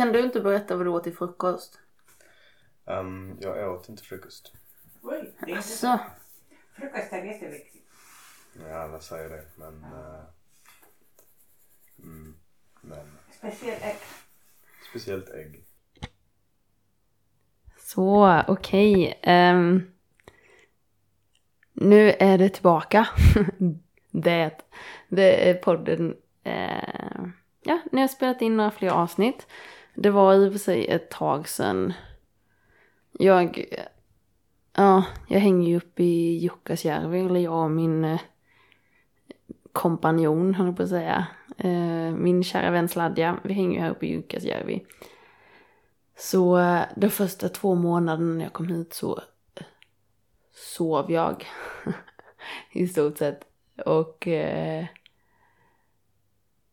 Kan du inte berätta vad du åt till frukost? Um, jag åt inte frukost. Oj, det är inte. Alltså, Frukost är jätteviktigt. Ja, alla säger det, men... eh, mm, men Speciellt ägg. speciellt ägg. så okej. Ehm, nu är det tillbaka. det, det är podden. eh, ja, ni har spelat in några fler avsnitt. Det var i och för sig ett tag sedan. Jag, ja, jag hänger ju uppe i Jukkasjärvi, eller jag och min eh, kompanjon, höll jag på att säga. Eh, min kära vän Sladja, vi hänger ju här uppe i Jukkasjärvi. Så eh, de första två månaderna när jag kom hit så sov jag. I stort sett. Och... Eh,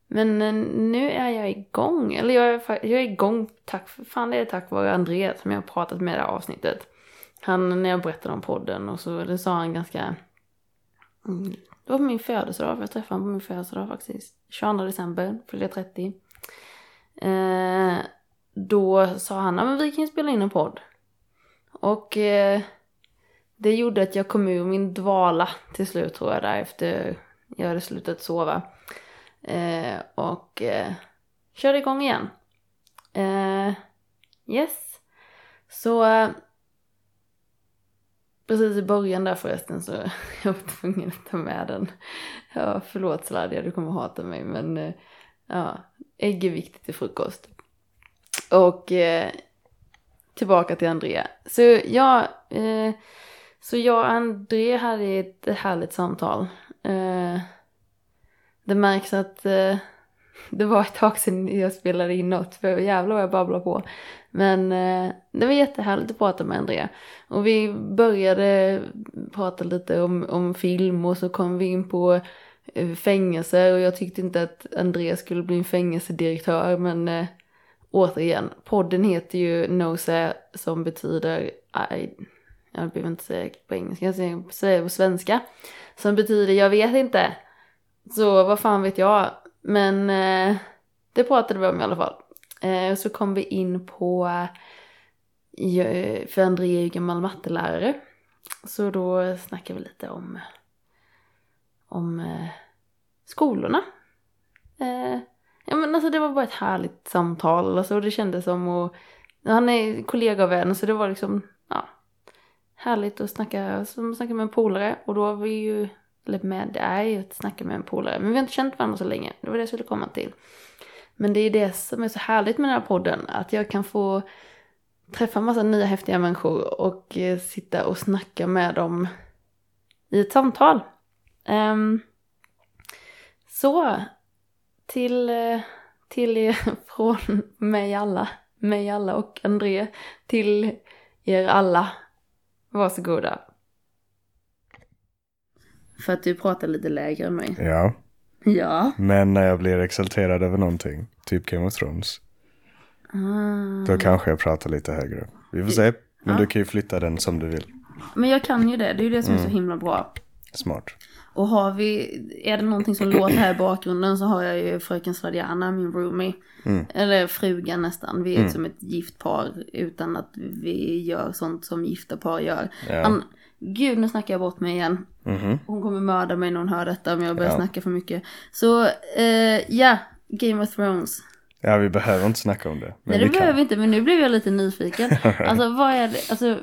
men eh, nu är jag igång. Eller jag är, jag är igång tack, fan det är tack vare André som jag har pratat med i det här avsnittet. Han, när jag berättade om podden och så, det sa han ganska... Mm, det var på min födelsedag, jag träffade honom på min födelsedag faktiskt. 22 december, fyllde jag 30. Eh, då sa han, ja men vi kan ju spela in en podd. Och eh, det gjorde att jag kom ur min dvala till slut tror jag där efter jag hade slutat sova. Eh, och eh, körde igång igen. Eh, yes. Så precis i början där förresten så jag var tvungen att ta med den. Ja, förlåt Sladja, du kommer hata mig men eh, ja, ägg är viktigt till frukost. Och eh, tillbaka till Andrea. Så jag, eh, så jag och Andrea hade ett härligt samtal. Eh, det märks att eh, det var ett tag sedan jag spelade in något, för jävlar vad jag babblar på. Men eh, det var jättehärligt att prata med Andrea. Och vi började prata lite om, om film och så kom vi in på eh, fängelse och jag tyckte inte att Andrea skulle bli en fängelsedirektör men eh, återigen, podden heter ju Nose som betyder, I, jag behöver inte säga på engelska, jag säger säger på svenska. Som betyder jag vet inte. Så vad fan vet jag. Men eh, det pratade vi om i alla fall. Eh, så kom vi in på, eh, för André är ju gammal mattelärare. Så då snackade vi lite om, om eh, skolorna. Eh, ja men alltså det var bara ett härligt samtal. Alltså, och det kändes som att, han är kollega och vän så det var liksom, ja. Härligt att snacka, som att snacka med en polare. Och då har vi ju eller med, det är ju att snacka med en polare. Men vi har inte känt varandra så länge. Det var det jag skulle komma till. Men det är det som är så härligt med den här podden. Att jag kan få träffa massa nya häftiga människor och eh, sitta och snacka med dem i ett samtal. Um, så, till, eh, till er från mig alla, mig alla och André, till er alla. Varsågoda. För att du pratar lite lägre än mig. Ja, Ja. men när jag blir exalterad över någonting, typ Game of Thrones, Ah. då kanske jag pratar lite högre. Vi får se, men Ja. du kan ju flytta den som du vill. Men jag kan ju det, det är ju det som är så himla bra. Smart. Och har vi, är det någonting som låter här i bakgrunden så har jag ju fröken Stradiana, min roomie. Eller frugan nästan. Vi är som ett gift par utan att vi gör sånt som gifta par gör. Ja. Han, gud, nu snackar jag bort mig igen. Mhm. Hon kommer mörda mig när hon hör detta om jag börjar Ja. snacka för mycket. Så, eh, ja, Game of Thrones. Ja, vi behöver inte snacka om det. Men Nej det vi behöver vi inte, men nu blev jag lite nyfiken. Alltså vad är det, alltså,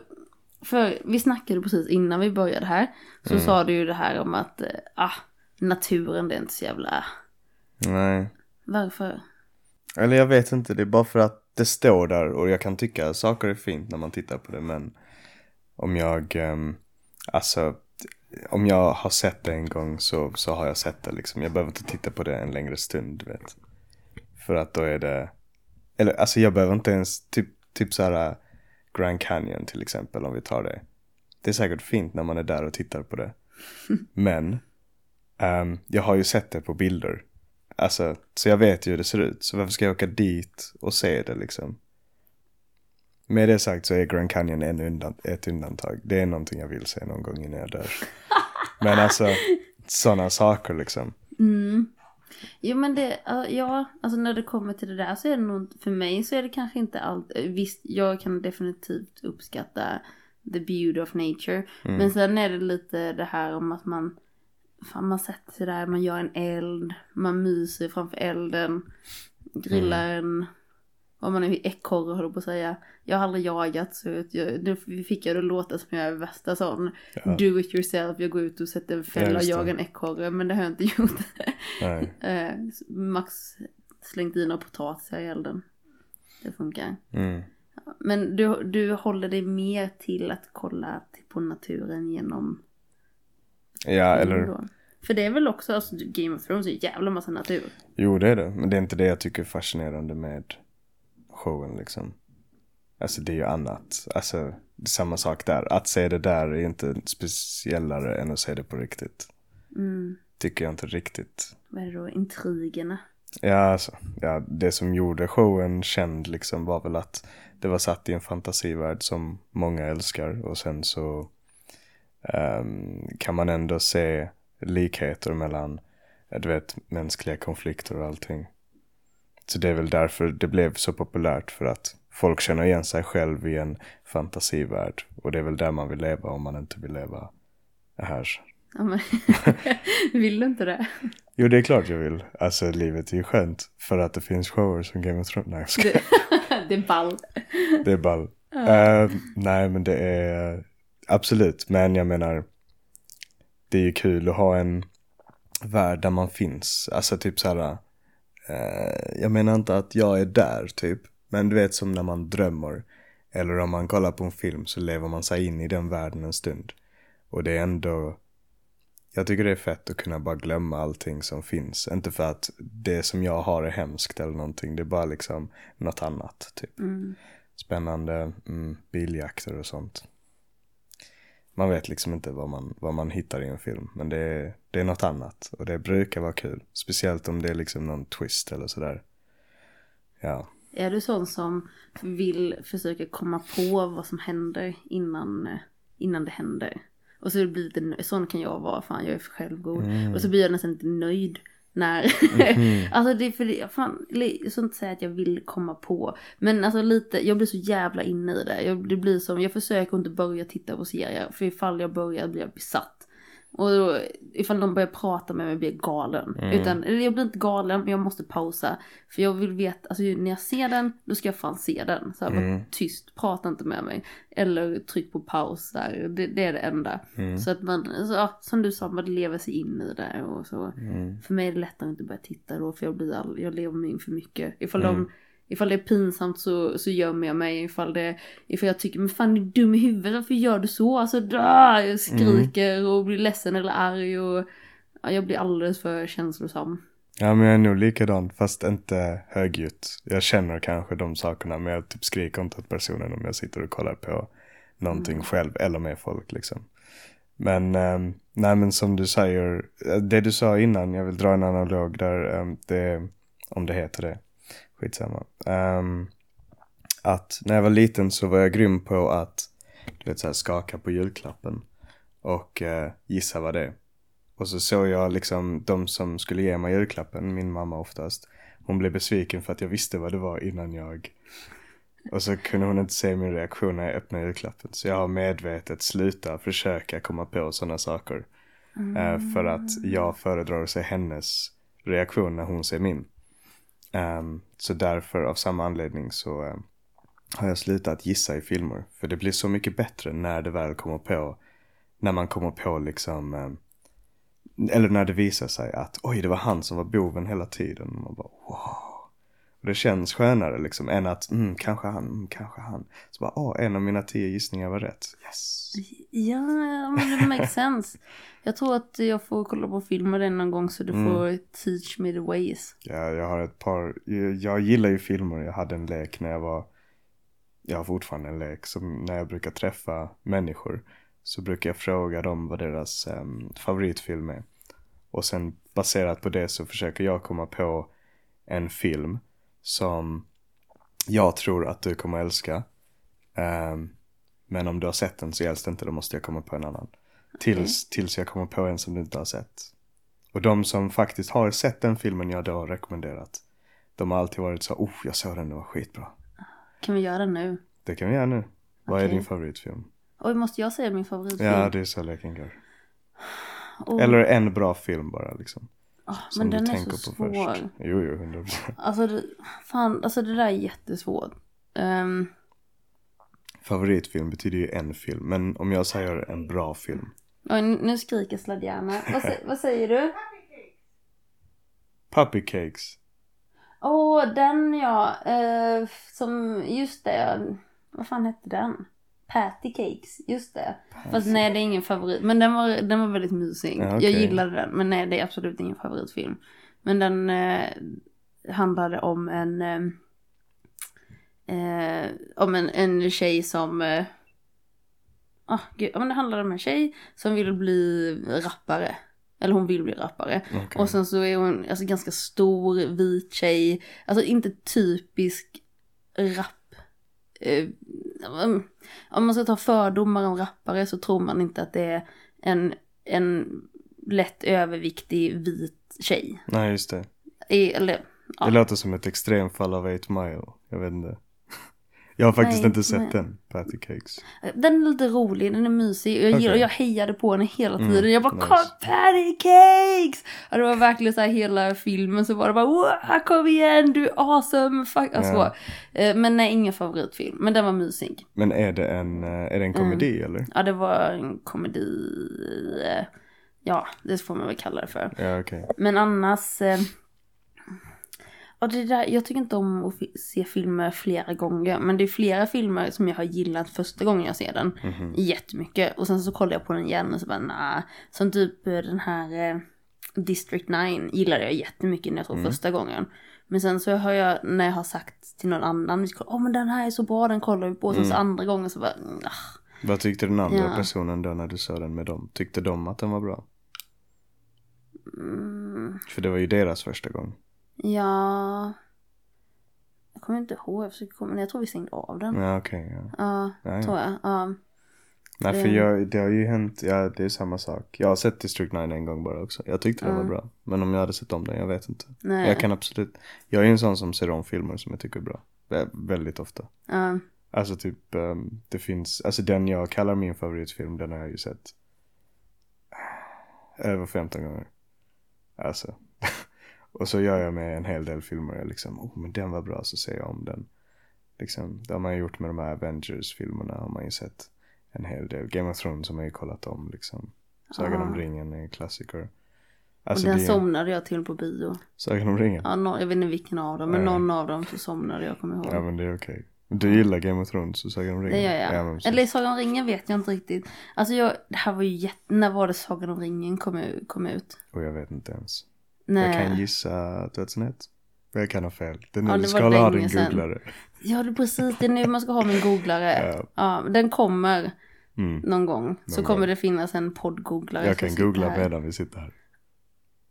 för vi snackade precis innan vi började här. Så Mm. sa du ju det här om att, eh, ah, naturen det är inte så jävla, Nej. varför? Eller jag vet inte, det är bara för att det står där och jag kan tycka saker är fint när man tittar på det men om jag, ehm, alltså om jag har sett det en gång så, så har jag sett det liksom. Jag behöver inte titta på det en längre stund, du vet. För att då är det, eller alltså jag behöver inte ens, typ, typ så här äh, Grand Canyon till exempel om vi tar det. Det är säkert fint när man är där och tittar på det. Men ehm, jag har ju sett det på bilder. Alltså, så jag vet ju hur det ser ut. Så varför ska jag åka dit och se det liksom? Med det sagt så är Grand Canyon en undan, ett undantag. Det är någonting jag vill se någon gång innan jag dör. Men alltså, sådana saker liksom. Mm. Jo men det, ja, alltså när det kommer till det där så är det nog, för mig så är det kanske inte allt, visst jag kan definitivt uppskatta the beauty of nature. Mm. Men sen är det lite det här om att man, fan man sätter sig där, man gör en eld, man myser framför elden, grillar Mm. en, vad man nu ekorre håller på att säga. Jag har aldrig jagat så jag, nu fick jag det låta som jag är värsta sån Ja. do it yourself, jag går ut och sätter en fälla Ja, och jagar en ekorre men det har jag inte gjort. Eh, Max slängt i några potatisar i elden. Det funkar. Mm. Men du, du håller dig mer till att kolla till- på naturen genom Ja, eller då? För det är väl också, alltså Game of Thrones är en jävla massa natur. jo det är det. Men det är inte det jag tycker är fascinerande med showen liksom. Alltså det är ju annat. Alltså det är samma sak där. Att se det där är inte speciellare än att se det på riktigt. Mm. Tycker jag inte riktigt. Vad är det då? Intrigerna. Ja, alltså, ja, det som gjorde showen känd liksom var väl att det var satt i en fantasivärld som många älskar och sen så ehm, kan man ändå se likheter mellan, du vet, mänskliga konflikter och allting. Så det är väl därför det blev så populärt för att folk känner igen sig själv i en fantasivärld och det är väl där man vill leva om man inte vill leva här. Ja, men Vill du inte det? Jo, det är klart jag vill. Alltså livet är ju skönt för att det finns shower som Game of Thrones. Nej, det, det är ball. Det är ball. Eh, nej, men det är absolut. Men jag menar, det är ju kul att ha en värld där man finns. Alltså typ så här. Eh, jag menar inte att jag är där typ. Men du vet som när man drömmer. Eller om man kollar på en film så lever man sig in i den världen en stund. Och det är ändå. Jag tycker det är fett att kunna bara glömma allting som finns. Inte för att det som jag har är hemskt eller någonting. Det är bara liksom något annat typ Mm. spännande mm, biljakter och sånt. Man vet liksom inte vad man, vad man hittar i en film. Men det är, det är något annat. Och det brukar vara kul. Speciellt om det är liksom någon twist eller sådär. Ja. Är du sån som vill försöka komma på vad som händer innan, innan det händer? Och så blir det lite, sån kan jag vara, fan jag är för självgod. Mm. Och så blir jag nästan inte nöjd när, Mhm. alltså det är för det, fan, jag ska inte säga att jag vill komma på. Men alltså lite, jag blir så jävla inne i det. Jag, det blir som, jag försöker inte börja titta på serier. För ifall jag börjar blir jag besatt. Och då, ifall de börjar prata med mig blir jag galen. Mm. Utan, jag blir inte galen men jag måste pausa. För jag vill veta, alltså när jag ser den, då ska jag fan se den. Så här, var Mm. tyst, prata inte med mig. Eller tryck på paus där, det, det är det enda. Mm. Så att man, så, ja, som du sa, man lever sig in i det och så. Mm. För mig är det lättare att inte börja titta då för jag, blir all, jag lever mig in för mycket. Ifall, Mm. de, ifall det är pinsamt så, så gömmer jag mig. Ifall, det, ifall jag tycker men fan du är dum i huvudet, varför gör du så? Alltså jag skriker och blir ledsen eller arg och ja, jag blir alldeles för känslosam. Ja men jag är nog likadan fast inte högljutt. Jag känner kanske de sakerna men jag typ skriker inte åt personen om jag sitter och kollar på någonting själv eller med folk liksom. Men, ehm, nej men som du säger, eh, det du sa innan, jag vill dra en analog där, ehm, det, om det heter det, skitsamma. Um, att när jag var liten så var jag grym på att, du vet så här, skaka på julklappen och uh, gissa vad det är. Och så såg jag liksom de som skulle ge mig julklappen, min mamma oftast. Hon blev besviken för att jag visste vad det var innan jag. Och så kunde hon inte se min reaktion när jag öppnade julklappen. Så jag har medvetet slutat försöka komma på sådana saker. Eh, för att jag föredrar att se hennes reaktion när hon ser min. Um, så därför, av samma anledning, så um, har jag slutat gissa i filmer. För det blir så mycket bättre när det väl kommer på, när man kommer på liksom, um, eller när det visar sig att oj, det var han som var boven hela tiden. Och man bara wow. Det känns skönare liksom än att mm, kanske han, mm, kanske han. Så bara åh, en av mina tio gissningar var rätt. Yes. Ja, men det makes sense. Jag tror att jag får kolla på filmer den någon gång så du Mm. får teach me the ways. Ja, jag har ett par, jag, jag gillar ju filmer. Jag hade en lek när jag var, jag har fortfarande en lek som när jag brukar träffa människor så brukar jag fråga dem vad deras em, favoritfilm är. Och sen baserat på det så försöker jag komma på en film som jag tror att du kommer älska. Em, men om du har sett den så gälls det inte, då måste jag komma på en annan. Tills, tills jag kommer på en som du inte har sett. Och de som faktiskt har sett den filmen jag då har rekommenderat. De har alltid varit så, oh jag såg den, det var skitbra. Kan vi göra det nu? Det kan vi göra nu. Vad är din favoritfilm? Oj, måste jag säga min favoritfilm? Ja, det är så leken går. Åh, Eller en bra film bara liksom. Som men du den är tänker så på svår. först. Jo, jo, 100%. Alltså, det, fan, alltså det där är jättesvårt. Um, Favoritfilm betyder ju en film. Men om jag säger en bra film. oj, nu skriker Sladjana. Vad, vad säger du? Puppy Cakes. Åh, den ja. eh, som, just det. Vad fan hette den? Patty Cakes, just det. Fast nej, det är ingen favorit. Men den var, den var väldigt mysig. Ja, Jag okej. gillade den. Men nej, det är absolut ingen favoritfilm. Men den eh, handlade om en... Eh, eh, om en, en tjej som... Eh, ah, gud, men det handlade om en tjej som ville bli rappare. Eller hon vill bli rappare. Okej. Och sen så är hon alltså ganska stor, vit tjej. Alltså inte typisk rap. Eh, om- man ska ta fördomar om rappare så tror man inte att det är en, en lätt överviktig vit tjej. Nej, just det. I, eller, ja. Det låter som ett extremfall av 8 Mile. Jag vet inte. Jag har faktiskt Nej, inte sett nej. den, Patty Cakes. Den är lite rolig, den är mysig. Jag, Okej. jag hejade på henne hela Mm, tiden. jag bara nice. kom Patty Cakes! Och det var verkligen så här hela filmen så var det bara wow, kom igen du är awesome! Fuck. Alltså, Ja. eh, Men nej, ingen favoritfilm. Men den var mysig. Men är det en, eh, är det en Mm. komedi eller? Ja, det var en komedi. eh, Ja, det får man väl kalla det för. Ja, okej. Men annars... Ja, det där, jag tycker inte om att se filmer flera gånger. Men det är flera filmer som jag har gillat första gången jag ser den. Mhm. Jättemycket. Och sen så kollar jag på den igen och så bara nah. Som typ eh, den här eh, District 9 gillade jag jättemycket när jag såg första gången. Men sen så har jag, när jag har sagt till någon annan, åh men den här är så bra, den kollar vi på. Och sen så andra gången så bara, mm, ah. Vad tyckte den andra Ja. personen då när du såg den med dem? Tyckte de att den var bra? Mm, För det var ju deras första gång. Ja. Jag kommer inte ihåg, jag försöker komma, men jag tror vi stängde av den. Ja, okej. ja. Ja, Ja, ja. tror jag. Ja. Nej, för Det- jag, det har ju hänt, ja det är samma sak. Jag har sett District 9 en gång bara också. Jag tyckte den var bra. Men om jag hade sett om den, jag vet inte. Nej. Jag kan absolut, jag är ju en sån som ser om filmer som jag tycker är bra. Vä- Väldigt ofta. Ja. Alltså typ, ehm, det finns, alltså den jag kallar min favoritfilm, den har jag ju sett över 15 gånger. Alltså. och så gör jag med en hel del filmer, jag liksom, oh men den var bra, så ser jag om den. Liksom, det har man gjort med de här Avengers-filmerna, har man ju sett en hel del. Game of Thrones har man ju kollat om liksom. Sagan om Ah. ringen är en klassiker. Och Alltså den det somnade jag till på bio. Sagan om ringen? Ja, nå- jag vet inte vilken av dem, men Nej. någon av dem så somnade jag, kommer ihåg. Ja men det är okej. Du gillar Game of Thrones och Sagan om ringen? Det gör jag. Ja, men. Eller Sagan om ringen vet jag inte riktigt. Alltså jag, det här var ju jätte... När var det Sagan om ringen kom, kom ut? Och jag vet inte ens. Nej. Jag kan gissa 2001. Jag kan ha fel. Det är nu Ja, du ska ha din sedan. googlare. Ja, det är precis. Det är nu man ska ha min googlare. Ja. ja. den kommer Mm. någon gång. Så Någon kommer gång. det finnas en poddgooglare. Jag kan googla här. medan vi sitter här.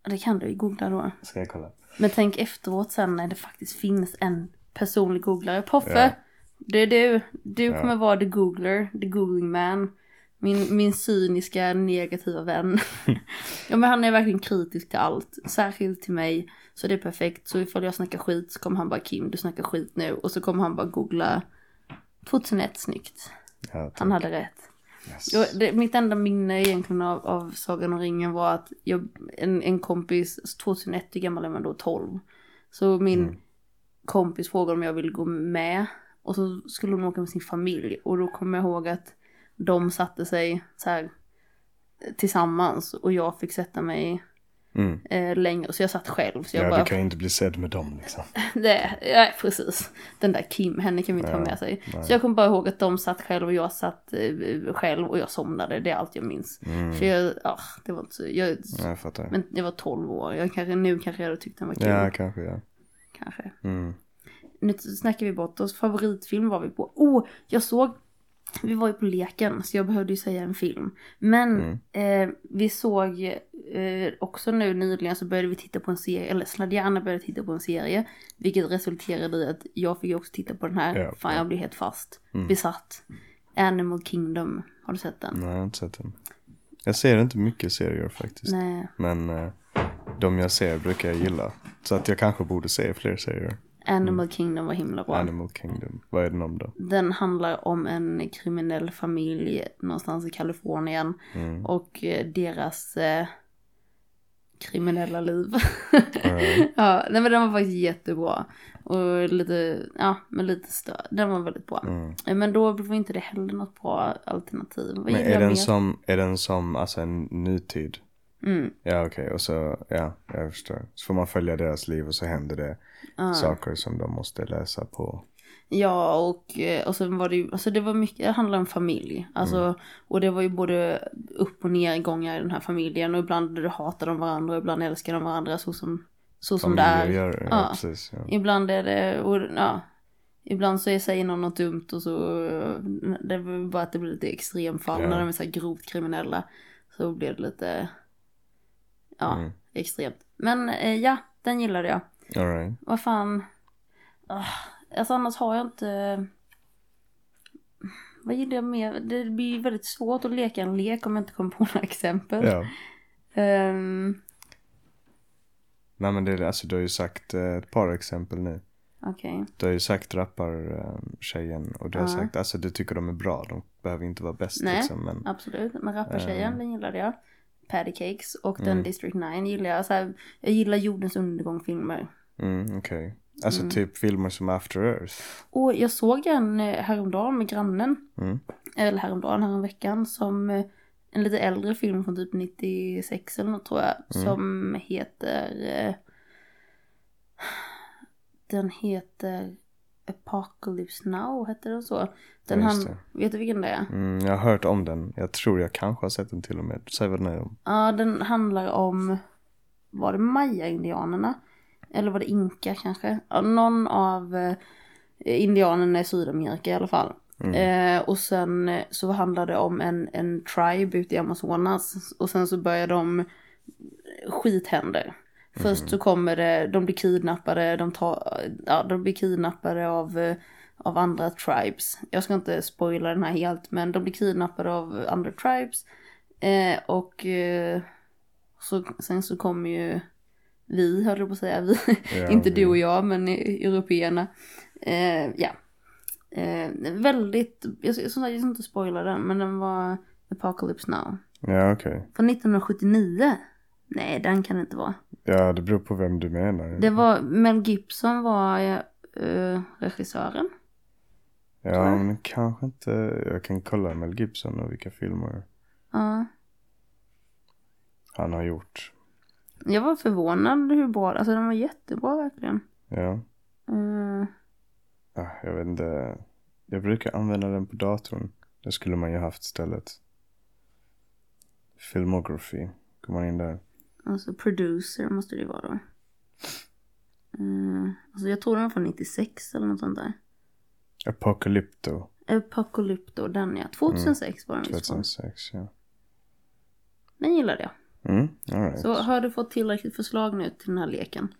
Det kan du ju googla då. Ska jag kolla? Men tänk efteråt sen när det faktiskt finns en personlig googlare. Poffe, Ja. det är du. Du Ja. kommer vara the googler, the googling man. Min, min cyniska, negativa vän. ja men han är verkligen kritisk till allt. Särskilt till mig. Så det är perfekt. Så ifall jag snackar skit så kommer han bara Kim, du snackar skit nu. Och så kommer han bara googla 2001, snyggt. Ja. Han hade rätt. Yes. Jag, det, mitt enda minne egentligen av, av Sagan om ringen var att jag, en, en kompis, 2001, hur gammal är man då? 12. Så min Mm. kompis frågade om jag ville gå med. Och så skulle hon åka med sin familj. Och då kommer jag ihåg att de satte sig så här tillsammans. Och jag fick sätta mig Mm. eh, längre. Så jag satt själv. Så jag Ja, bara, du kan ju inte bli sedd med dem liksom. det, ja, precis. Den där Kim, henne kan vi inte ha Ja, med sig. nej. Så jag kommer bara ihåg att de satt själv och jag satt eh, själv och jag somnade. Det är allt jag minns. Mm. För jag, ah, det var inte så, jag, Ja, jag fattar. men jag var 12 år. Jag kanske, nu kanske jag hade tyckt den var kul. Ja, kanske ja. Kanske. Mm. Nu snackar vi bort oss. Favoritfilm var vi på. Oh, jag såg, vi var ju på leken så jag behövde ju säga en film. Men Mm. eh, vi såg eh, också nu nyligen så började vi titta på en serie, eller Sladjana började titta på en serie. Vilket resulterade i att jag fick också titta på den här. Ja. Fan jag blev helt fast. Mm. Besatt. Animal Kingdom, har du sett den? Nej, jag har inte sett den. Jag ser inte mycket serier faktiskt. Nej. Men eh, de jag ser brukar jag gilla. Så att jag kanske borde se fler serier. Animal Kingdom var himla bra. Animal Kingdom. Vad är den om då? Den handlar om en kriminell familj någonstans i Kalifornien Mm. och eh, deras eh, kriminella liv. Alright. ja, nej men den var faktiskt jättebra. Och lite, ja, men lite störd. Den var väldigt bra. Mm. Eh, Men då var inte det heller något bra alternativ. Vad Men är den, mer? som, är den som alltså en nutid? Mm, Ja okej och så, ja jag förstår. Så får man följa deras liv och så händer det ja. saker som de måste läsa på. Ja, och, eh, och sen var det ju, alltså det var mycket, det handlar om familj. Alltså, Mm. och det var ju både upp och nedgångar i den här familjen. Och ibland hatar de varandra och ibland älskar de varandra så som, så som det är. Gör, ja, Ja. precis. Ja. Ibland är det, och, ja. Ibland så säger någon något dumt och så, det var bara att det blir lite extremfall Ja. när de är så här grovt kriminella. Så blev det lite, ja, Mm. extremt. Men eh, ja, den gillade jag. All right. Vad fan. Ah, Alltså annars har jag inte. Vad gillar jag mer? Det blir väldigt svårt att leka en lek om jag inte kommer på några exempel. Ja. Ehm, Nej men det är alltså du har ju sagt eh, ett par exempel nu. Okej. Du har ju sagt rappar eh, tjejen och du har Ja. sagt alltså du tycker de är bra. De behöver inte vara bäst Nej. liksom. Men Absolut. Men rappartjejen, Ehm. den gillade jag. Patty Cakes och den Mm. District 9 gillar jag. Så här, jag gillar jordens undergång-filmer. Mm, okej. Alltså Mm. typ filmer som After Earth. Och jag såg en eh, häromdagen med grannen. Mm. Eller häromdagen, häromveckan. Som eh, en lite äldre film från typ 96 eller något tror jag. Mm. Som heter... eh, Den heter Apocalypse Now, hette den så? Den Ja, han, vet du vilken det är? Mm, jag har hört om den. Jag tror jag kanske har sett den till och med. Säg vad den är om. Ja, den handlar om, var det maya-indianerna? Eller var det inka kanske? Någon av eh, indianerna i Sydamerika i alla fall. Mm. Eh, och sen eh, så handlar det om en, en tribe ute i Amazonas. Och sen så börjar de, skit händer. Först så kommer det, de blir kidnappade, de, tar, ja, de blir kidnappade av, eh, av andra tribes. Jag ska inte spoila den här helt, men de blir kidnappade av andra tribes. Eh, och eh, så, sen så kommer ju vi, höll jag på att säga, vi, Ja, inte vi- du och jag, men i- européerna. Eh, ja. Eh, väldigt, jag, jag, jag, jag ska inte spoila den, men den var Apocalypse Now. Ja okej. Från 1979. Nej, den kan det inte vara. Ja det beror på vem du menar. Det var, Mel Gibson var eh, regissören. Ja men kanske inte. Jag kan kolla Mel Gibson och vilka filmer Ja. han har gjort. Jag var förvånad hur bra, alltså den var jättebra verkligen. Ja. Ah, jag vet inte. Jag brukar använda den på datorn. Det skulle man ju haft istället. Filmography. Går man in där. alltså producer måste det ju vara då. Eh, alltså jag tror den var från 96 eller något sånt där. Apocalypto. Apocalypto, den ja. 2006 var den visst från. 2006 ja. Den gillade jag. Mm, alright. Så har du fått tillräckligt förslag nu till den här leken?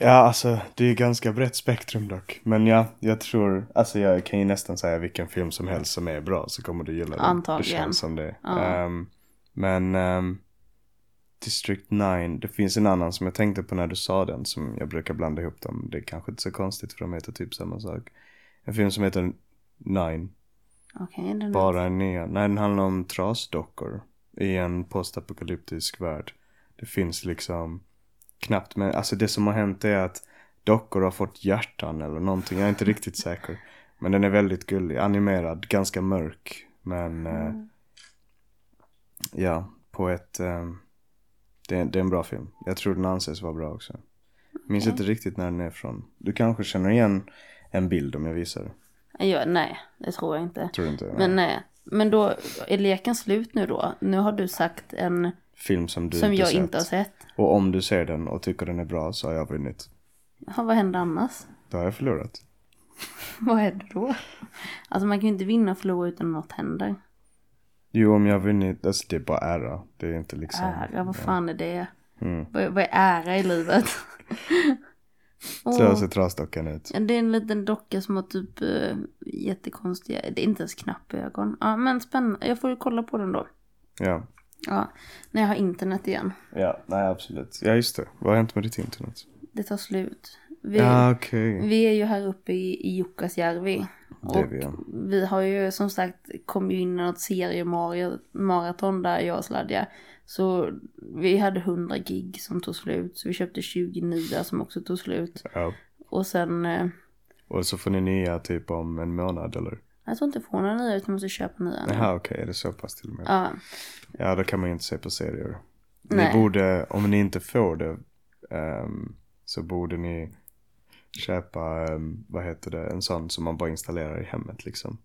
Ja, alltså det är ganska brett spektrum dock. Men ja, jag tror, alltså jag kan ju nästan säga vilken film som helst som är bra så kommer du gilla den. Antagligen. Det känns som det. Ja. Ehm, men ehm, District 9, det finns en annan som jag tänkte på när du sa den som jag brukar blanda ihop dem. Det är kanske inte så konstigt för de heter typ samma sak. En film som heter Nine, Okej, den bara en nya. Nej, den handlar om trasdockor i en postapokalyptisk värld. Det finns liksom knappt, men alltså det som har hänt är att dockor har fått hjärtan eller någonting. Jag är inte riktigt säker. Men den är väldigt gullig, animerad, ganska mörk. Men eh, ja, på ett, eh, det, är- det är en bra film. Jag tror den anses vara bra också. Minns inte riktigt när den är från. Du kanske känner igen en bild om jag visar. Ja, nej, det tror jag inte. Tror du inte? Men nej. Men då är leken slut nu då? Nu har du sagt en Film som du som inte jag sett. inte har sett. Och om du ser den och tycker den är bra så har jag vunnit. Ja, vad händer annars? Då har jag förlorat. Vad händer då? Alltså man kan ju inte vinna och förlora utan något händer. Jo, om jag har vunnit, alltså det är bara ära. Det är inte liksom... Ära, vad fan är det? Mm. Vad, vad är ära i livet? Så Åh. ser trasdockan ut. Ja, Det är en liten docka som har typ uh, jättekonstiga, det är inte ens knappögon. Ja men spännande, jag får ju kolla på den då. Ja. Ja, när jag har internet igen. Ja, nej absolut. Ja just det. Vad har hänt med ditt internet? Det tar slut. Vi, Ja okej. vi är ju här uppe i, i Jukkasjärvi. Och vi, vi har ju som sagt kommit in i något seriemaraton där jag Sladja. Så vi hade 100 gig som tog slut. Så vi köpte 20 nya som också tog slut. ja. Och sen, eh, Och så får ni nya typ om en månad eller? jag tror inte får några nya utan måste köpa nya. Jaha okej, är det så pass till och med? Ja, Ja, då kan man ju inte se på serier. Nej. Ni borde, om ni inte får det, ehm, så borde ni köpa, ehm, vad heter det, en sån som man bara installerar i hemmet liksom.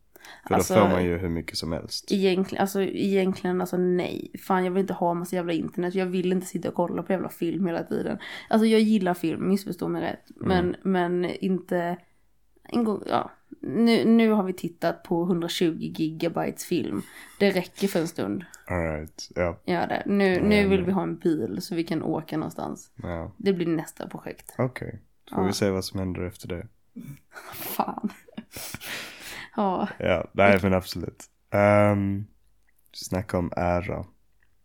För Alltså- då får man ju hur mycket som helst. egentligen, alltså, egentligen alltså nej. Fan jag vill inte ha massa jävla internet. Jag vill inte sitta och kolla på jävla film hela tiden. Alltså jag gillar film, missförstå mig rätt. Men, men inte, en gång, ja. Nu, nu har vi tittat på 120 gigabytes film. Det räcker för en stund. Alright, ja. Ja, det. Nu, nu vill vi ha en bil så vi kan åka någonstans. ja. Det blir nästa projekt. Okej, då får vi se vad som händer efter det. Fan. ja, Ja, nej men absolut. Um, snacka om ära.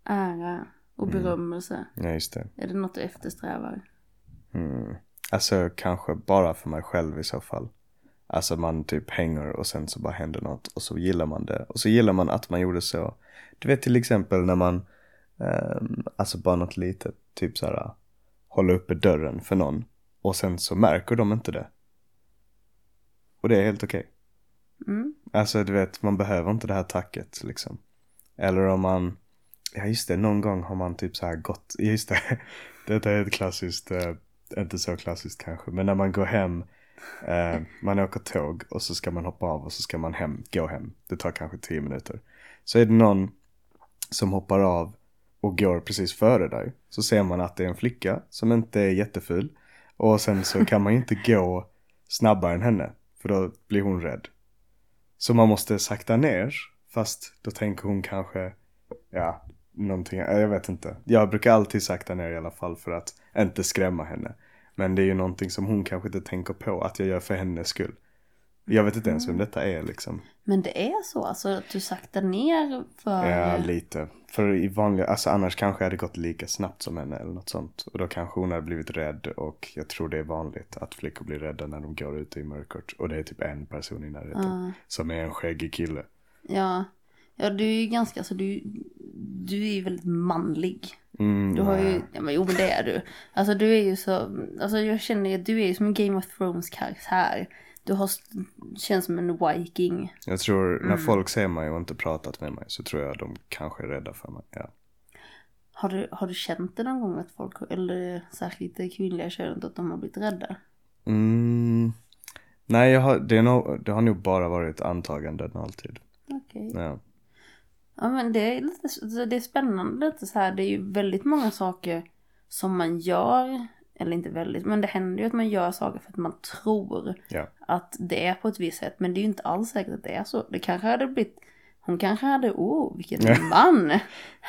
ära och berömmelse. Ja, just det. Är det något du eftersträvar? Mm. Alltså kanske bara för mig själv i så fall. Alltså man typ hänger och sen så bara händer något och så gillar man det. Och så gillar man att man gjorde så. Du vet till exempel när man, ehm, alltså bara något litet, typ så här hålla uppe dörren för någon. Och sen så märker de inte det. Och det är helt okej. Mm. Alltså du vet, man behöver inte det här tacket liksom. Eller om man, ja just det, någon gång har man typ så här gått, just det, detta är ett klassiskt, eh, inte så klassiskt kanske, men när man går hem, eh, man åker tåg och så ska man hoppa av och så ska man hem, gå hem. Det tar kanske tio minuter. Så är det någon som hoppar av och går precis före dig. Så ser man att det är en flicka som inte är jätteful. Och sen så kan man ju inte gå snabbare än henne. För då blir hon rädd. Så man måste sakta ner. Fast då tänker hon kanske, ja, någonting, jag vet inte. Jag brukar alltid sakta ner i alla fall för att inte skrämma henne. Men det är ju någonting som hon kanske inte tänker på att jag gör för hennes skull. Jag vet inte ens vem detta är liksom. Men det är så alltså att du saktar ner för... Ja, lite. För i vanliga, alltså annars kanske jag hade gått lika snabbt som henne eller något sånt. Och då kanske hon hade blivit rädd och jag tror det är vanligt att flickor blir rädda när de går ute i mörkret. Och det är typ en person i närheten. Som är en skäggig kille. Ja. Ja, du är ju ganska, alltså du, du är ju väldigt manlig. Mm, Du har ju, nej. ja men jo men det är du. Alltså du är ju så, alltså jag känner ju att du är ju som en Game of Thrones karaktär. Du har, känns som en viking. Jag tror Mm. när folk ser mig och inte pratat med mig så tror jag de kanske är rädda för mig. Ja. Har du, har du känt det någon gång att folk, eller särskilt det kvinnliga könet, att de har blivit rädda? Mm, nej, jag har, det, är nog, det har nog bara varit antaganden alltid. Okej. Ja. Ja men det är lite, det är spännande lite så här. Det är ju väldigt många saker som man gör. Eller inte väldigt, men det händer ju att man gör saker för att man tror Ja. att det är på ett visst sätt. Men det är ju inte alls säkert att det är så. Det kanske hade blivit, hon kanske hade, oh vilken man!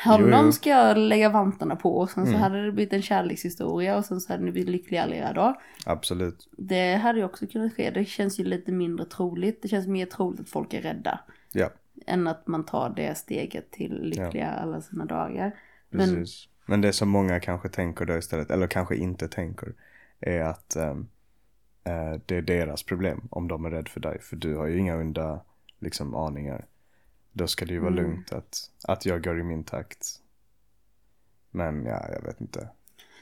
Honom Jo, ska jag lägga vantarna på. Och sen så hade det blivit en kärlekshistoria och sen så hade ni blivit lyckliga alla era dagar. Absolut. Det hade ju också kunnat ske. Det känns ju lite mindre troligt. Det känns mer troligt att folk är rädda. Ja, Än att man tar det steget till lyckliga alla sina dagar. Men precis. Men det som många kanske tänker då istället, eller kanske inte tänker, är att eh, det är deras problem om de är rädda för dig. För du har ju inga onda liksom, aningar. Då ska det ju vara Mm. lugnt att, att jag går i min takt. Men ja, jag vet inte.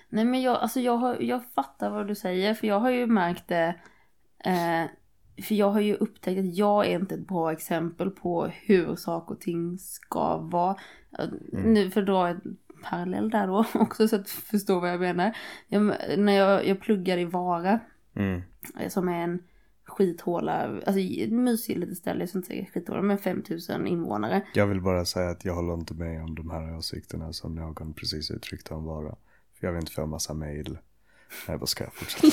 Nej men jag, alltså jag, har, jag fattar vad du säger för jag har ju märkt det. Eh, för jag har ju upptäckt att jag är inte ett bra exempel på hur saker och ting ska vara. Eh, Nu för att dra parallell där då också så att du förstår vad jag menar. Jag, när jag, jag pluggar i Vara Mm. eh, som är en skithåla, alltså mysig litet ställe, jag ska inte säga skithåla, men 5000 invånare. Jag vill bara säga att jag håller inte med om de här åsikterna som någon precis uttryckte om vara. För jag vill inte få en massa mail. Nej, jag bara ska fortsätta.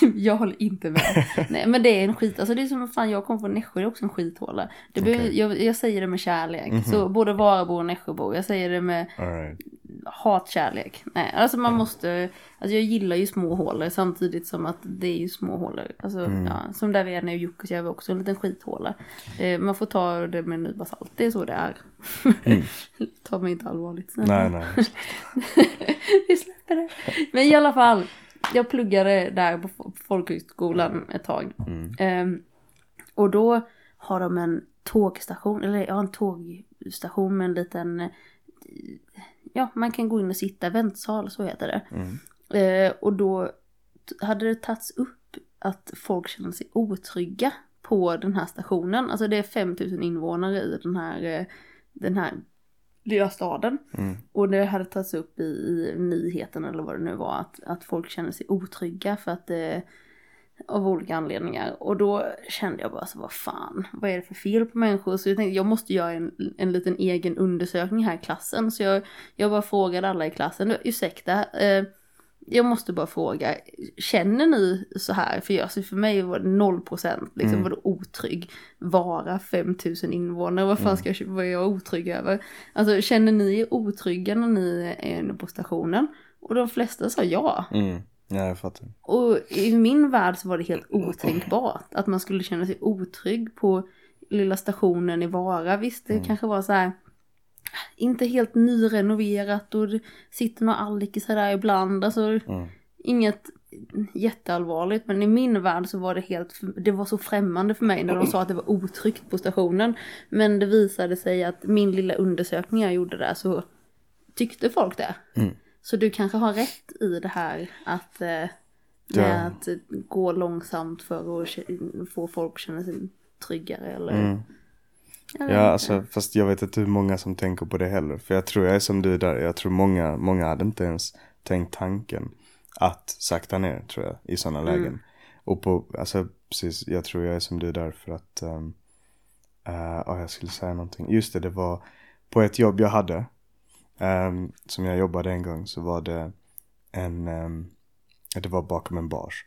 jag håller inte med. Nej men det är en skit, alltså det är som fan jag kommer från Nässjö, det är också en skithåla. Det Okej. jag, jag säger det med kärlek. Så både Varabo och Nässjöbo, jag säger det med, All right. Hatkärlek. Nej, alltså man måste, alltså jag gillar ju små hålor samtidigt som att det är ju små hålor. Alltså ja, som där vi är nu i Jukkasjärvi också, en liten skithåla. Eh, man får ta det med en nypa salt, det är så det är. ta mig inte allvarligt. snälla. Nej, nej. vi släpper det. Men i alla fall, jag pluggade där på fo- folkhögskolan ett tag. Ehm, och då har de en tågstation, eller ja en tågstation med en liten, eh, ja man kan gå in och sitta, väntsal så heter det. Eh, och då hade det tagits upp att folk känner sig otrygga på den här stationen. Alltså det är 5000 invånare i den här, eh, den här lilla staden. Och det hade tagits upp i, i nyheten eller vad det nu var att, att folk känner sig otrygga för att det av olika anledningar. Och då kände jag bara så vad fan, vad är det för fel på människor? Så jag tänkte jag måste göra en, en liten egen undersökning här i klassen. Så jag, jag bara frågade alla i klassen, ursäkta, eh, jag måste bara fråga, känner ni så här? För, jag, alltså för mig var det 0% liksom, var det otrygg. Vara 5000 invånare, vad fan ska jag, vad är jag otrygg över? Alltså känner ni er otrygga när ni är inne på stationen? Och de flesta sa ja. Mm. Ja, jag fattar. Och i min värld så var det helt otänkbart att man skulle känna sig otrygg på lilla stationen i Vara. Visst, det kanske var så här inte helt nyrenoverat och det sitter några allikisar där ibland. Alltså inget jätteallvarligt men i min värld så var det helt, det var så främmande för mig när de sa att det var otryggt på stationen. Men det visade sig att min lilla undersökning jag gjorde där så tyckte folk det. Så du kanske har rätt i det här att, eh, med att gå långsamt för att få folk att känna sig tryggare eller... Vet Ja, alltså, fast jag vet inte hur många som tänker på det heller. För jag tror jag är som du där. Jag tror många, många hade inte ens tänkt tanken att sakta ner, tror jag, i sådana lägen. Och på, alltså precis, jag tror jag är som du där för att, um, ja, jag skulle säga någonting. Just det, det var på ett jobb jag hade, um, som jag jobbade en gång, så var det en, um, det var bakom en bars.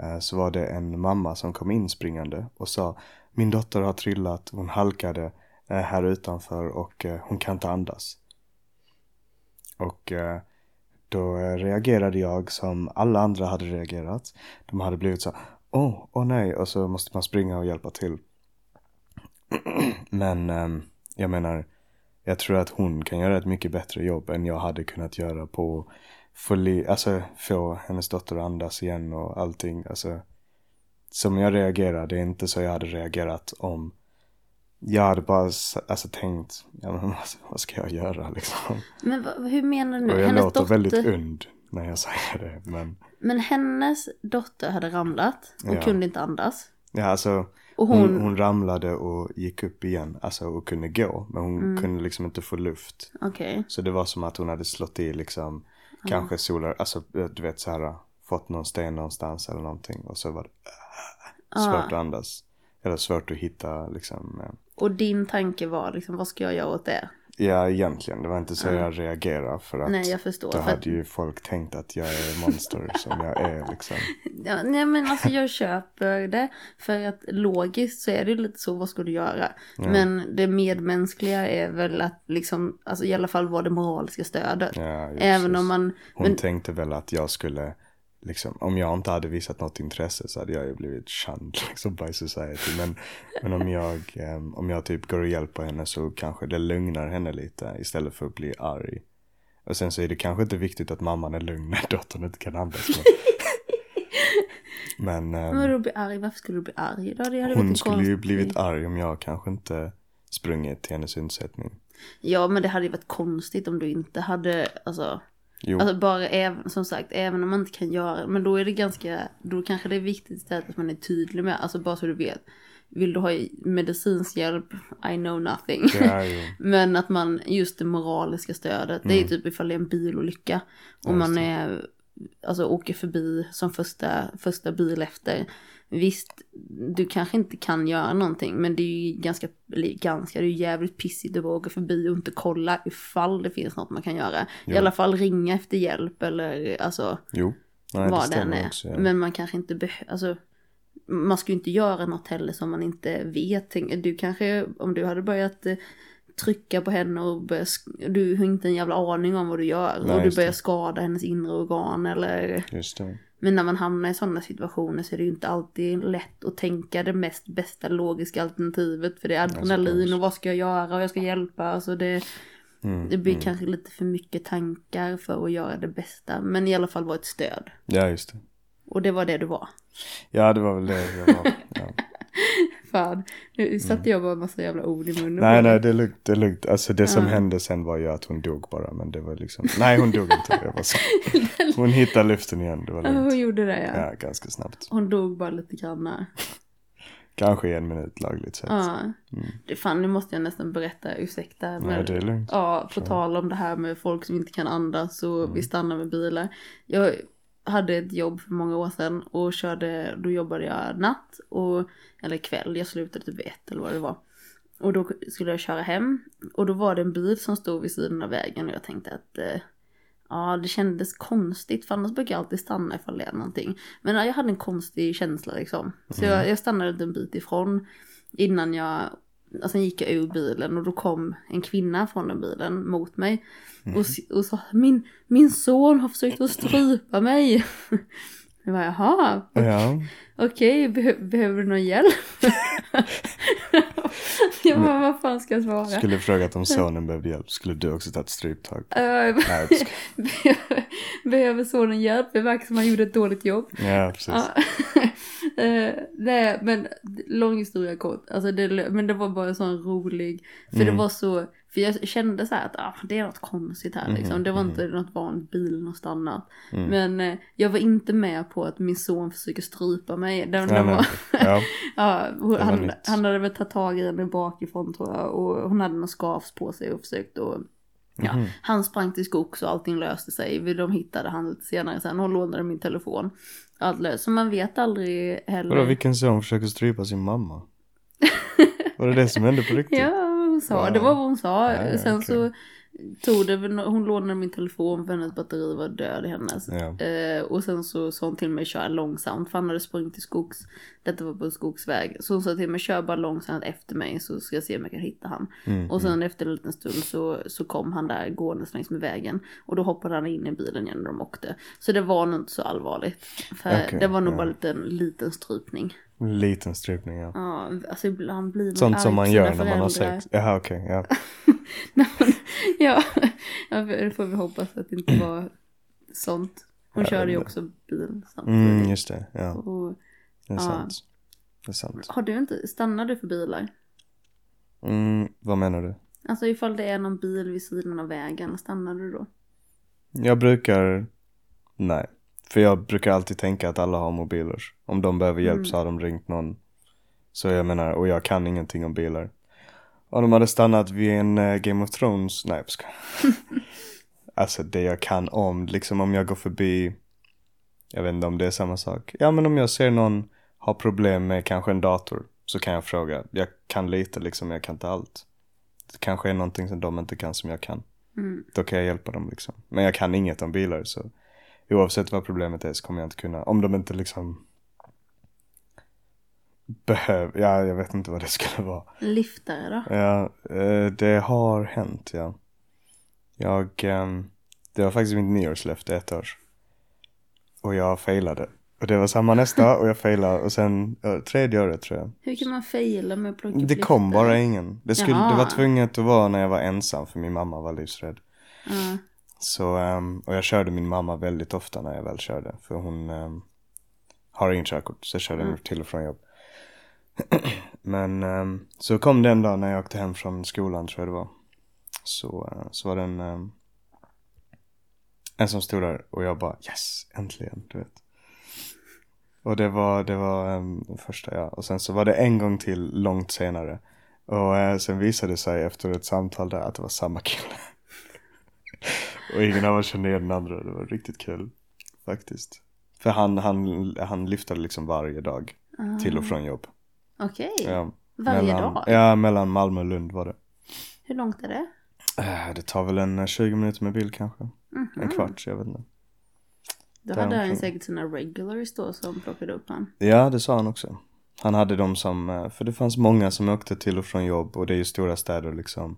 Uh, ehm, så var det en mamma som kom in springande och sa Min dotter har trillat, hon halkade uh, här utanför och uh, hon kan inte andas. Och eh, då reagerade jag som alla andra hade reagerat. De hade blivit så åh, åh nej, och så måste man springa och hjälpa till. Men jag menar, jag tror att hon kan göra ett mycket bättre jobb än jag hade kunnat göra på få, alltså, få hennes dotter att andas igen och allting. Alltså, som jag reagerade, det är inte så jag hade reagerat om jag hade bara alltså, tänkt, ja, men, vad, vad ska jag göra liksom? Men vad- hur menar du nu? Och jag hennes låter dotter, väldigt und när jag säger det. Men Men hennes dotter hade ramlat och Ja. kunde inte andas. ja, alltså, Och hon... hon- Hon, ramlade och gick upp igen, alltså och kunde gå. Men hon Mm. kunde liksom inte få luft. Okej. Så det var som att hon hade slått i liksom, kanske solar, alltså du vet så här, fått någon sten någonstans eller någonting. Och så var det Ah. svårt att andas. Eller svårt att hitta liksom, eh, Och din tanke var liksom, vad ska jag göra åt det? Ja egentligen, det var inte så jag reagerade för att Nej, jag förstår. då För att, hade ju folk tänkt att jag är monster som jag är liksom. ja, nej men alltså jag köper det. För att logiskt så är det ju lite så, vad ska du göra? Men det medmänskliga är väl att liksom, alltså i alla fall vara det moraliska stödet. Ja, Även om man, Hon men, tänkte väl att jag skulle, liksom, om jag inte hade visat något intresse så hade jag ju blivit shunned liksom by society. Men, men om jag, ehm, om jag typ går och hjälper henne så kanske det lugnar henne lite istället för att bli arg. Och sen så är det kanske inte viktigt att mamman är lugn när dottern inte kan andas. Men, men ehm, men du blir arg, varför skulle du bli arg då? Det hade hon skulle ju konstig- blivit arg om jag kanske inte sprungit till hennes undsättning. Ja men det hade ju varit konstigt om du inte hade, alltså Jo, Alltså bara även, som sagt, även om man inte kan göra men då är det ganska, då kanske det är viktigt istället att man är tydlig med, alltså bara så du vet. Vill du ha medicinsk hjälp? I know nothing. ju, Men att man, just det moraliska stödet, det är Mm. typ ifall det är en bilolycka. Och man är, alltså åker förbi som första, första bil efter. Visst, du kanske inte kan göra någonting men det är ju ganska, eller ganska, det är jävligt pissigt att åka förbi och inte kolla ifall det finns något man kan göra. I Jo. alla fall ringa efter hjälp eller alltså jo. Nej, det vad den stämmer är. också. Ja. Men man kanske inte behöver, alltså man ska ju inte göra något heller som man inte vet. Du kanske, om du hade börjat eh, trycka på henne och börja, du har inte en jävla aning om vad du gör. Nej, och du börjar det. skada hennes inre organ eller Just det. Men när man hamnar i sådana situationer så är det ju inte alltid lätt att tänka det mest bästa logiska alternativet. För det är adrenalin och vad ska jag göra och jag ska hjälpa. Alltså det, Mm, det blir mm. kanske lite för mycket tankar för att göra det bästa. Men i alla fall vara ett stöd. Ja, just det. Och det var det du var. Ja, det var väl det jag var. Ja. Fan, nu satte jag bara en massa jävla ord i munnen Mm. Nej, nej, det är lugnt. Det är lugnt. Alltså det som Ja. hände sen var ju att hon dog bara. Men det var liksom, nej hon dog inte. Jag var så. Hon hittade luften igen. Det var Ja, hon lugnt. gjorde det ja. Ja, ganska snabbt. Hon dog bara lite grann. Kanske en minut lagligt sett. Ja. Det, fan, nu måste jag nästan berätta, ursäkta. Nej, men- det är lugnt. Ja, på tal om det här med folk som inte kan andas och Mm. vi stannar med bilar. Jag hade ett jobb för många år sedan och körde, då jobbade jag natt och, eller kväll, jag slutade typ vid ett eller vad det var. Och då skulle jag köra hem och då var det en bil som stod vid sidan av vägen och jag tänkte att eh, Ja, det kändes konstigt för annars brukar jag alltid stanna ifall det är någonting. Men ja, jag hade en konstig känsla liksom. Så jag, jag stannade en bit ifrån innan jag, och sen gick jag ur bilen och då kom en kvinna från den bilen mot mig. Och, s- och sa, min, min son har försökt att strypa mig. Jag bara, jaha, Ja, okej, beh- behöver du någon hjälp? jag bara, vad fan ska jag svara? skulle frågat om sonen behövde hjälp. Skulle du också ta ett stryptag? Eh, Nej, behöver, behöver sonen hjälp? Det verkar som han gjorde ett dåligt jobb. Ja, precis. Eh, nej, men lång historia kort. Alltså det, men det var bara en sån rolig. För Mm. det var så, för jag kände så här att ah, det är något konstigt här liksom. Mhm, Det var inte något vanligt bil någonstans annat. Mm. Men eh, jag var inte med på att min son försöker strypa mig. Den, den var, Ja, ja, han, han hade väl tagit tag i henne bakifrån tror jag. Och hon hade någon skavs på sig och försökt att Ja, Mhm. han sprang till skogs och allting löste sig. De hittade han lite senare sen. Hon lånade min telefon. Löst. Så man vet aldrig heller. Vadå, vilken son försöker strypa sin mamma? Var det det som hände på riktigt? Ja, hon sa. Wow. Det var vad hon sa. Ja, Sen okej. så tog det, hon lånade min telefon för hennes batteri var död i hennes. Ja. Eh, och sen så sa hon till mig köra långsamt för han hade sprungit till skogs. Detta var på en skogsväg. Så hon sa till mig kör bara långsamt efter mig så ska jag se om jag kan hitta han. Mm, Och sen efter en liten stund så, så kom han där gåendes längs med vägen. Och då hoppade han in i bilen igen när de åkte. Så det var nog inte så allvarligt. För Okej, det var nog ja. bara en liten strypning. Liten strypning, ja. Ja, alltså ibland blir man Sånt som man gör när man har sex. Jaha, okej, ja. Nej, men, ja, ja, det får vi hoppas att det inte var sånt. Hon Jag körde ju också bil samtidigt. Mm, just det, ja. Och, Det är Ja. sant. Det är sant. har du inte, stannar du för bilar? Mm, vad menar du? Alltså ifall det är någon bil vid sidan av vägen, stannar du då? Jag brukar, nej. För jag brukar alltid tänka att alla har mobiler. Om de behöver hjälp Mm. så har de ringt någon. Så jag menar, och jag kan ingenting om bilar. Om de hade stannat vid en eh, Game of Thrones, nej jag skojar. Alltså det jag kan om, liksom om jag går förbi, jag vet inte om det är samma sak. Ja men om jag ser någon ha problem med kanske en dator så kan jag fråga. Jag kan lite liksom, jag kan inte allt. Det kanske är någonting som de inte kan som jag kan. Mm. Då kan jag hjälpa dem liksom. Men jag kan inget om bilar så oavsett vad problemet är så kommer jag inte kunna, om de inte liksom behöver, ja jag vet inte vad det skulle vara. Liftare då? Ja, eh, det har hänt ja. Jag, ehm, det var faktiskt mitt nyårslöfte ett år. Och jag failade. Och det var samma nästa och jag failade och sen tredje året tror jag. Hur kan man faila med att plocka upp Det kom liftare? bara ingen. Det, skulle, det var tvunget att vara när jag var ensam för min mamma var livsrädd. Ja. Så, ehm, och jag körde min mamma väldigt ofta när jag väl körde. För hon ehm, har ingen körkort så jag körde Mm. till och från jobb. Men ehm, så kom det en dag när jag åkte hem från skolan tror jag det var. Så, eh, så var det en, en som stod där och jag bara yes, äntligen, du vet. Och det var, det var den första ja. Och sen så var det en gång till långt senare. Och eh, sen visade det sig efter ett samtal där att det var samma kille. och ingen av oss kände igen den andra. Det var riktigt kul. Faktiskt. För han, han, han lyftade liksom varje dag. Ah. Till och från jobb. Okej, Ja, varje mellan, dag? Ja, mellan Malmö och Lund var det. Hur långt är det? Eh, Det tar väl en eh, 20 minuter med bil kanske. Mhm. En kvart, jag vet inte. Då Där hade han säkert sina regulars då som plockade upp han. Ja, det sa han också. Han hade de som, eh, för det fanns många som åkte till och från jobb och det är ju stora städer liksom.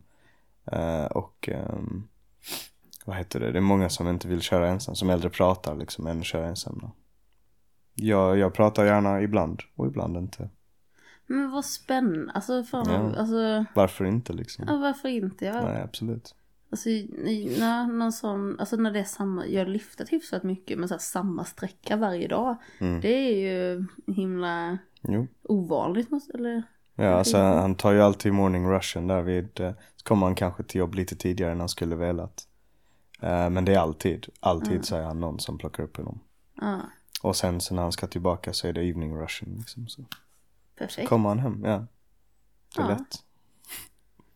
Eh, och ehm, vad heter det? Det är många som inte vill köra ensam, som hellre pratar liksom än köra ensamma. Jag, jag pratar gärna ibland och ibland inte. Men vad spännande. Alltså, fan, Ja. alltså, Varför inte liksom? ja, varför inte? Jag, Nej, absolut. Alltså när någon sån, alltså när det är samma, jag har lyftat hyfsat mycket men så här, samma sträcka varje dag. Mm. Det är ju himla Jo. ovanligt måste, eller? Ja, alltså han tar ju alltid morning rushen där vid, eh, så kommer han kanske till jobb lite tidigare än han skulle velat. Eh, men det är alltid, alltid så är han någon som plockar upp honom. Ja, Och sen så när han ska tillbaka så är det evening rushen liksom. Så perfekt. kommer han hem, ja. Det är Ja. lätt.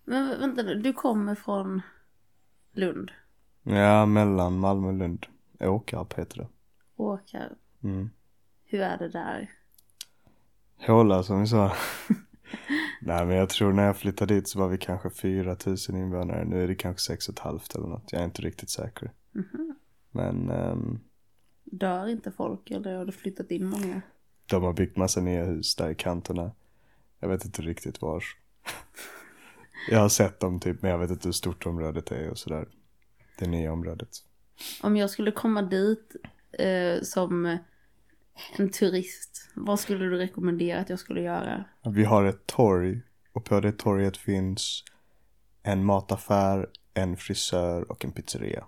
Men vä- vänta nu, du kommer från Lund? Ja, mellan Malmö och Lund. Åkarp heter det. Åkar. Mm. Hur är det där? Håla som vi sa. Nej men jag tror när jag flyttade dit så var vi kanske 4000 invånare. Nu är det kanske 6 halvt eller något. Jag är inte riktigt säker. Mhm. Men ehm, Dör inte folk eller har du flyttat in många? de har byggt massa nya hus där i kanterna. Jag vet inte riktigt var. jag har sett dem typ men jag vet inte hur stort området är och sådär. Det nya området. Om jag skulle komma dit eh, som en turist, vad skulle du rekommendera att jag skulle göra? Vi har ett torg och på det torget finns en mataffär, en frisör och en pizzeria.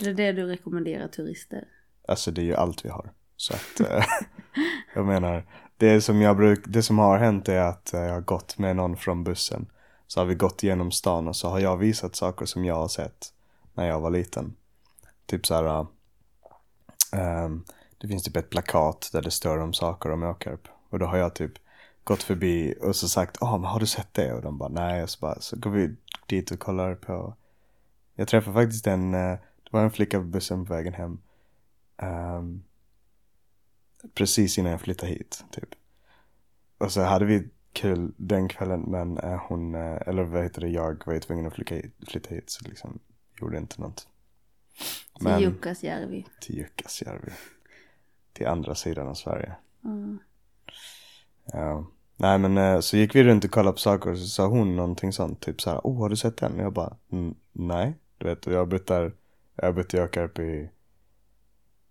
Är det det du rekommenderar turister? Alltså det är ju allt vi har. Så att eh, jag menar, det som jag bruk, det som har hänt är att eh, jag har gått med någon från bussen. Så har vi gått igenom stan och så har jag visat saker som jag har sett när jag var liten. Typ så här, ehm, det finns typ ett plakat där det står om saker om Åkarp. Och då har jag typ gått förbi och så sagt, ja men har du sett det? Och de bara, nej. Och så, bara, så går vi dit och kollar på. Jag träffade faktiskt en, eh, det var en flicka på bussen på vägen hem. Ehm, precis innan jag flyttade hit, typ. Och så hade vi kul den kvällen, men eh, hon, eh, eller vad heter det, jag var ju tvungen att flytta hit, flytta hit så liksom gjorde inte något. Till Jukkasjärvi. till Jukkasjärvi. Till andra sidan av Sverige. Mm. Ja. Nej men eh, så gick vi runt och kollade på saker och så sa hon någonting sånt. Typ så här, oh har du sett den? Och jag bara, "Mm, nej. Du vet, och jag har bott där, jag har bott i Åkarp i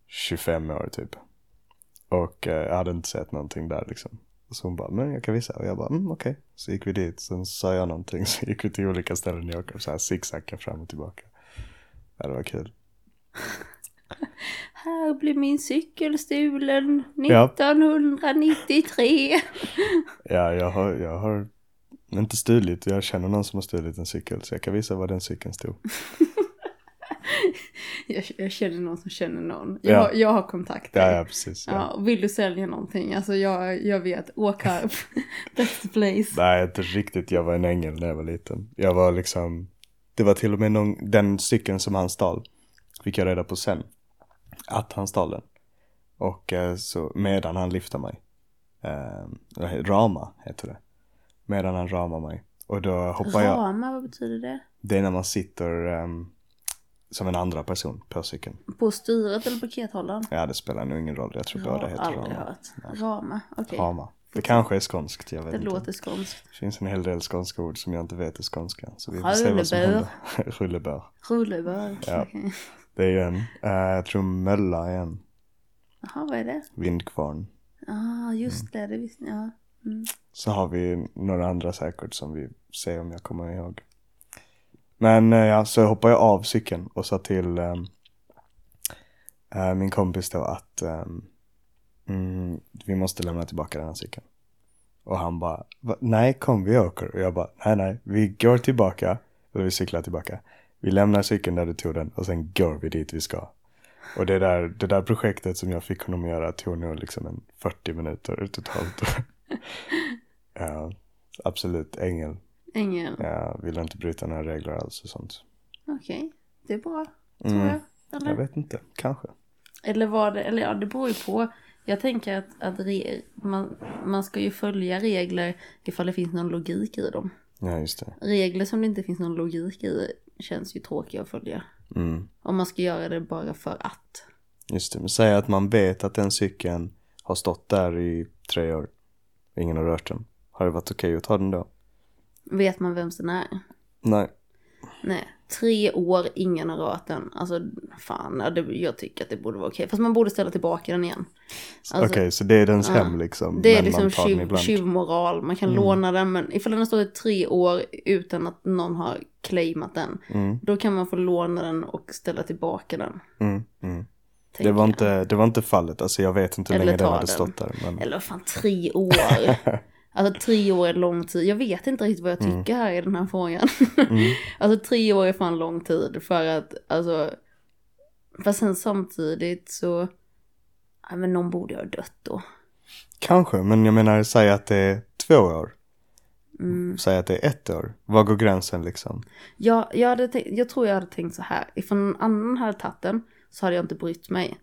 25 år typ. Och eh, jag hade inte sett någonting där liksom. Och så hon bara, men jag kan visa. Och jag bara, mm, okej. Så gick vi dit, sen sa jag någonting. Så gick vi till olika ställen i Åkarp, så här zigzacka fram och tillbaka. Ja, det var kul. Här blev min cykel stulen Ja. 1993. Ja, jag har, jag har inte stulit. Jag känner någon som har stulit en cykel. Så jag kan visa var den cykeln stod. Jag, jag känner någon som känner någon. Jag, Ja. har, jag har kontakter. Ja, ja precis. Ja. Vill du sälja någonting? Alltså jag, jag vet, Åkarp, that's the place. Nej, inte riktigt. Jag var en ängel när jag var liten. Jag var liksom, det var till och med någon, den cykeln som han stal. Fick jag reda på sen. Att han stal den. Och eh, så medan han lyfte mig. Eh, rama heter det. Medan han ramar mig. Och då hoppar jag. Rama, vad betyder det? Det är när man sitter ehm, som en andra person på cykeln. På styret eller pakethållaren? Ja, det spelar nog ingen roll. Jag tror båda heter aldrig rama. hört. Rama, okej. Rama. Det kanske är skånskt, jag vet Det inte. låter skånskt. Det finns en hel del skånska ord som jag inte vet är skånska. Så vi får se vad som Rullebör. händer. Rullebör. Rullebör. Ja. Det är ju en. Eh, jag tror mölla är en. Jaha, vad är det? Vindkvarn. Ah, just det, det visste jag. Mm. Så har vi några andra säkert som vi ser om jag kommer ihåg. Men eh, ja, så hoppade jag av cykeln och sa till eh, min kompis då att ehm, mm, vi måste lämna tillbaka den här cykeln. Och han bara, "Va? nej kom vi åker. Och jag bara, nej nej, vi går tillbaka. Eller vi cyklar tillbaka. Vi lämnar cykeln där du tog den och sen går vi dit vi ska. Och det där, det där projektet som jag fick honom att göra tog nog liksom en 40 minuter totalt. ja, absolut, ängel. Ängel. Jag vill inte bryta några regler alls och sånt. Okej, det är bra. Tror Mm. jag. Eller? Jag vet inte, kanske. Eller var det, eller ja det beror ju på. Jag tänker att, att re, man, man ska ju följa regler ifall det finns någon logik i dem. Ja, just det. Regler som det inte finns någon logik i känns ju tråkiga att följa. Mm. Om man ska göra det bara för att. Just det, men säg att man vet att den cykeln har stått där i tre år. Ingen har rört den. Har det varit okej att ta den då? Vet man vems den är? Nej, Nej, tre år, ingen har rört den. Alltså fan, jag tycker att det borde vara okej. Fast man borde ställa tillbaka den igen. Alltså, Okej, så det är dens ja. hem liksom. Det är liksom tjuv, tjuvmoral. Man kan Mm. låna den men ifall den har stått i tre år utan att någon har claimat den. Mm, Då kan man få låna den och ställa tillbaka den. mm, mm. Det, var jag. inte, det var inte fallet, alltså jag vet inte hur Eller länge den hade stått där. Men... Eller fan, tre år. Alltså tre år är lång tid. Jag vet inte riktigt vad jag tycker här i den här frågan. Mm. alltså tre år är fan lång tid för att, alltså. Fast sen samtidigt så, ja men någon borde ha dött då. Kanske, men jag menar säg att det är två år. Mm. Säg att det är ett år. Var går gränsen liksom? Jag, jag, hade tänkt, jag tror jag hade tänkt så här. Ifall någon annan hade tagit den så hade jag inte brytt mig.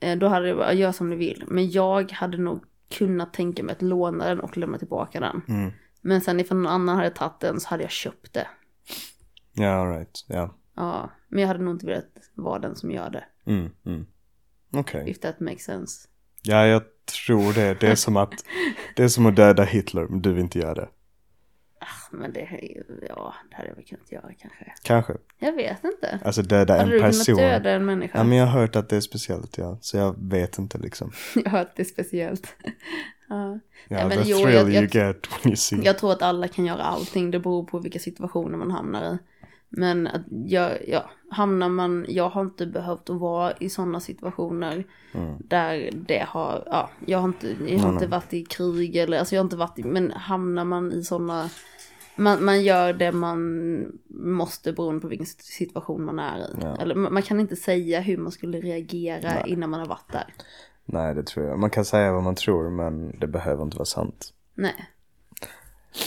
Eh, då hade det bara, gör som du vill. Men jag hade nog kunnat tänka mig att låna den och lämna tillbaka den. Mm. Men sen ifall någon annan hade tagit den så hade jag köpt det. Ja, alright. Ja. Ja, men jag hade nog inte velat vara den som gör det. Mm, mm. Okej. If that makes sense. Ja, jag tror det. Det är som att det är som att döda Hitler, men du vill inte göra det. Men det, ja, det hade jag väl kunnat göra kanske. Kanske. Jag vet inte. Alltså döda en Hade du person. kunnat döda en människa? Ja, men jag har hört att det är speciellt, ja. Så jag vet inte liksom. Jag har hört det speciellt. ja. Ja, men the jo, thrill jag- you jag- get when you see. Jag tror att alla kan göra allting, det beror på vilka situationer man hamnar i. Men att jag, ja, hamnar man, jag har inte behövt att vara i sådana situationer Mm. där det har, ja, jag har inte, jag har inte varit i krig eller, alltså jag har inte varit i, men hamnar man i sådana, man, man gör det man måste beroende på vilken situation man är i. Ja. Eller man kan inte säga hur man skulle reagera innan man har varit där. Nej, det tror jag. Man kan säga vad man tror, men det behöver inte vara sant. Nej.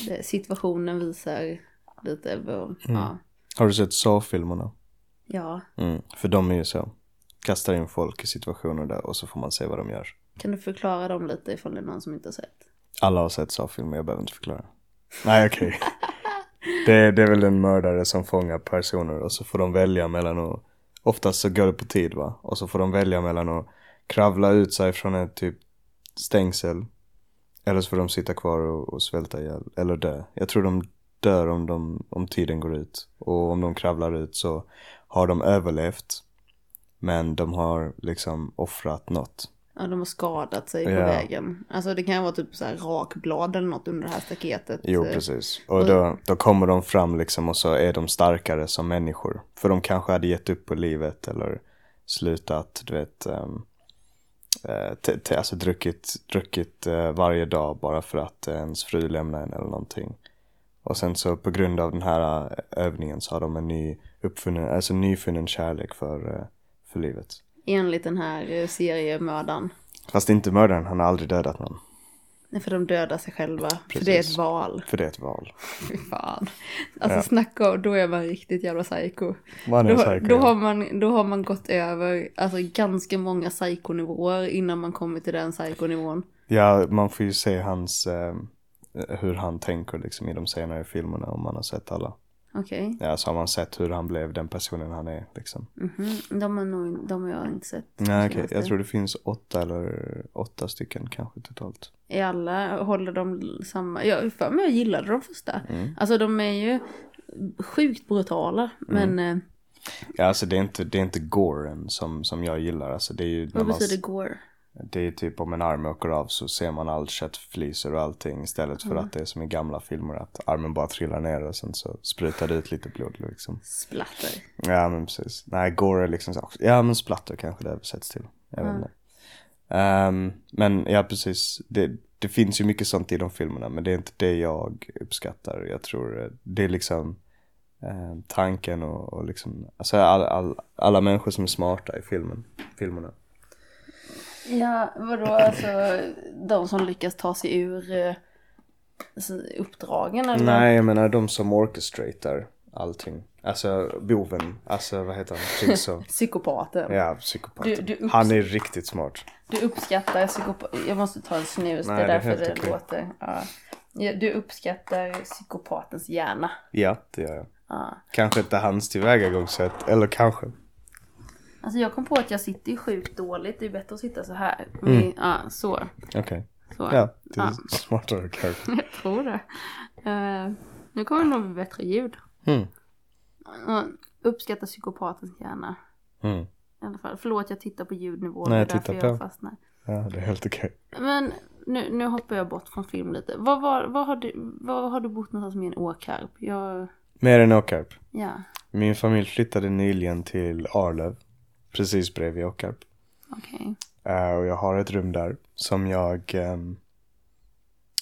Det, situationen visar lite vad, ja. Har du sett Saw-filmerna? Ja, Mm. För de är ju så. Kastar in folk i situationer där och så får man se vad de gör. kan du förklara dem lite ifall det är någon som inte har sett? Alla har sett Saw-filmer, jag behöver inte förklara. Nej, okej. det, det är väl en mördare som fångar personer och så får de välja mellan att, oftast så går det på tid va, och så får de välja mellan att kravla ut sig från ett typ stängsel eller så får de sitta kvar och, och svälta ihjäl, eller dö. Jag tror de dör om, de, om tiden går ut och om de kravlar ut så har de överlevt men de har liksom offrat något. Ja, de har skadat sig på Ja. vägen. Alltså det kan vara typ så här rakblad eller något under det här staketet. Jo, Eh, precis. Och då, då kommer de fram liksom och så är de starkare som människor. För de kanske hade gett upp på livet eller slutat, du vet, um, alltså druckit, druckit eh, varje dag bara för att ens fru lämnar en eller någonting. Och sen så på grund av den här eh, övningen så har de en ny uppfunnen, alltså nyfunnen kärlek för, eh, för livet. Enligt den här eh, seriemördaren. Fast inte mördaren, han har aldrig dödat någon. Nej, För de dödar sig själva. För det är ett Precis. val. För det är ett val. Fy fan. Alltså Ja. snacka om, då är man riktigt jävla psycho. Man är Då, säker. då, har man, då har man gått över alltså, ganska många psykonivåer innan man kommer till den psykonivån. Ja, man får ju se hans, eh, hur han tänker liksom i de senare filmerna om man har sett alla. Okej. Ja, så har man sett hur han blev den personen han är liksom. Mhm. De, har nog, de har jag inte sett. Nej, okej. senaste. Jag tror det finns åtta eller åtta stycken kanske totalt. I alla håller de samma, jag för mig jag gillade de första. Mm. Alltså de är ju sjukt brutala. Men eh, Ja, alltså det är inte, det är inte goren som, som jag gillar. Alltså det är ju vad man, betyder gore? Det är typ om en arm åker av så ser man all köttflisor och allting istället för att det är som i gamla filmer att armen bara trillar ner och sen så sprutar det ut lite blod liksom. Splatter. Ja men precis. Nej, gore är liksom så. Ja men splatter kanske det översätts till. Jag vet inte. Ehm, men ja precis. Det, det finns ju mycket sånt i de filmerna men det är inte det jag uppskattar. Jag tror eh, det är liksom eh, tanken och, och liksom, alltså all, all, alla människor som är smarta i filmen, filmerna. Ja, vadå alltså de som lyckas ta sig ur eh, alltså, uppdragen eller? Nej jag menar de som orchestratar allting. Alltså boven, alltså vad heter han? Jigsaw. Psykopaten. Ja, psykopaten. Du- du upps- Han är riktigt smart. Du uppskattar psykopat... Jag måste ta en snus, Nej, det är det därför helt det okej. låter. Ja. Ja, Du uppskattar psykopatens hjärna. Ja, det gör jag. Ja. Kanske inte hans tillvägagångssätt, eller kanske. Alltså jag kom på att jag sitter ju sjukt dåligt, det är bättre att sitta så här. Mm. Ja, så. Okej. så. Ja, det är Ja. smartare kanske. Jag tror det. Eh, nu kommer det nog bli bättre ljud. Mm. Ja, Uppskatta psykopatens hjärna. Mm. I alla fall. Förlåt jag tittar på ljudnivå. Nej, det är därför titta jag på. fastnar. Ja, det är helt okej. Men nu, nu hoppar jag bort från film lite. Var, var, var, har, du, var har du bott någonstans med en Åkarp? Jag, Mer än Åkarp. ja, Min familj flyttade nyligen till Arlöv. Precis bredvid Åkarp. okej. Eh, och jag har ett rum där som jag ehm,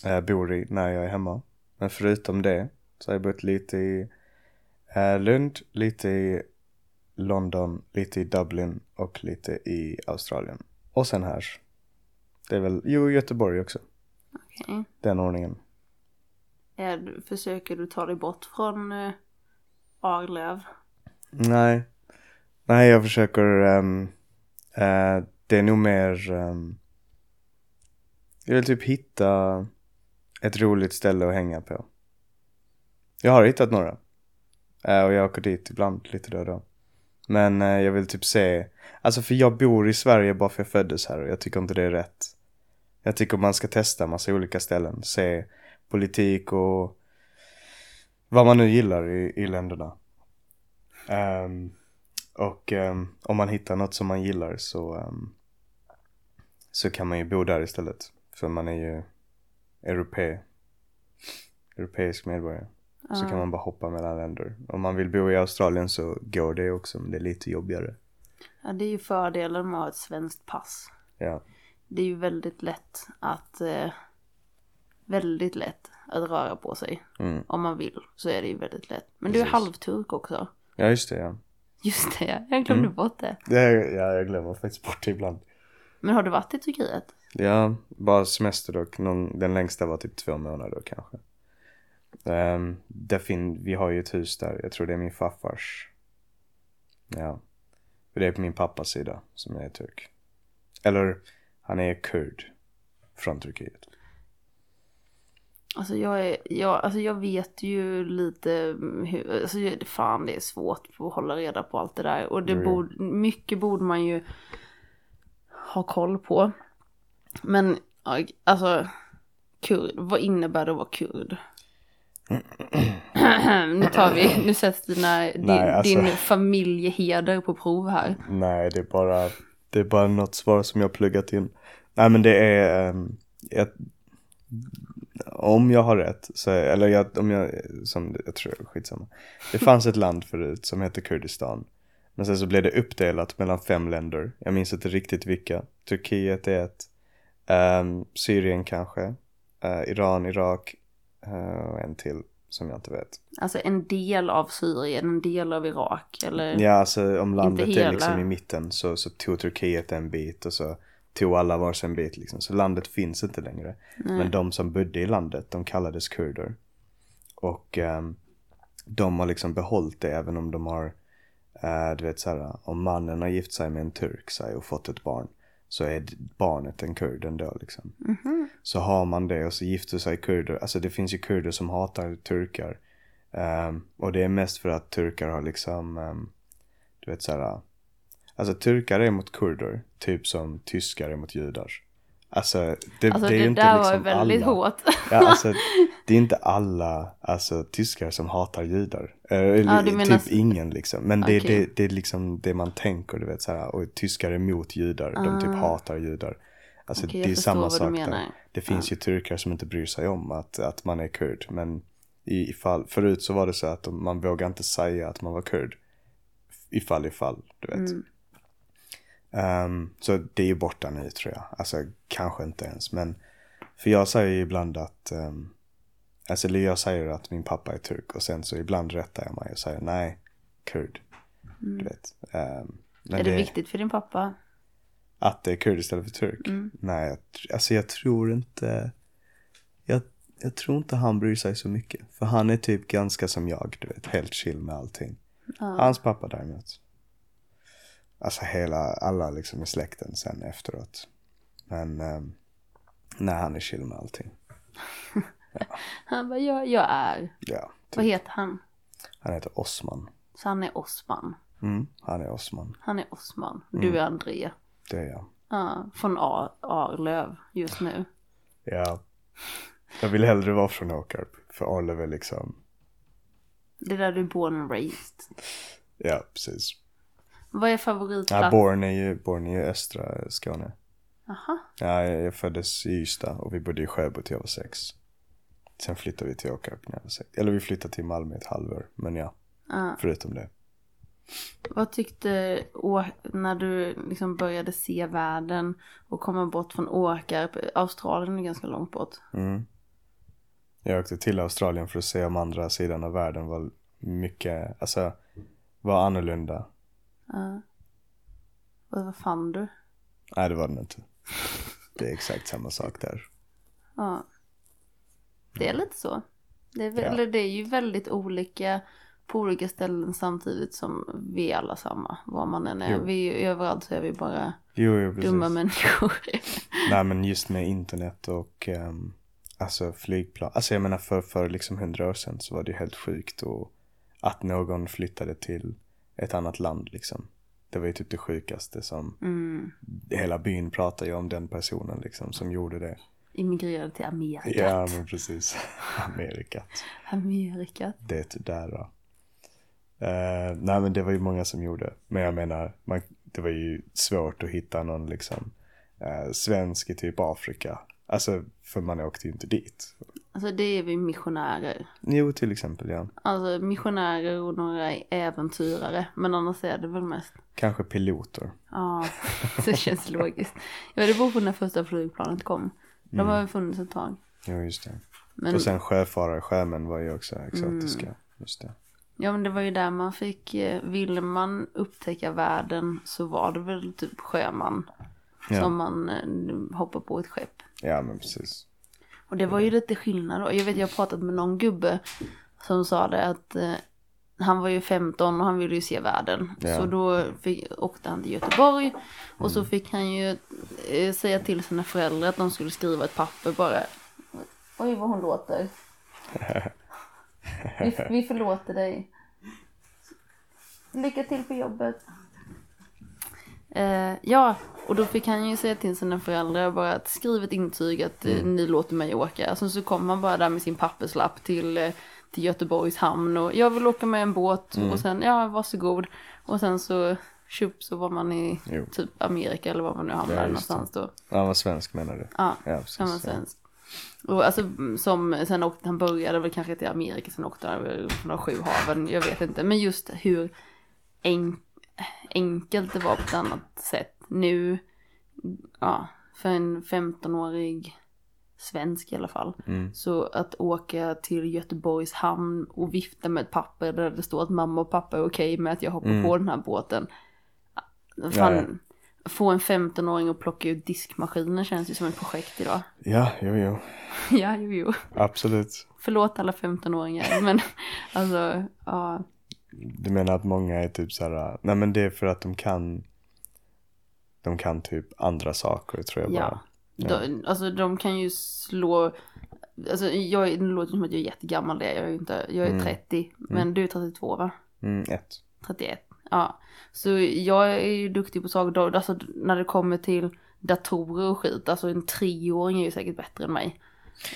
eh, bor i när jag är hemma. Men förutom det så har jag bott lite i eh, Lund, lite i London, lite i Dublin och lite i Australien. Och sen här. Det är väl, jo Göteborg också. okej. Den ordningen. Är Försöker du ta dig bort från uh, Arlöv? Nej. Nej, jag försöker. Um, uh, det är nog mer. Um, jag vill typ hitta ett roligt ställe att hänga på. Jag har hittat några. Uh, och jag åker dit ibland lite då och då. Men uh, jag vill typ se. Alltså för jag bor i Sverige bara för jag föddes här och jag tycker inte det är rätt. Jag tycker man ska testa massa olika ställen. Se politik och vad man nu gillar i, i länderna. Um, och ehm, om man hittar något som man gillar så, ehm, så kan man ju bo där istället. För man är ju europe, europeisk medborgare. Så Ja. kan man bara hoppa mellan länder. Om man vill bo i Australien så går det också men det är lite jobbigare. Ja, det är ju fördelen med att ha ett svenskt pass. Ja, Det är ju väldigt lätt att, eh, väldigt lätt att röra på sig. mm. Om man vill så är det ju väldigt lätt. Men du är Precis. halvturk också. ja just det ja. Just det, ja. jag glömde Mm. bort det. det ja. Jag glömmer faktiskt bort det ibland. Men har du varit i Turkiet? Ja, bara semester dock. Någon, den längsta var typ två månader kanske. Um, där fin, vi har ju ett hus där. Jag tror det är min farfars. Ja. För det är på min pappas sida som är turk. Eller han är kurd. Från Turkiet. Alltså jag, är, jag, alltså jag vet ju lite hur, alltså fan det är svårt att hålla reda på allt det där. Och det jo. borde, mycket borde man ju ha koll på. Men alltså, kurd, vad innebär det att vara kurd? nu tar vi, nu sätts dina, din, Nej, alltså- din familjeheder på prov här. Nej, det är bara, det är bara något svar som jag har pluggat in. Nej men det är, jag, om jag har rätt, så, eller jag, om jag, som, jag tror, skitsamma. Det fanns ett land förut som hette Kurdistan. Men sen så blev det uppdelat mellan fem länder. Jag minns inte riktigt vilka. Turkiet är ett, ehm, Syrien kanske, eh, Iran, Irak eh, och en till som jag inte vet. Alltså en del av Syrien, en del av Irak eller? Ja, alltså om landet är liksom i mitten så, så tog Turkiet en bit och så tog alla varsin bit liksom. Så landet finns inte längre. Men de som bodde i landet, de kallades kurder. Och ehm, de har liksom behållit det även om de har, eh, du vet såhär, om mannen har gift sig med en turk säg, och fått ett barn. Så är barnet en kurd ändå liksom. Så har man det och så gifter sig kurder, alltså det finns ju kurder som hatar turkar. Ehm, och det är mest för att turkar har liksom, ehm, du vet såhär, alltså turkar är mot kurder, typ som tyskar är mot judar. Alltså det, Alltså det det, är ju inte där liksom var väldigt alla. hårt. Ja, alltså, det är inte alla alltså, tyskar som hatar judar. Eh, Eller Ja, menar typ s- ingen liksom. Men det, Okej. det, det är liksom det man tänker, du vet så här. Och tyskar är emot judar, de typ hatar judar. Alltså Ah. Okej, det är samma sak menar. där. Det finns ju turkar som inte bryr sig om att, att man är kurd. Men i, ifall, förut så var det så att man vågade inte säga att man var kurd. Ifall ifall, du vet. Mm. Ehm, så det är ju borta nu tror jag. Alltså kanske inte ens. Men för jag säger ju ibland att um, Alltså eller jag säger att min pappa är turk och sen så ibland rättar jag mig och säger nej, kurd. Du vet. Mm. är det, viktigt för din pappa? Att det är kurd istället för turk? Mm. Nej, jag, alltså jag tror inte jag, jag tror inte han bryr sig så mycket. För han är typ ganska som jag, du vet. Helt chill med allting. Hans pappa däremot. Alltså hela, alla liksom i släkten sen efteråt. Men um, nej, han är chill med allting. Han bara, jag, jag är. Ja, typ. Vad heter han? Han heter Osman. Så han är Osman. Mm, han är Osman. Han är Osman. Mm. Du är André. Det är jag. Ja, från A- Arlöv just nu. Ja. Jag vill hellre vara från Åkarp. För Arlöv är liksom, Det är där du är born and raised. Ja, precis. Vad är Ja, favoritplats? Born är ju, Born är ju östra Skåne. Jaha. Ja, jag jag föddes i Ystad och vi bodde i Sjöbo till jag var sex. Sen flyttade vi till Åkarp när jag var sex. Eller vi flyttade till Malmö ett halvår. Men ja, Ja. förutom det. Vad tyckte när du liksom började se världen och komma bort från Åkarp? Australien är ganska långt bort. Mm. Jag åkte till Australien för att se om andra sidan av världen var mycket, alltså var annorlunda. Ja. Och vad fann du? Nej, det var den inte. Det är exakt samma sak där. Ja. Det är lite så. Det är, väl- Ja. eller det är ju väldigt olika på olika ställen samtidigt som vi är alla samma. Var man än är. Jo. Vi överallt så är vi bara Jo, jo dumma människor. Nej, men just med internet och um, alltså flygplan. Alltså jag menar för, för liksom hundra år sedan så var det ju helt sjukt och att någon flyttade till ett annat land liksom. Det var ju typ det sjukaste som Mm. hela byn pratar ju om den personen liksom som gjorde det. Immigrerade till Amerika. Ja, men precis. Amerikat. Amerika. Det där då. Eh, nej men det var ju många som gjorde. Men jag menar, man, det var ju svårt att hitta någon liksom eh, svensk i typ Afrika. Alltså, för man åkte ju inte dit. Alltså det är vi missionärer. Jo, till exempel ja. Alltså missionärer och några äventyrare. Men annars är det väl mest. Kanske piloter. Ja, det känns logiskt. Ja, det beror på när första flygplanet kom. De Mm. har ju funnits ett tag. Jo, just det. Men, Och sen sjöfarare, sjömän var ju också exotiska. Mm. Just det. ja, men det var ju där man fick, eh, ville man upptäcka världen så var det väl typ sjöman. Ja. Som man eh, hoppar på ett skepp. Ja, men precis. Och det var ju lite skillnad då. Jag vet jag har pratat med någon gubbe som sa det att eh, han var ju 15 och han ville ju se världen. Ja. Så då fick, åkte han till Göteborg och Mm. så fick han ju eh, säga till sina föräldrar att de skulle skriva ett papper bara. Oj vad hon låter. Vi, vi förlåter dig. Lycka till på jobbet. Eh, ja, och då fick han ju säga till sina föräldrar bara att skriv ett intyg att eh, ni låter mig åka. Alltså, så kom han bara där med sin papperslapp till, eh, till Göteborgs hamn och jag vill åka med en båt och sen ja varsågod. Och sen så tjup så var man i Jo. typ Amerika eller var man nu hamnade Ja, någonstans då. Han var svensk menar du? Ja, Ja, precis. han var ja. svensk. Och alltså som, sen åkte han började väl kanske till Amerika, sen åkte han över de sju haven, jag vet inte. Men just hur en, enkelt det var på ett annat sätt. Nu, ja, för en 15-årig svensk i alla fall. Mm. Så att åka till Göteborgs hamn och vifta med ett papper där det står att mamma och pappa är okej med att jag hoppar på den här båten. Fan, Mm. Ja, Få en 15-åring att plocka ut diskmaskiner känns ju som ett projekt idag. Ja, jo, jo. ja, jo, jo. Absolut. Förlåt alla 15-åringar, men alltså, ja. Du menar att många är typ så här, nej men det är för att de kan, de kan typ andra saker tror jag bara. Ja. De, alltså de kan ju slå, alltså jag, det låter som att jag är jättegammal det jag är inte, jag är 30, men du är 32 va? Mm, ett. 31. Ja. Så jag är ju duktig på saker alltså när det kommer till datorer och skit, alltså en treåring är ju säkert bättre än mig.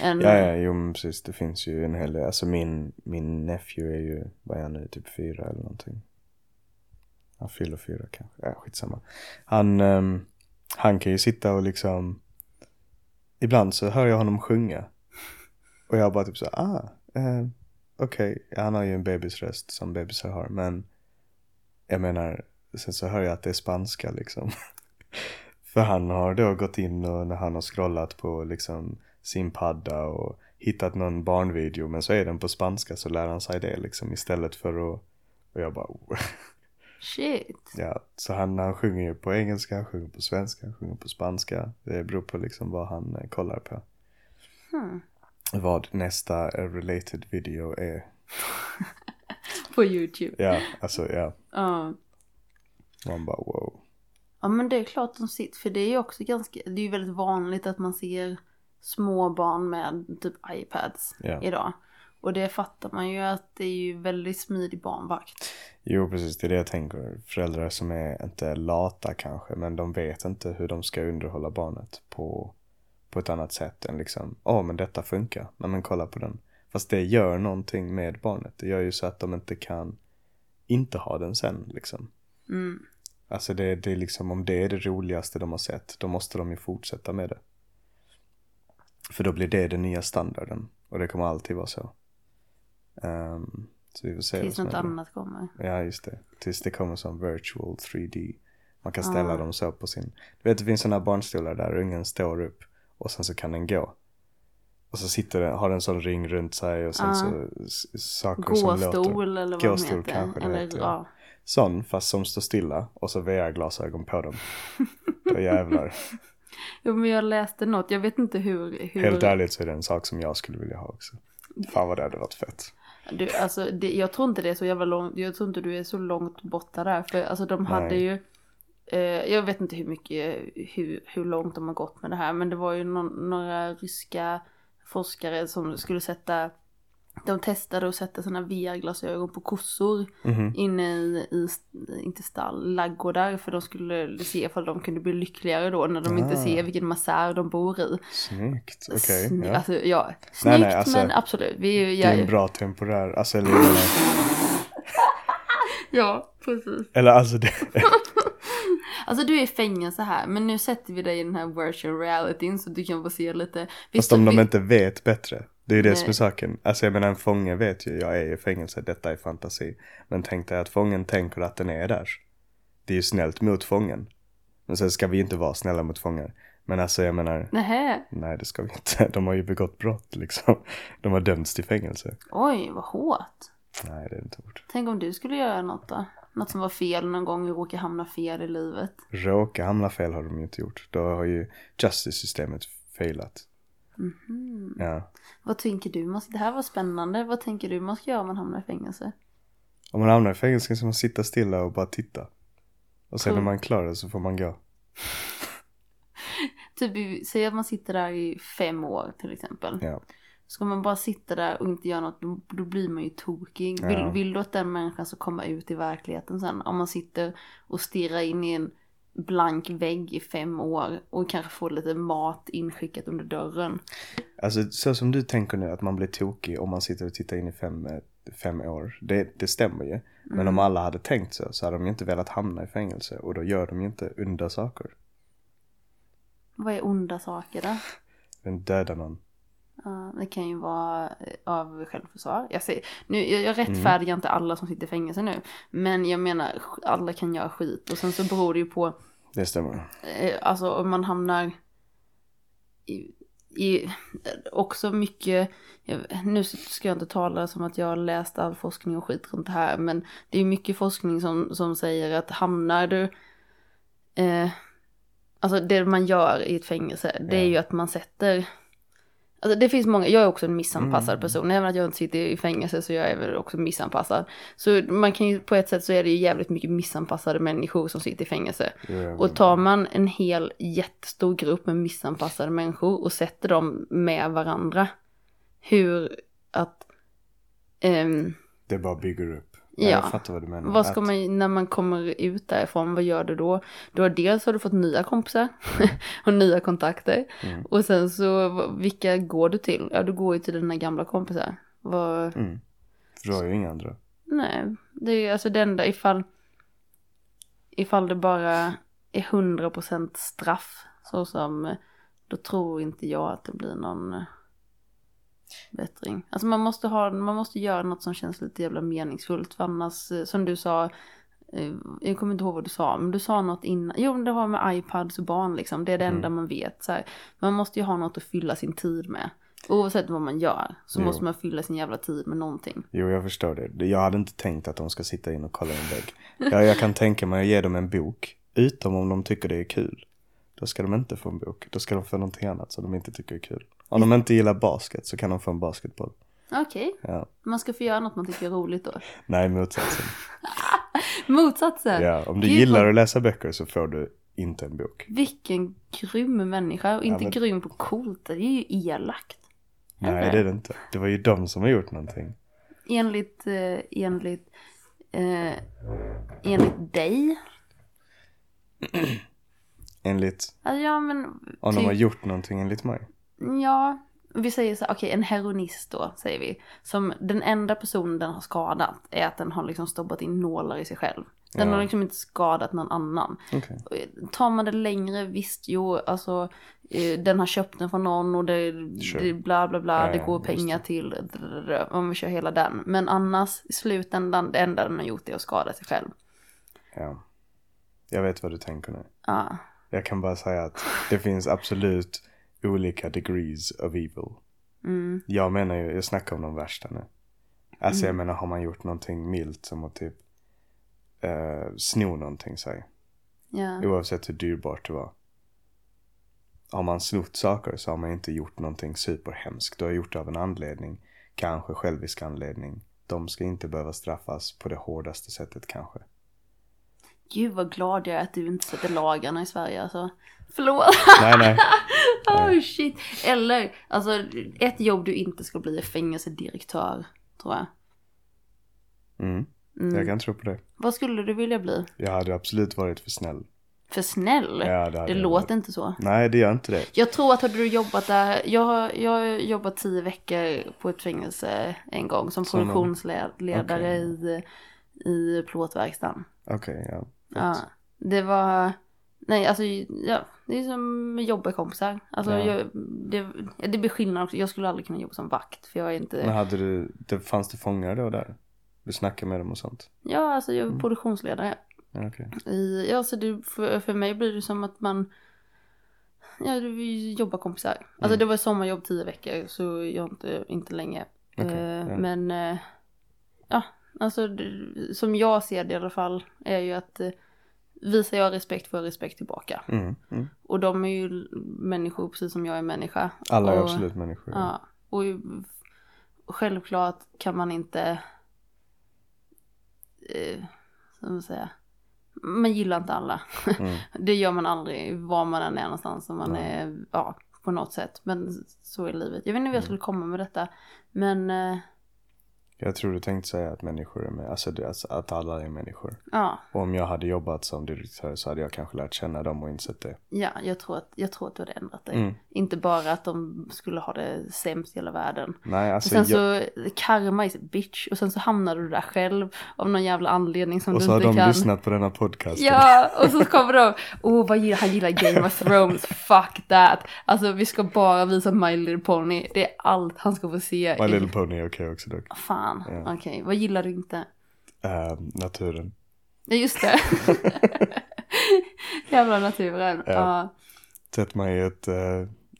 En, Ja, ja, jo men precis. Det finns ju en hel del. Alltså min, min nephew är ju, vad är han nu, typ fyra eller någonting. Han fyller fyra kanske. Ja, skitsamma. Han, um, han kan ju sitta och liksom, ibland så hör jag honom sjunga. Och jag bara typ så, ah, eh, okej. Han har ju en bebisröst som bebisar har, men jag menar, sen så hör jag att det är spanska liksom. För han har då gått in och när han har scrollat på liksom sin padda och hittat någon barnvideo men så är den på spanska så lär han sig det liksom istället för att och jag bara oh. Shit. ja så han, han sjunger ju på engelska, han sjunger på svenska, han sjunger på spanska det beror på liksom vad han eh, kollar på Hmm. vad nästa eh, related video är På YouTube. ja alltså ja Ja. man bara wow Ja men det är klart de sitter, för det är ju också ganska, det är ju väldigt vanligt att man ser små barn med typ iPads Ja. idag. Och det fattar man ju att det är ju väldigt smidig barnvakt. Jo, precis. Det är det jag tänker. Föräldrar som är inte lata kanske, men de vet inte hur de ska underhålla barnet på, på ett annat sätt än liksom, åh, men detta funkar. Nej, men kolla på den. Fast Fast det gör någonting med barnet. Det gör ju så att de inte kan inte ha den sen liksom. Mm. Alltså det, det är liksom, om det är det roligaste de har sett, då måste de ju fortsätta med det. För då blir det den nya standarden. Och det kommer alltid vara så. Ehm, så vi får se Tills något händer. annat kommer. Ja, just det. Tills det kommer som virtual 3D. Man kan ställa Ah. dem så på sin... Du vet, det finns sådana barnstolar där ungen står upp och sen så kan den gå. Och så sitter den, har den en sån ring runt sig och sen Ah. så saker som låter. Gåstol eller vad Gåstol heter. kanske det eller, heter, ja. ja. Sån, fast som står stilla och så VR-glasögon på dem. Då jävlar. Jo men jag läste något, jag vet inte hur... hur... Helt ärligt så är det en sak som jag skulle vilja ha också. Fan vad det hade varit fett. Du, alltså, det, jag tror inte det är så jävla långt, jag tror inte du är så långt borta där. För alltså de hade Nej. ju, eh, jag vet inte hur mycket, hur, hur långt de har gått med det här. Men det var ju någon, några ryska forskare som skulle sätta, de testade att sätta sådana VR-glasögon på kossor Mhm. inne i, i, inte stall, laggårdar. För de skulle se ifall de kunde bli lyckligare då när de inte Ah. ser vilken massär de bor i. Snyggt, okej. Sny- ja. Alltså ja, snyggt nej, alltså, men absolut. Vi, Det är en bra temporär, alltså eller, Ja, precis. eller alltså det, Alltså du är i fängelse här, men nu sätter vi dig i den här virtual realityn så du kan få se lite. Fast Visst, om de vi- inte vet bättre. Det är ju det som är Nej. saken. Alltså jag menar en fånge vet ju, jag är i fängelse, detta är fantasi. Men tänk dig att fången tänker att den är där. Det är ju snällt mot fången. Men sen ska vi inte vara snälla mot fångar. Men alltså jag menar, Nähä, nej det ska vi inte. De har ju begått brott liksom. De har dömts till fängelse. oj vad hårt. Nej det är inte hårt. Tänk om du skulle göra något då? Något som var fel någon gång och råka hamna fel i livet. Råka hamna fel har de ju inte gjort. Då har ju justice-systemet failat. Mhm. Ja. Vad tänker du? man ska- Det här var spännande. Vad tänker du man ska göra om man hamnar i fängelse? Om man hamnar i fängelse ska man sitta stilla och bara titta. Och sen Cool. när man klarar så får man gå. Typ, säg att man sitter där i fem år till exempel. Ja. Ska man bara sitta där och inte göra något, då, då blir man ju tokig. Vill, Ja. vill du att den människan ska komma ut i verkligheten sen? Om man sitter och stirrar in i en blank vägg i fem år och kanske får lite mat inskickat under dörren. Alltså så som du tänker nu att man blir tokig om man sitter och tittar in i fem, fem år. Det, det stämmer ju. Men Mm. om alla hade tänkt så så hade de ju inte velat hamna i fängelse. Och då gör de ju inte onda saker. Vad är onda saker då? Den dödar någon. Ja, det kan ju vara eh, av självförsvar. Jag, säger, nu, jag, jag rättfärdigar inte alla som sitter i fängelse nu. Men jag menar, alla kan göra skit. Och sen så beror det ju på Det stämmer. eh, alltså om man hamnar i, i också mycket, nu ska jag inte tala som att jag har läst all forskning och skit runt det här, men det är mycket forskning som, som säger att hamnar du, eh, alltså det man gör i ett fängelse, det är ju att man sätter Alltså det finns många, jag är också en missanpassad Mm. person, även att jag inte sitter i fängelse så jag är väl också missanpassad. Så man kan ju, på ett sätt så är det ju jävligt mycket missanpassade människor som sitter i fängelse. Jag Och tar man en hel jättestor grupp med missanpassade människor och sätter dem med varandra. Hur att... ehm, Det bara bygger upp. Ja. Jag fattar vad du menar. vad ska man, när man kommer ut därifrån, vad gör du då? då har dels har du fått nya kompisar och nya kontakter. Mm. Och sen så, vilka går du till? Ja, du går ju till dina gamla kompisar. Vad, Mm. För du har ju inga andra. Nej, det är alltså det enda ifall ifall det bara är 100% straff så som då tror inte jag att det blir någon bättring. Alltså man måste ha, man måste göra något som känns lite jävla meningsfullt för annars, eh, som du sa, eh, jag kommer inte ihåg vad du sa, men du sa något innan, jo men det har med iPads och barn liksom, det är det enda man vet så här. Man måste ju ha något att fylla sin tid med. Oavsett vad man gör så Jo. måste man fylla sin jävla tid med någonting. Jo, jag förstår det. Jag hade inte tänkt att de ska sitta in och kolla en vägg. Jag, jag kan tänka mig att ge dem en bok. Utom om de tycker det är kul. Då ska de inte få en bok. Då ska de få någonting annat som de inte tycker är kul. Om de inte gillar basket så kan de få en basketboll. Okej, Ja. man ska få göra något man tycker är roligt då. Nej, motsatsen. Motsatsen! Ja, om du Gud, gillar vad- att läsa böcker så får du inte en bok. Vilken grym människa och inte men- grym på coolt, det är ju elakt. Nej, Eller? det är det inte. Det var ju de som har gjort någonting. Enligt, eh, enligt, eh, enligt dig. Enligt, ja men, om de typ- har gjort någonting enligt mig. Ja, vi säger så okej en heroinist då säger vi. Som den enda personen den har skadat är att den har liksom stoppat in nålar i sig själv. Den Ja. har liksom inte skadat någon annan. Okej. Och Tar man det längre, visst jo, alltså eh, den har köpt den från någon och det, Sure. det bla bla bla, Ja, det går pengar till, drrrr, om vi kör hela den. Men annars, i slutändan, det enda den har gjort är att skada sig själv. Ja. Jag vet vad du tänker nu. Ja, Jag kan bara säga att det finns absolut olika degrees of evil. mm, Jag menar ju, jag snackar om de värsta nu. Alltså jag menar har man gjort någonting milt som att typ uh, sno någonting säg. ja, Oavsett hur dyrbart det var. Har man snott saker så har man inte gjort någonting superhemskt. Du har gjort det av en anledning. Kanske självisk anledning. De ska inte behöva straffas på det hårdaste sättet kanske. Gud vad glad jag är att du inte sätter lagarna i Sverige alltså. Förlåt. Nej nej. oh shit. Eller, alltså ett jobb du inte ska bli är fängelsedirektör, tror jag. Mm. Mm. Jag kan tro på det. Vad skulle du vilja bli? Jag hade absolut varit för snäll. För snäll? Ja, det det låter inte så. Nej det gör inte det. Jag tror att hade du jobbat där, jag har, jag har jobbat tio veckor på ett fängelse en gång som produktionsledare Okej. i, i plåtverkstan. Okej ja. Ja, det var, nej alltså ja, det är som med jobbarkompisar. Alltså Ja. jag, det, det blir skillnad också, jag skulle aldrig kunna jobba som vakt för jag är inte, Men hade du, det, fanns det fångar då där? Du snackade med dem och sånt? ja alltså jag är Mm. produktionsledare. Ja. I, ja, så det, för, för mig blir det som att man Ja, vi jobbar kompisar. Alltså Mm. det var sommarjobb tio veckor så jag är inte, inte länge. Okej, Eh, ja. Men eh, ja, alltså som jag ser det i alla fall är ju att eh, visar jag respekt får jag respekt tillbaka. Mm, mm. Och de är ju människor precis som jag är människa. Alla är och, absolut människor. Ja, och självklart kan man inte, eh, som man säga, man gillar inte alla. Mm. Det gör man aldrig var man än är någonstans. Om man Nej. är, ja, på något sätt. Men så är livet. Jag vet inte hur jag Mm. skulle komma med detta. Men, eh, Jag tror du tänkte säga att människor är med, alltså det- alltså att alla är människor. ja, Och om jag hade jobbat som direktör så hade jag kanske lärt känna dem och insett det. ja, jag tror att, jag tror att du hade ändrat dig. Mm. Inte bara att de skulle ha det sämst i hela världen. Nej, Och alltså sen jag, så, karma is a bitch. Och sen så hamnar du där själv av någon jävla anledning som och du så har inte de kan. lyssnat på denna podcast. Ja, och så kommer de, åh vad gillar han gillar Game of Thrones, fuck that. Alltså vi ska bara visa My Little Pony, det är allt han ska få se. My i- Little Pony är okej också dock. Fan, Ja. okej, vad gillar du inte? Eh, naturen. Ja just det. Jävla naturen. Ja. Ja. Sätt mig i ett,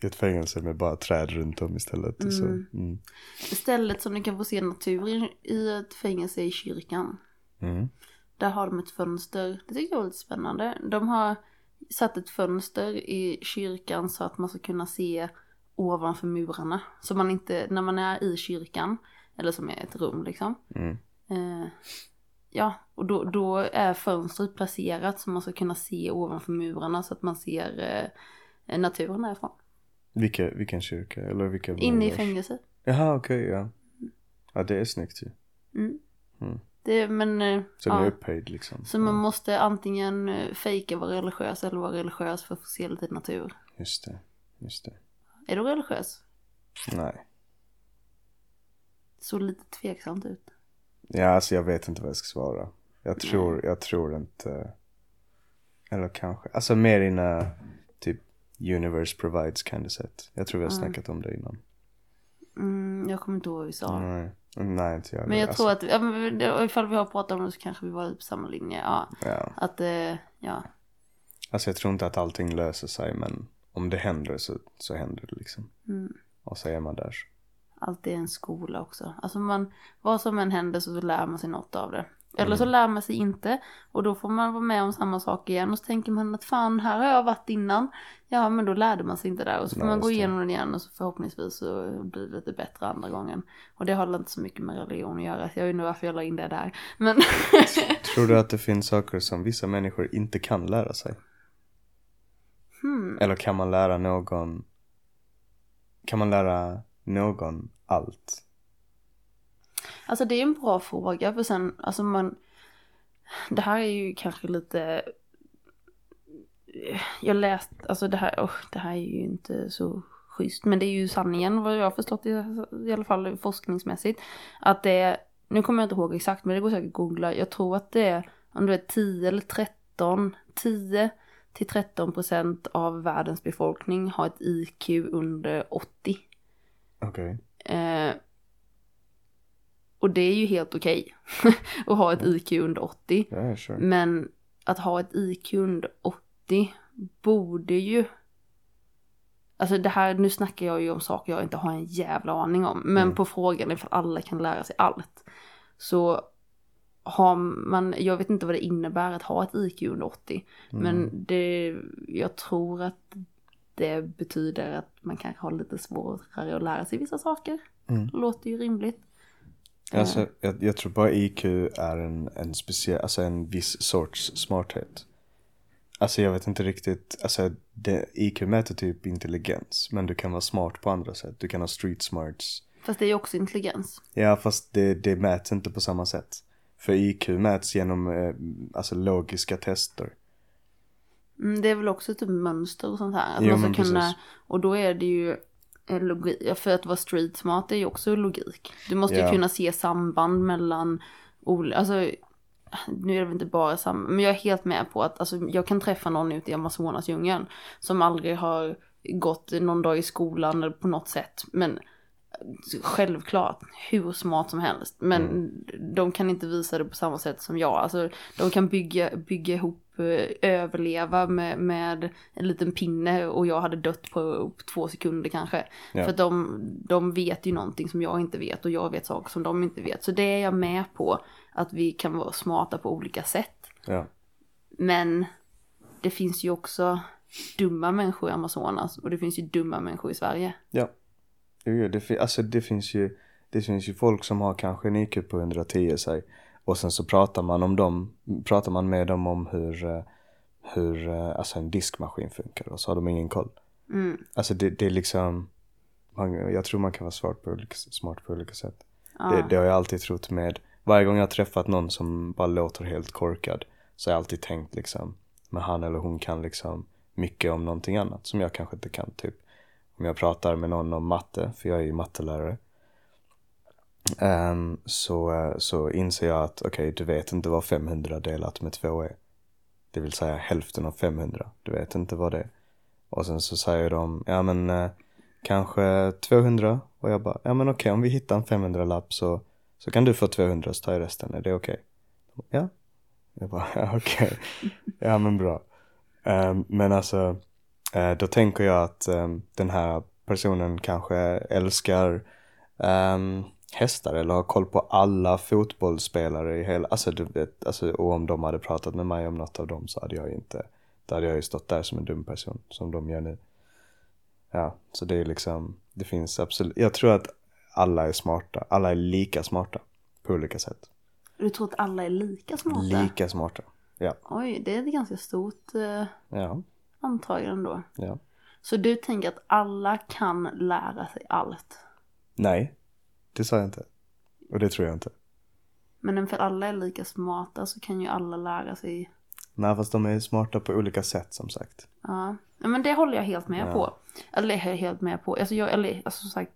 i ett fängelse med bara träd runt om istället. Och så. Mm. Mm. Stället som du kan få se natur i, ett fängelse i kyrkan. Mm. Där har de ett fönster, det tycker jag var lite spännande. De har satt ett fönster i kyrkan så att man ska kunna se ovanför murarna. Så man inte, när man är i kyrkan, eller som är ett rum liksom. Mm. Eh, ja, och då, då är fönstret placerat så man ska kunna se ovanför murarna så att man ser eh, naturen därifrån. Vilka, vilken kyrka? Eller vilka Inne i fängelset. Jaha, okej, ja. Ja, det är snyggt ju. Mm. Mm. Det, men, eh, Så den är ja. upphöjd liksom. Så man måste antingen fejka vara religiös eller vara religiös för att få se lite natur. Just det, just det. Är du religiös? Nej. Så lite tveksamt ut. Ja, alltså jag vet inte vad jag ska svara. Jag tror, jag tror inte. Eller kanske, alltså mer in a typ universe provides kind of set. Jag tror vi har Mm. snackat om det innan. Mm, jag kommer inte ihåg vad vi sa. Nej, nej inte jag. Men jag alltså, tror att, ja, men det- ifall vi har pratat om det så kanske vi var på samma linje. Ja, Ja, att, eh, ja. alltså jag tror inte att allting löser sig men om det händer så, så händer det liksom. Mm. Och så är man där. Allt är en skola också. Alltså man, vad som än händer så lär man sig något av det. Eller så Mm. lär man sig inte. Och då får man vara med om samma sak igen. Och så tänker man att fan, här har jag varit innan. Ja, men då lärde man sig inte där. Och så får Nej, man gå igenom det igen och så förhoppningsvis så blir det lite bättre andra gången. Och det har inte så mycket med religion att göra. Så jag vet inte varför jag la in det där. Men Tror du att det finns saker som vissa människor inte kan lära sig? hmm. Eller kan man lära någon Kan man lära någon allt? Alltså det är en bra fråga för sen, alltså man Det här är ju kanske lite Jag läst, alltså det här, oh, det här är ju inte så schysst. Men det är ju sanningen vad jag har förstått i, i alla fall forskningsmässigt. Att det är, nu kommer jag inte ihåg exakt men det går säkert att googla. Jag tror att det är om du är 10 eller 13, 10 till 13 procent av världens befolkning har ett IQ under 80. Okej. Eh, och det är ju helt okej att ha ett IQ under 80. Ja, yeah, sure. Men att ha ett IQ under 80 borde ju... Alltså det här, nu snackar jag ju om saker jag inte har en jävla aning om. Men Mm. på frågan ifall alla kan lära sig allt. Så har man, jag vet inte vad det innebär att ha ett IQ under 80. Mm. Men det, jag tror att det betyder att man kanske har lite svårare att lära sig vissa saker. Mm. Låter ju rimligt. Alltså, jag, jag tror bara IQ är en, en speciell, alltså en viss sorts smarthet. Alltså jag vet inte riktigt, alltså det, IQ mäter typ intelligens. Men du kan vara smart på andra sätt. Du kan ha street smarts. Fast det är ju också intelligens. Ja fast det, det mäts inte på samma sätt. För IQ mäts genom eh, alltså logiska tester. Mm, det är väl också typ mönster och sånt här. Att Jo, man ska kunna, precis. och då är det ju en logik, för att vara street smart är ju också logik. Du måste ju Ja. kunna se samband mellan olika, alltså nu är det väl inte bara samband, men jag är helt med på att alltså, jag kan träffa någon ute i Amazonasdjungeln som aldrig har gått någon dag i skolan eller på något sätt. Men självklart hur smart som helst. Men Mm. de kan inte visa det på samma sätt som jag. Alltså de kan bygga, bygga ihop, eh, överleva med, med en liten pinne och jag hade dött på, på två sekunder kanske. Ja. För att de, de vet ju någonting som jag inte vet och jag vet saker som de inte vet. Så det är jag med på. Att vi kan vara smarta på olika sätt. Ja. Men det finns ju också dumma människor i Amazonas och det finns ju dumma människor i Sverige. Ja. Jo, det, alltså det finns ju Det finns ju folk som har kanske en IQ på 110 sig Och sen så pratar man om dem Pratar man med dem om hur eh, Hur eh, alltså en diskmaskin funkar och så har de ingen koll Mm. Alltså det, det är liksom man, Jag tror man kan vara smart på olika, smart på olika sätt Ja. det, det har jag alltid trott med Varje gång jag har träffat någon som bara låter helt korkad Så har jag alltid tänkt liksom Men han eller hon kan liksom mycket om någonting annat som jag kanske inte kan typ om jag pratar med någon om matte, för jag är ju mattelärare Um, så, eh, så inser jag att okej, du vet inte vad 500 delat med 2 är Det vill säga hälften av 500, du vet inte vad det är Och sen så säger de, ja men eh, kanske 200 och jag bara, ja men okej om vi hittar en 500-lapp så, så kan du få 200 så tar jag resten, är det okej? Ja. Jag bara, ja okej. Ja men bra. Um, men alltså, då tänker jag att ehm, den här personen kanske älskar ehm, hästar eller har koll på alla fotbollsspelare i hela, alltså du vet, alltså, och om de hade pratat med mig om något av dem så hade jag inte, då hade jag ju stått där som en dum person som de gör nu. Ja, så det är liksom, det finns absolut, jag tror att alla är smarta, alla är lika smarta på olika sätt. Du tror att alla är lika smarta? Lika smarta. Ja, Oj, det är ett ganska stort eh, ja, antagande då. ja. Så du tänker att alla kan lära sig allt? Nej, det sa jag inte. Och det tror jag inte. Men för alla är lika smarta så kan ju alla lära sig. Nej, fast de är smarta på olika sätt som sagt. Ja, Ja, men det håller jag helt med Ja. på. Eller är helt med på. Alltså, jag, eller, alltså som sagt,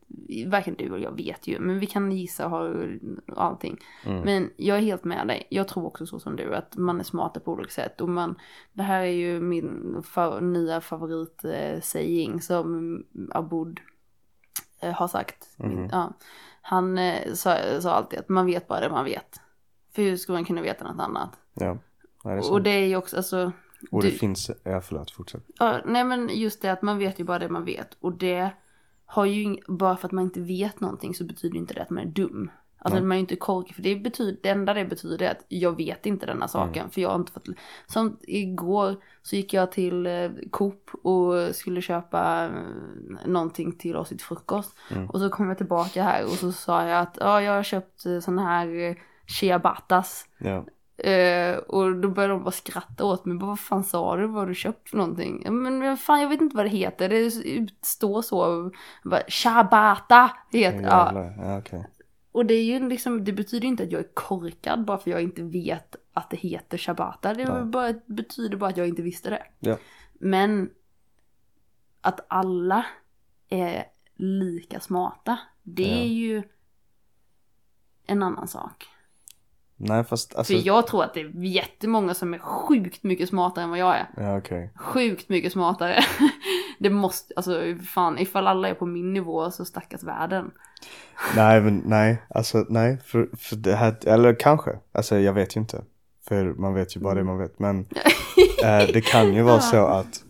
varken du och jag vet ju. Men vi kan gissa och ha allting. Mm. Men jag är helt med dig. Jag tror också så som du. Att man är smarta på olika sätt. Och man, det här är ju min fa- nya favorit-saying som Aboud eh, har sagt. Mhm. Ja. Han eh, sa, sa alltid att man vet bara det man vet. För hur ska man kunna veta något annat? Ja, det är sant. Och det är ju också, alltså. Och det du- finns, ja förlåt, fortsätt. Ja, nej men just det att man vet ju bara det man vet. Och det har ju bara för att man inte vet någonting så betyder inte det att man är dum. Alltså Nej. man är ju inte korkad för det betyder, det enda det betyder är att jag vet inte denna saken. För jag har inte fått, som igår så gick jag till eh, Coop och skulle köpa eh, någonting till oss till frukost. Och så kom jag tillbaka här och så sa jag att ja, jag har köpt eh, sån här ciabattas. Ja, Eh, och då började de bara skratta åt mig. Bara, vad fan sa du? Vad har du köpt för någonting? Men fan, jag vet inte vad det heter. Det står så. Bara, Shabata heter jävlar. Ja, okej. Och det är ju liksom, det betyder inte att jag är korkad bara för jag inte vet att det heter Shabata. Det bara, betyder bara att jag inte visste det. Ja. Men att alla är lika smarta. Det Ja. är ju en annan sak. Nej fast alltså. För jag tror att det är jättemånga som är sjukt mycket smartare än vad jag är. Ja okej. Sjukt mycket smartare. Det måste, alltså fan, ifall alla är på min nivå så stackas världen. Nej men nej, alltså nej, för, för det här, eller kanske, alltså jag vet ju inte. För man vet ju bara det man vet, men eh, det kan ju vara så att,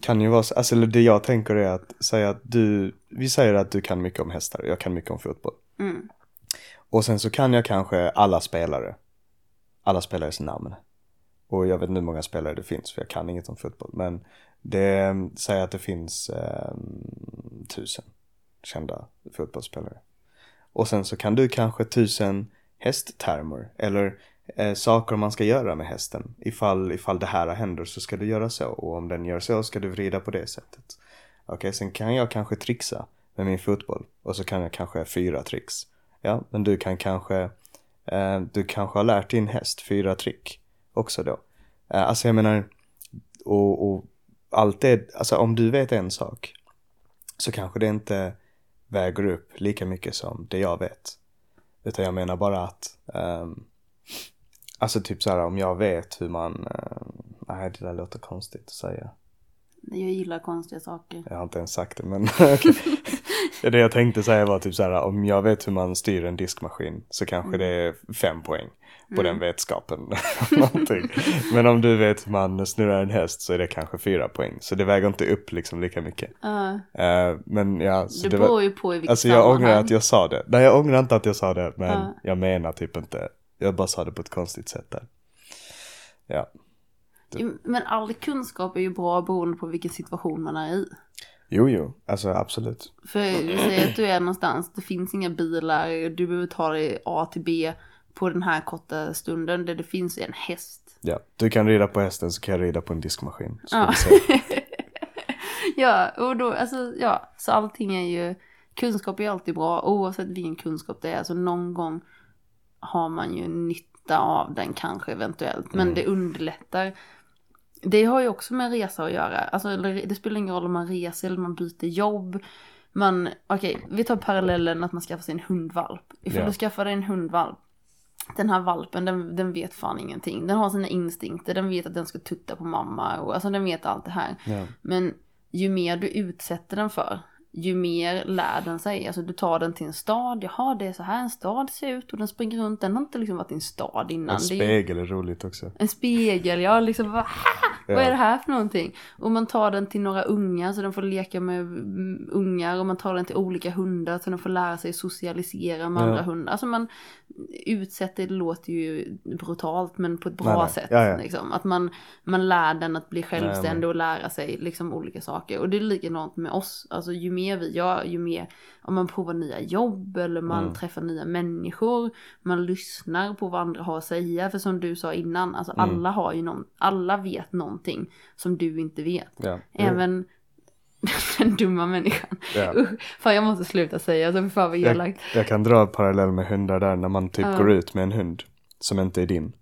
kan ju vara så, alltså eller det jag tänker är att säga att du, vi säger att du kan mycket om hästar, jag kan mycket om fotboll. Mm. Och sen så kan jag kanske alla spelare, alla spelares namn. Och jag vet inte hur många spelare det finns för jag kan inget om fotboll. Men det säger att det finns eh, tusen kända fotbollsspelare. Och sen så kan du kanske tusen hästtermer eller eh, saker man ska göra med hästen. Ifall, ifall det här händer så ska du göra så och om den gör så ska du vrida på det sättet. Okej, sen kan jag kanske trixa med min fotboll och så kan jag kanske fyra tricks. Ja, men du kan kanske, eh, du kanske har lärt din häst fyra trick också då. Eh, alltså jag menar, och, och allt det, alltså om du vet en sak så kanske det inte väger upp lika mycket som det jag vet. Utan jag menar bara att, ehm, alltså typ så här om jag vet hur man, uh, nej det där låter konstigt att säga. Jag gillar konstiga saker. Jag har inte ens sagt det men. Det jag tänkte säga var typ så här om jag vet hur man styr en diskmaskin så kanske det är fem poäng på den vetskapen. Men om du vet hur man snurrar en häst så är det kanske fyra poäng. Så det väger inte upp liksom lika mycket. Eh, men ja, så det det beror ju på i vilket Alltså jag ångrar att jag sa det. Nej jag ångrar inte att jag sa det men Ja. jag menar typ inte. Jag bara sa det på ett konstigt sätt där. Ja. Men all kunskap är ju bra beroende på vilken situation man är i. Jo jo, alltså absolut. För säger att du är någonstans, det finns inga bilar, du behöver ta dig A till B på den här korta stunden där det finns en häst. Ja, du kan rida på hästen så kan jag rida på en diskmaskin. Så Ja. ja, och då, alltså ja, så allting är ju, kunskap är alltid bra oavsett vilken kunskap det är. Alltså någon gång har man ju nytta av den kanske eventuellt, men Mm. det underlättar. Det har ju också med resa att göra. Alltså det spelar ingen roll om man reser eller man byter jobb. Man, okej, vi tar parallellen att man skaffar sig en hundvalp. Ifall Ja. du skaffar dig en hundvalp. Den här valpen, den, den vet fan ingenting. Den har sina instinkter, den vet att den ska tutta på mamma och alltså den vet allt det här. Ja. Men ju mer du utsätter den för, ju mer lär den sig. Alltså du tar den till en stad, jaha det är så här en stad ser ut och den springer runt. Den har inte liksom varit i en stad innan. En Det är ju- spegel är roligt också. en spegel, ja liksom vad, vad är det här för någonting? Och man tar den till några ungar så den får leka med ungar och man tar den till olika hundar så den får lära sig socialisera med Ja. andra hundar. Alltså man utsätter, det låter ju brutalt men på ett bra Nej, nej. sätt. Ja. Liksom. Att man, man lär den att bli självständig Nej, och lära sig liksom olika saker. Och det är likadant med oss. Alltså ju mer vi gör, ju mer om man provar nya jobb eller man Mm. träffar nya människor. Man lyssnar på vad andra har att säga. För som du sa innan, alltså Mm. alla har ju någon, alla vet någonting som du inte vet. Ja. Även den dumma människan. Ja. Usch, fan jag måste sluta säga så, för fan vad Jag, elakt. jag kan dra parallell med hundar där när man typ Ja. går ut med en hund som inte är din.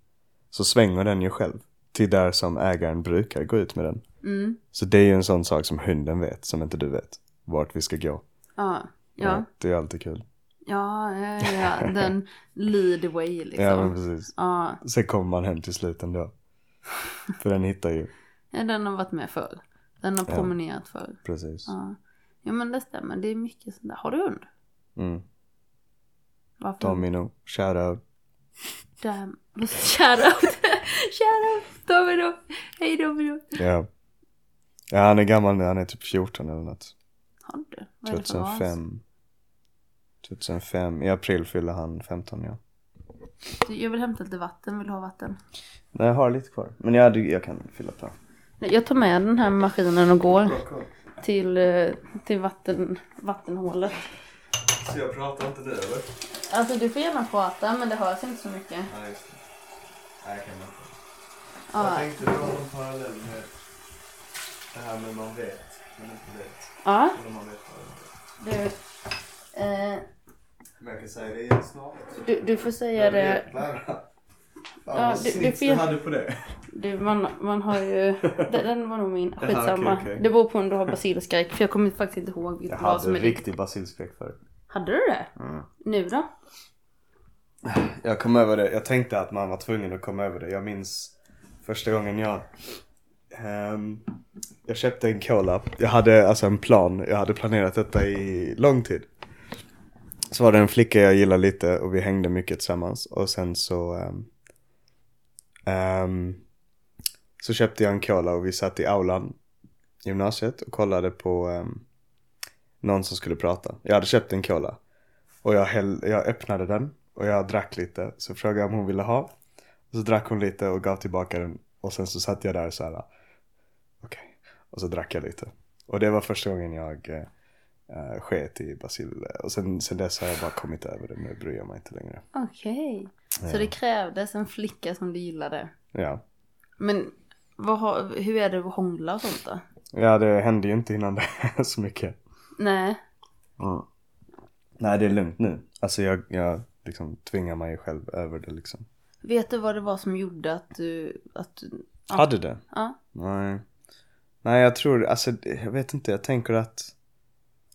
Så svänger den ju själv till där som ägaren brukar gå ut med den. Mm. Så det är ju en sån sak som hunden vet som inte du vet. Vart vi ska gå. Ja, ja, Det är alltid kul. ja, ja, ja, den lead the way liksom. Ja men precis. Ja, Sen kommer man hem till slut ändå. För den hittar ju, ja, den har varit med förr. Den har Ja. promenerat förr. precis. Ja. ja, men det stämmer. Det är mycket sånt där. Har du hund? Mm. Varför? Domino, shoutout. Damn. Shoutout. Shoutout. Domino. Hej Domino. Ja. Ja han är gammal nu, han är typ 14 eller något. Har du? Vad är det för ras? 2005. 2005, i april fyller han 15 ja. Jag vill hämta lite vatten. Vill du ha vatten? Nej jag har lite kvar. Men ja, du, jag kan fylla på. Nej, Jag tar med den här maskinen och går till, eh, till vatten, vattenhålet. Så jag pratar inte nu eller? Alltså du får gärna prata men det hörs inte så mycket. Nej just det. Nej jag kan inte. Ja, tänkte dra en parallell med det här med man vet, men inte vet. Ja du, eh, Men jag kan säga det igen snart. du, du får säga det. Ja, du- du du hade på det. det, man, man har ju, den, den var nog min, skitsamma. okej, okej. Det beror på om du har basilskräck för jag kommer faktiskt inte ihåg Jag vilket blad som hade är ditt. riktig basilskräck för. Hade du det? Mm. Nu då? Jag kom över det. Jag tänkte att man var tvungen att komma över det. Jag minns första gången jag... Um, jag köpte en cola. Jag hade alltså en plan. Jag hade planerat detta i lång tid. Så var det en flicka jag gillade lite och vi hängde mycket tillsammans. Och sen så... Um, um, så köpte jag en cola och vi satt i aulan i gymnasiet och kollade på någon som skulle prata. Jag hade köpt en cola. Och jag, häll, jag öppnade den och jag drack lite. Så frågade jag om hon ville ha. Och så drack hon lite och gav tillbaka den. Och sen så satt jag där så här. Okej. Och så drack jag lite. Och det var första gången jag eh, eh, sket i basil. Och sen, sen dess har jag bara kommit över det. Nu bryr jag mig inte längre. Okej. Ja. Så det krävdes en flicka som du gillade. Ja. Men har, hur är det att hångla och sånt då? Ja, det hände ju inte innan det så mycket. Nej. Mm. Nej, det är lugnt nu. Alltså jag, jag liksom tvingar mig själv över det liksom. Vet du vad det var som gjorde att du, att du. Hade det? ja? Nej. Nej, jag tror, alltså jag vet inte, jag tänker att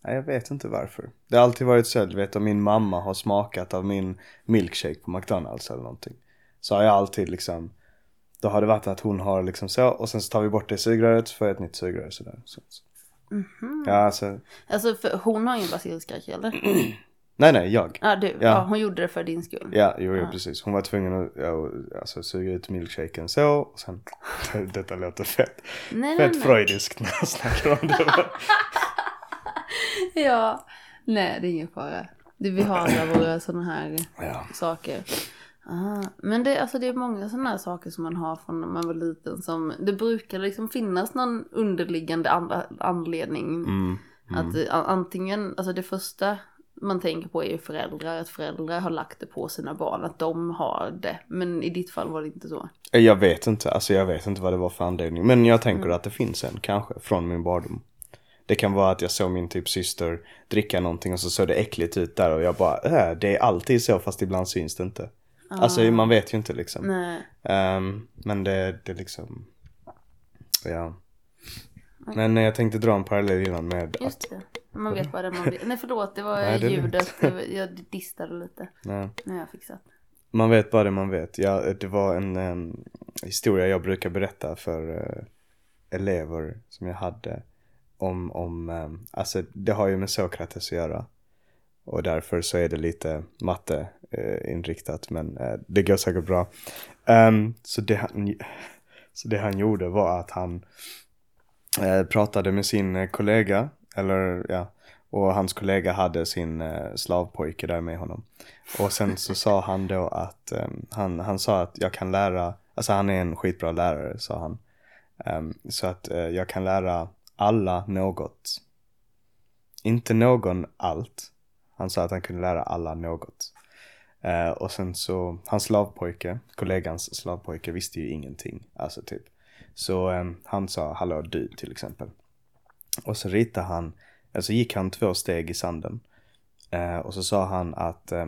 Nej, jag vet inte varför. Det har alltid varit så, du vet om min mamma har smakat av min milkshake på McDonalds eller någonting. Så har jag alltid liksom, då har det varit att hon har liksom så och sen så tar vi bort det sugröret så får jag ett nytt sugrör sådär. Så, så. Mhm. Ja, alltså, Alltså för hon har ingen basilskräck eller? Nej nej, jag. Ja du, ja. Ja. hon gjorde det för din skull. Ja, jo, Ja. precis. Hon var tvungen att ja, alltså, suga ut milkshaken så och sen, detta låter fett, Nej, fett nej. freudiskt när jag snackar om det. Ja. Nej det är ingen fara. Det, vi har alla våra sådana här Ja. saker. Ah, men det, alltså det är många sådana här saker som man har från när man var liten som det brukar liksom finnas någon underliggande an- anledning. Mm. Att eh, a- antingen, alltså det första man tänker på är ju föräldrar, att föräldrar har lagt det på sina barn, att de har det. Men i ditt fall var det inte så. Jag vet inte, alltså jag vet inte vad det var för anledning. Men jag tänker att det finns en, kanske, från min barndom. Det kan vara att jag såg min typ syster dricka någonting och så såg det äckligt ut där och jag bara, äh, det är alltid så fast ibland syns det inte. Alltså man vet ju inte liksom. Ehm, men det, det liksom, ja. Men eh, jag tänkte dra en parallell innan med att, det. Man vet vad det man vet. Nej förlåt, det var Nej, det ljudet. Det jag distade lite. nej. Nu har jag fixat. Man vet bara det man vet. Ja, det var en em, historia jag brukar berätta för eh, elever som jag hade. Om, om em, alltså det har ju med Sokrates att göra. Och därför så är det lite matte eh, inriktat men eh, det går säkert bra. Em, så, det han, så det han gjorde var att han pratade med sin kollega. Eller ja, och hans kollega hade sin eh, slavpojke där med honom. Och sen så sa han då att em, han, han sa att jag kan lära, alltså han är en skitbra lärare sa han. Um, så att eh, jag kan lära alla något. Inte någon allt. Han sa att han kunde lära alla något. Uh, och sen så, hans slavpojke, kollegans slavpojke visste ju ingenting. Alltså typ. Så um, han sa hallå du till exempel. Och så ritade han, alltså gick han två steg i sanden. Eh, och så sa han att eh,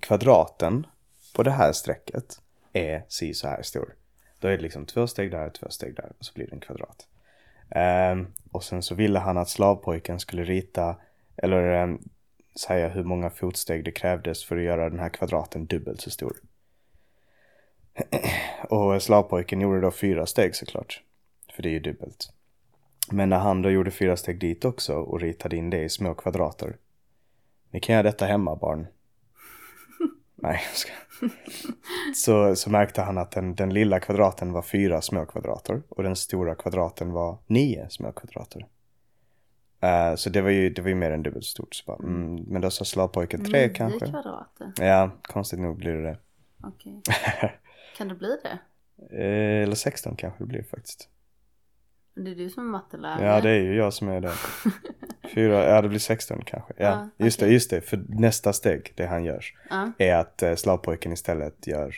kvadraten på det här strecket är si så här stor. Då är det liksom två steg där, två steg där och så blir det en kvadrat. Eh, och sen så ville han att slavpojken skulle rita, eller ehm, säga hur många fotsteg det krävdes för att göra den här kvadraten dubbelt så stor. och slavpojken gjorde då fyra steg såklart. För det är ju dubbelt. Men när han då gjorde fyra steg dit också och ritade in det i små kvadrater. Ni kan göra detta hemma barn. Nej, jag ska. Så, så märkte han att den, den lilla kvadraten var fyra små kvadrater och den stora kvadraten var nio små kvadrater. Eh, så det var ju, det var ju mer än dubbelt stort. Så bara, mm, men då sa slavpojken tre Nio kanske. kvadrater. Ja, konstigt nog blir det det. Okej. Kan det bli det? Eh, Eller 16 kanske det blir faktiskt. Men Det är du som är mattelärare. Ja, det är ju jag som är det. Fyra, ja det blir 16 kanske. Ja, Ja, just okej. det, just det. För nästa steg, det han gör, Ja. är att eh, slavpojken istället gör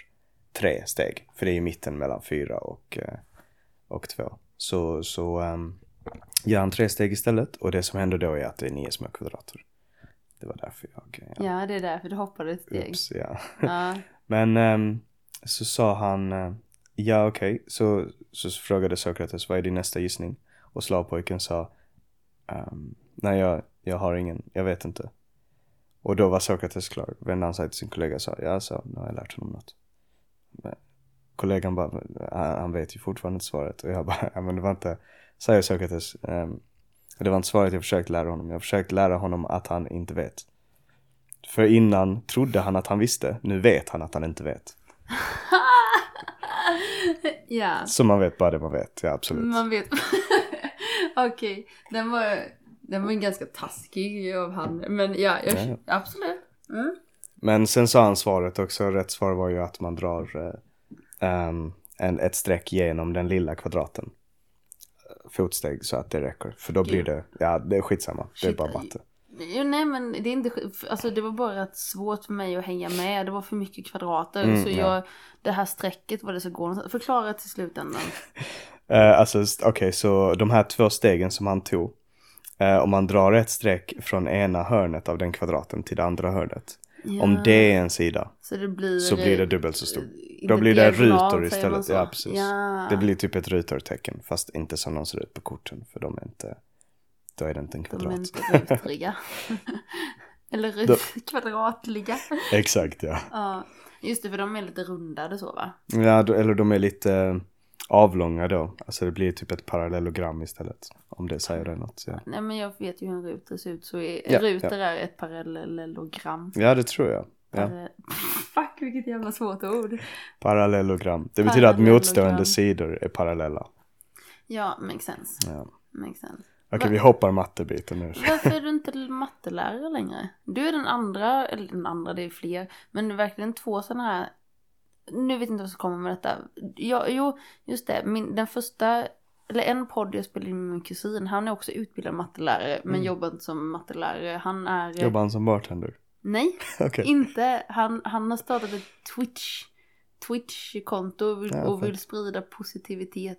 tre steg. För det är i mitten mellan fyra och, eh, och två. Så, så um, gör han tre steg istället och det som händer då är att det är nio små kvadrater. Det var därför jag... eh, ja, det är därför du hoppade ett steg. Oops, ja. Ja. Men ehm, så sa han, eh, ja okej, så, så frågade Sokrates vad är din nästa gissning? Och slavpojken sa, um, nej jag, jag har ingen, jag vet inte. Och då var Sokrates klar, vände han sig till sin kollega och sa, ja så, nu har jag lärt honom något. Men kollegan bara, ah, han, vet ju fortfarande inte svaret. Och jag bara, ja men det var inte, säger Sokrates, um, det var inte svaret jag försökte lära honom. Jag försökte lära honom att han inte vet. För innan trodde han att han visste, nu vet han att han inte vet. ja, Så man vet bara det man vet, ja absolut. man vet. Okej, den var, den var ganska taskig av han. Men ja, jag, Ja. absolut. Mm. Men sen sa han svaret också, rätt svar var ju att man drar eh, ehm, en, ett streck genom den lilla kvadraten. Eh, Fotsteg så att det räcker. För då blir det, ja det är skitsamma, det är Shit, bara matte. Jo, nej men det är inte, alltså det var bara svårt för mig att hänga med. Det var för mycket kvadrater. Mm, så ja. jag, det här strecket var det så gå någonstans. Förklara till slutändan. Eh, alltså okej, så de här två stegen som han tog. Eh, om man drar ett streck från ena hörnet av den kvadraten till det andra hörnet. Om Ja, det är en sida så, blir, så blir det dubbelt så stort. Då blir det rutor istället. Ja, precis. Ja. Det blir typ ett rutortecken fast inte som de ser ut på korten för de är inte, då är det inte en De är kvadrat. inte rutriga. Eller rut, kvadratliga. Exakt ja. Ja, just det för de är lite rundade så va? Ja, eller de är lite eh, avlånga då. Alltså det blir typ ett parallellogram istället. Om det säger dig något. Ja, Nej men jag vet ju hur en ruter ser ut så är, Ja, ruter är ett parallellogram. ja det tror jag. Ja. Fuck vilket jävla svårt ord. Parallellogram. Det betyder att motstående sidor är parallella. Ja, makes sense. Ja. Makes sense. Okej, Va? vi hoppar mattebiten nu. Varför är du inte mattelärare längre? Du är den andra, eller den andra, det är fler. Men verkligen två sådana här. Nu vet jag inte vad som kommer med detta. Ja, jo, just det. Min, den första, eller en podd jag spelade in med min kusin. Han är också utbildad mattelärare. Men jobbar inte som mattelärare. Han är... Mm. Jobbar han som bartender? Nej, Okej. inte. Han, han har startat ett Twitch. Twitch-konto och vill, Ja, och vill sprida positivitet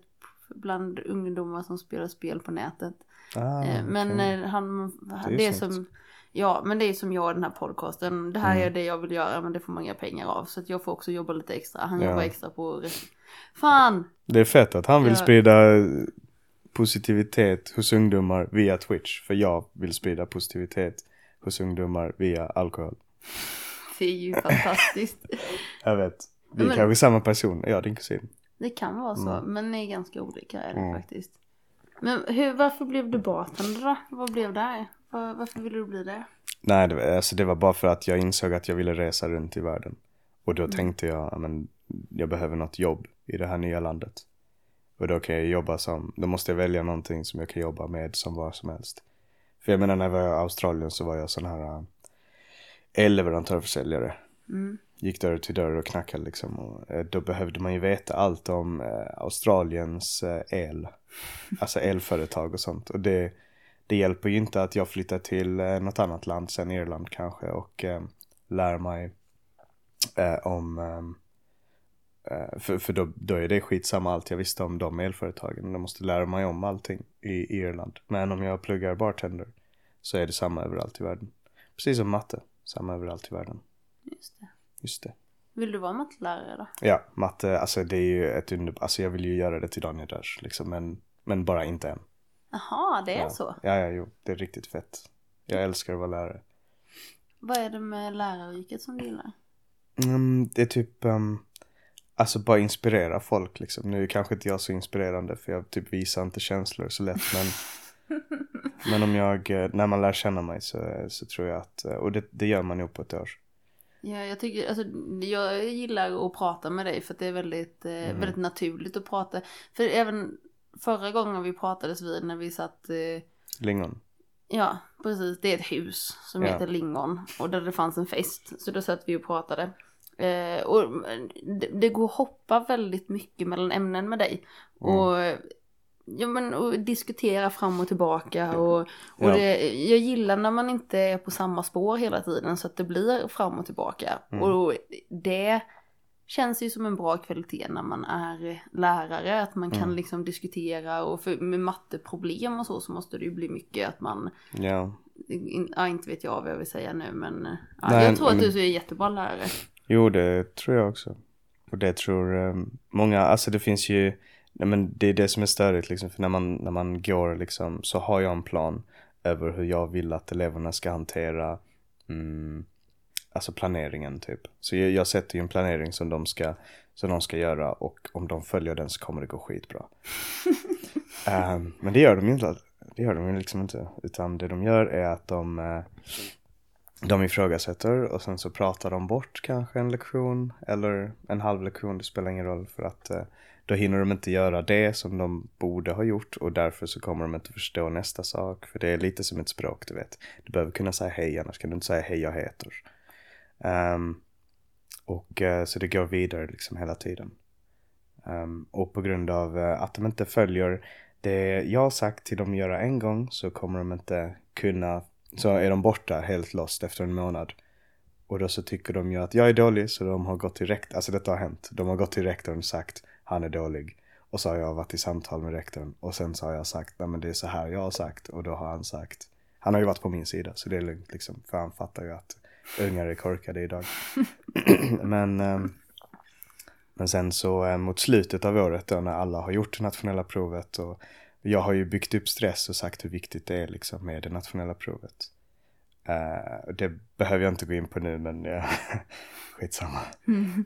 bland ungdomar som spelar spel på nätet. Ah, Eh, Men eh, han, är ju det är som, ja men det är som jag i den här podcasten. Det här Mm. är det jag vill göra men det får man inga pengar av. Så att jag får också jobba lite extra. Han Ja. jobbar extra på, fan! Det är fett att han vill Ja. sprida positivitet hos ungdomar via Twitch. För jag vill sprida positivitet hos ungdomar via alkohol. Det är ju fantastiskt. Jag vet. Vi är Men- kanske samma person. Ja, din kusin. Det kan vara så, Mm. men ni är ganska olika är det Mm. faktiskt. Men hur, varför blev du bartender då? Vad blev det? Var, varför ville du bli det? Nej, det var, alltså det var bara för att jag insåg att jag ville resa runt i världen. Och Mm. då tänkte jag, ja, men jag behöver något jobb i det här nya landet. Och då kan jag jobba som, då måste jag välja någonting som jag kan jobba med som var som helst. För jag menar när jag var i Australien så var jag sån här äh, elleverantörförsäljare. Mm. Gick dörr till dörr och knackade liksom. Och, eh, då behövde man ju veta allt om eh, Australiens eh, el. Alltså elföretag och sånt. Och det, det hjälper ju inte att jag flyttar till eh, något annat land, sen Irland kanske, och eh, lär mig eh, om eh, eh för, för då, då är det skitsamma allt jag visste om de elföretagen. Jag måste lära mig om allting i Irland. Men om jag pluggar bartender så är det samma överallt i världen. Precis som matte, samma överallt i världen. Just det. Just det. Vill du vara mattelärare då? Ja, matte, alltså det är ju ett under... Alltså jag vill ju göra det till Daniel Dash liksom, men, men bara inte än. Jaha, det är ja. så. Ja, ja, jo, det är riktigt fett. Jag älskar att vara lärare. Vad är det med läraryrket som du gillar? Mm, det är typ, um, alltså bara inspirera folk liksom. Nu är kanske inte jag så inspirerande för jag typ visar inte känslor så lätt, men Men om jag, eh, när man lär känna mig så, så tror jag att, eh, och det, det gör man nog på ett år. Ja, jag tycker, alltså, jag gillar att prata med dig för att det är väldigt, eh, Mm. väldigt naturligt att prata. För även förra gången vi pratades vid när vi satt, eh, Lingon. ja precis, det är ett hus som Ja. heter Lingon och där det fanns en fest. Så då satt vi och pratade. Eh, och det, det går att hoppa väldigt mycket mellan ämnen med dig. Mm. Och, ja, men, och diskutera fram och tillbaka. Och, och Ja. det, jag gillar när man inte är på samma spår hela tiden så att det blir fram och tillbaka. Mm. Och det känns ju som en bra kvalitet när man är lärare. Att man kan Mm. liksom diskutera och för, med matteproblem och så så måste det ju bli mycket att man Ja. in, ja, inte vet jag vad jag vill säga nu men ja, Nej, jag tror att men- du är en jättebra lärare. Jo, det tror jag också. Och det tror eh, många, alltså det finns ju, nej men det är det som är störigt liksom, för när man, när man går liksom så har jag en plan över hur jag vill att eleverna ska hantera mm, alltså planeringen typ. Så jag, jag sätter ju en planering som de ska, som de ska göra och om de följer den så kommer det gå skitbra. Ehm, men det gör de ju inte, det gör de ju liksom inte. Utan det de gör är att de, eh, de ifrågasätter och sen så pratar de bort kanske en lektion eller en halv lektion, det spelar ingen roll för att eh, då hinner de inte göra det som de borde ha gjort och därför så kommer de inte förstå nästa sak. För det är lite som ett språk, du vet. Du behöver kunna säga hej, annars kan du inte säga hej, jag heter. Um, och uh, så det går vidare liksom hela tiden. Um, och på grund av uh, att de inte följer det jag har sagt till dem att göra en gång så kommer de inte kunna, så är de borta helt lost efter en månad. Och då så tycker de ju att jag är dålig så de har gått till rektorn, alltså detta har hänt. De har gått till rektorn och sagt han är dålig. Och så har jag varit i samtal med rektorn och sen så har jag sagt nej men det är så här jag har sagt och då har han sagt han har ju varit på min sida så det är lugnt liksom för han fattar ju att ungar är korkade idag. men, ehm, men sen så eh, mot slutet av året då när alla har gjort det nationella provet och jag har ju byggt upp stress och sagt hur viktigt det är liksom med det nationella provet. Eh, det behöver jag inte gå in på nu men ja, skitsamma.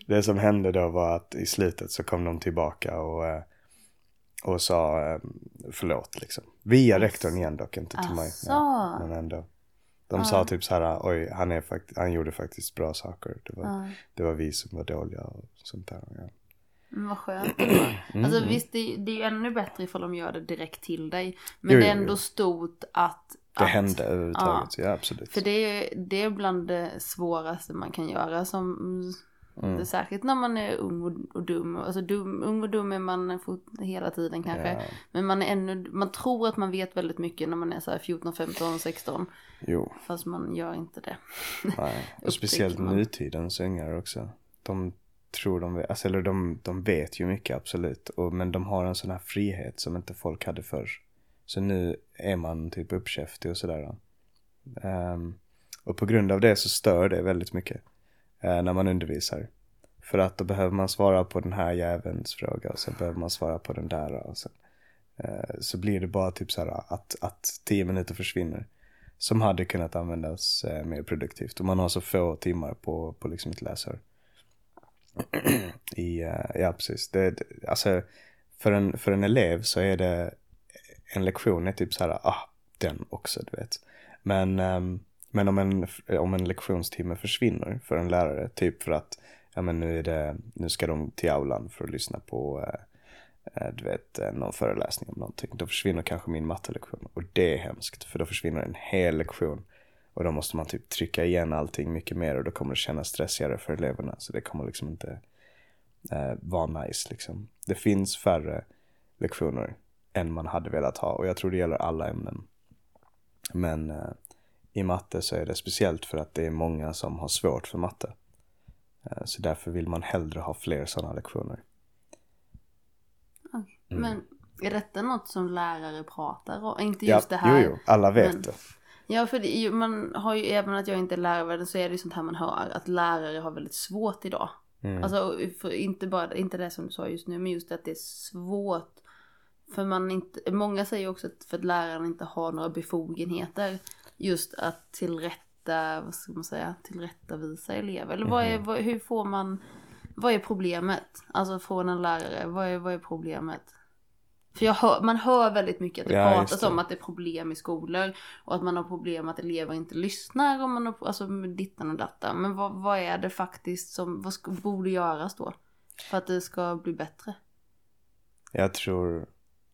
Det som hände då var att i slutet så kom de tillbaka och, eh, och sa eh, förlåt liksom. Via rektorn igen dock, inte till mig. Ja, men ändå. De Ja. sa typ så här, oj han, är fakt- han gjorde faktiskt bra saker. Det var, Ja. det var vi som var dåliga och sånt där. Ja. Men vad skönt. Mm. Alltså visst, det, det är ju ännu bättre ifall de gör det direkt till dig. Men Jo, det är jo, ändå jo. stort att... Det hände överhuvudtaget, ja, absolut. För det är, det är bland det svåraste man kan göra som... Mm. Särskilt när man är ung och, och dum. Alltså dum, ung och dum är man hela tiden kanske. Ja. Men man är ännu, man tror att man vet väldigt mycket när man är så här 14, 15, 16. Jo, Fast man gör inte det. nej. och speciellt man. nutidens ungar också. De tror de vet, alltså, eller de, de vet ju mycket absolut. Och, men de har en sån här frihet som inte folk hade förr. Så nu är man typ uppkäftig och sådär. Um, och på grund av det så stör det väldigt mycket. uh, när man undervisar. För att då behöver man svara på den här jävelns fråga och sen behöver man svara på den där. Och sen, uh, så blir det bara typ så här att, att tio minuter försvinner. Som hade kunnat användas uh, mer produktivt. Och man har så få timmar på, på liksom ett läsår. I, eh, ja, precis. Det, det, alltså, för en, för en elev så är det en lektion är typ så här, ah, den också, du vet. Men, ehm, men om, en, om en lektionstimme försvinner för en lärare, typ för att ja, men nu, är det, nu ska de till aulan för att lyssna på eh, eh, du vet, eh, någon föreläsning om någonting. Då försvinner kanske min mattelektion. Och det är hemskt, för då försvinner en hel lektion. Och då måste man typ trycka igen allting mycket mer och då kommer det kännas stressigare för eleverna. Så det kommer liksom inte eh, vara nice liksom. Det finns färre lektioner än man hade velat ha och jag tror det gäller alla ämnen. Men eh, i matte så är det speciellt för att det är många som har svårt för matte. Eh, så därför vill man hellre ha fler sådana lektioner. Mm. Men är detta något som lärare pratar om? Inte Ja, just det här. jo, jo, alla vet men- det. Ja, för det, man har ju, även att jag inte är lärare, så är det ju sånt här man hör, att lärare har väldigt svårt idag. Mm. Alltså, inte bara, inte det som du sa just nu, men just att det är svårt. För man inte, många säger också att för att läraren inte har några befogenheter, just att tillrätta, vad ska man säga, tillrättavisa elever. Eller vad är, Mhm. vad, hur får man, vad är problemet? Alltså från en lärare, vad är, vad är problemet? För jag hör, man hör väldigt mycket att det Ja, pratas det. om att det är problem i skolor och att man har problem att elever inte lyssnar och man har, alltså dittan och dattan. Men vad, vad är det faktiskt som, vad ska, borde göras då? För att det ska bli bättre? Jag tror,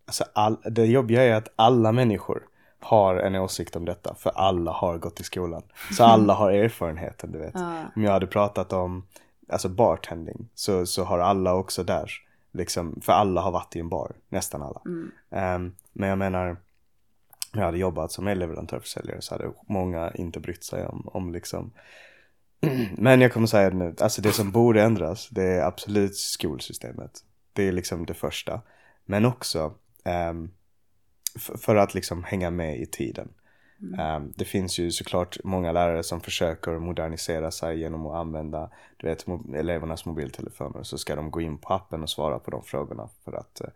alltså all, det jobbiga är att alla människor har en åsikt om detta. För alla har gått i skolan. Så alla har erfarenheten, du vet. Ja. Om jag hade pratat om, alltså bartending, så, så har alla också där. Liksom, för alla har varit i en bar, nästan alla. Mm. Ehm, men jag menar, om jag hade jobbat som elleverantörförsäljare så hade många inte brytt sig om, om liksom Men jag kommer säga det nu, alltså det som borde ändras det är absolut skolsystemet. Det är liksom det första. Men också f- för att liksom hänga med i tiden. Ehm, det finns ju såklart många lärare som försöker modernisera sig genom att använda du vet, mo- elevernas mobiltelefoner. Så ska de gå in på appen och svara på de frågorna för att eh,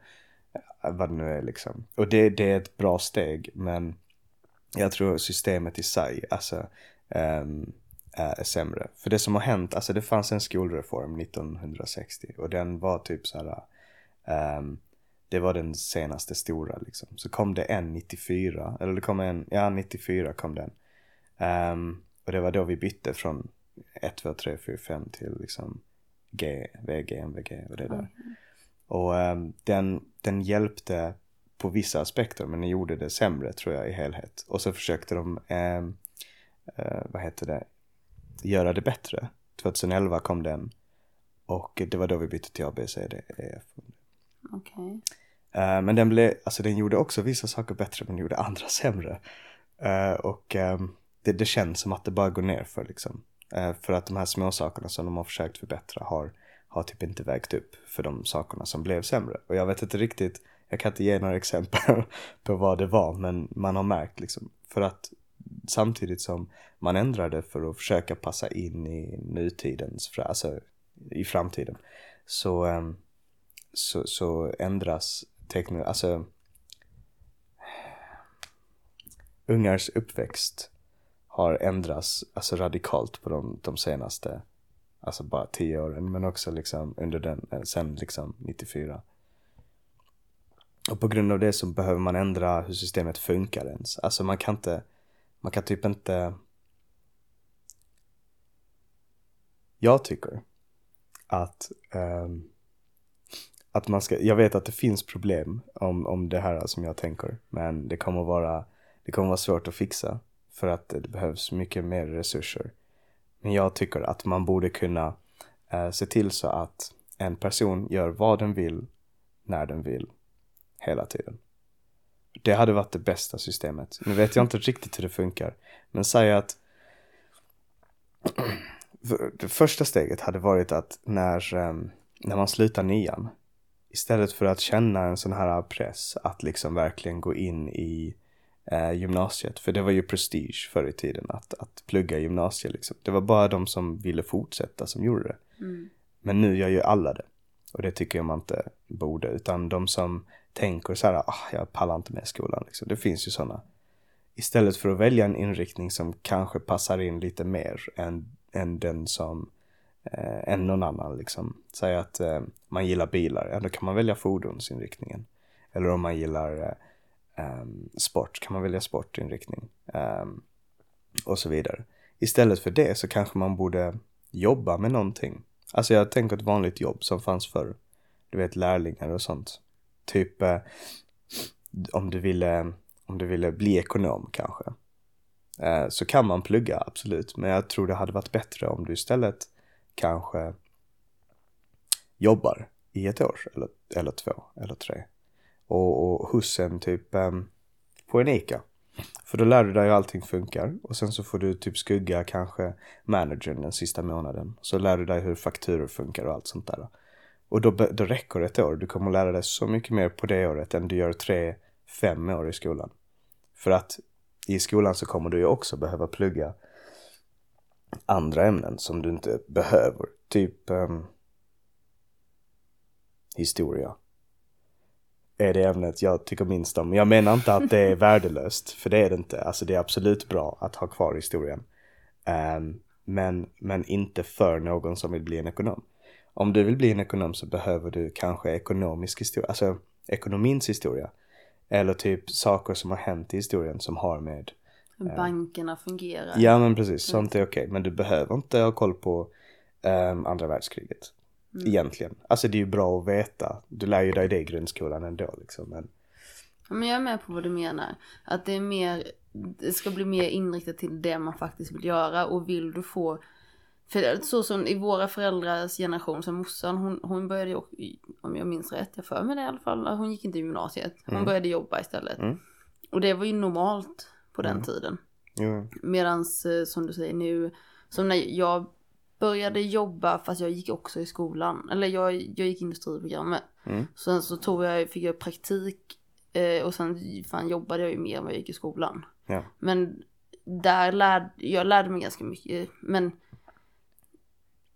vad det nu är liksom. Och det, det är ett bra steg men jag tror systemet i sig alltså, ehm, är sämre. För det som har hänt, alltså det fanns en skolreform 1960 och den var typ så här ehm, det var den senaste stora liksom. Så kom det en 94, eller det kom en, ja 94 kom den. Ehm, och det var då vi bytte från 1, 2, 3, 4, 5 till liksom G, VG, MVG och det där. Och ehm, den, den hjälpte på vissa aspekter men den gjorde det sämre tror jag i helhet. Och så försökte de, ehm, eh, vad heter det, göra det bättre. 2011 kom den och det var då vi bytte till A, B, C, Eh, men den blev, alltså den gjorde också vissa saker bättre men gjorde andra sämre. Uh, och um, det, det känns som att det bara går ner för liksom. Uh, för att de här små sakerna som de har försökt förbättra har, har typ inte vägt upp för de sakerna som blev sämre. Och jag vet inte riktigt, jag kan inte ge några exempel på vad det var men man har märkt liksom. För att samtidigt som man ändrade för att försöka passa in i nutidens, alltså i framtiden. Så, ehm, så, så ändras teknologi, alltså ungars uppväxt har ändrats alltså radikalt på de, de senaste, alltså bara tio åren, men också liksom under den, eh, sen liksom 94. Och på grund av det så behöver man ändra hur systemet funkar ens. Alltså man kan inte, man kan typ inte Jag tycker att um, att man ska, jag vet att det finns problem om, om det här som jag tänker. Men det kommer vara, det kommer vara svårt att fixa. För att det behövs mycket mer resurser. Men jag tycker att man borde kunna eh, se till så att en person gör vad den vill, när den vill, hela tiden. Det hade varit det bästa systemet. Nu vet jag inte riktigt hur det funkar. Men säg att det första steget hade varit att när, eh, när man slutar nian istället för att känna en sån här press att liksom verkligen gå in i eh, gymnasiet. För det var ju prestige förr i tiden att, att plugga gymnasiet liksom. Det var bara de som ville fortsätta som gjorde det. Men nu gör ju alla det. Och det tycker jag man inte borde. Utan de som tänker så här, ah, jag pallar inte med skolan liksom. Det finns ju sådana. Istället för att välja en inriktning som kanske passar in lite mer än, än den som eh, än någon annan liksom. Säg att eh, man gillar bilar, ja då kan man välja fordonsinriktningen. Eller om man gillar eh, ehm, sport kan man välja sportinriktning. Ehm, och så vidare. Istället för det så kanske man borde jobba med någonting. Alltså jag tänker ett vanligt jobb som fanns förr. Du vet lärlingar och sånt. Typ eh, om du ville, om du ville bli ekonom kanske. Eh, så kan man plugga absolut. Men jag tror det hade varit bättre om du istället kanske jobbar i ett år eller, eller två eller tre. Och, och hos en typ ehm, um, på en ICA. För då lär du dig hur allting funkar och sen så får du typ skugga kanske managern den sista månaden. Så lär du dig hur fakturor funkar och allt sånt där. Och då, då räcker ett år. Du kommer lära dig så mycket mer på det året än du gör tre, fem år i skolan. För att i skolan så kommer du ju också behöva plugga andra ämnen som du inte behöver. Typ um, historia. Är det ämnet jag tycker minst om. Jag menar inte att det är värdelöst, för det är det inte. Alltså det är absolut bra att ha kvar historien. Um, men, men inte för någon som vill bli en ekonom. Om du vill bli en ekonom så behöver du kanske ekonomisk historia, alltså ekonomins historia. Eller typ saker som har hänt i historien som har med bankerna fungerar. Ja men precis, sånt är okej. Men du behöver inte ha koll på ehm, andra världskriget. Egentligen. Alltså det är ju bra att veta. Du lär ju dig det i grundskolan ändå liksom. Men Ja, Men jag är med på vad du menar. Att det är mer, det ska bli mer inriktat till det man faktiskt vill göra och vill du få för så som i våra föräldrars generation, som morsan, hon, hon började ju, om jag minns rätt, jag för mig det i alla fall, hon gick inte i gymnasiet. Hon började jobba istället. Mm. Och det var ju normalt på den tiden. jo, Medans eh, som du säger nu, som när jag började jobba fast jag gick också i skolan. Eller jag, jag gick industriprogrammet. Mm. Sen så tog jag, fick jag praktik eh, och sen fan jobbade jag ju mer än vad jag gick i skolan. Ja. Men där lärde, jag lärde mig ganska mycket. Men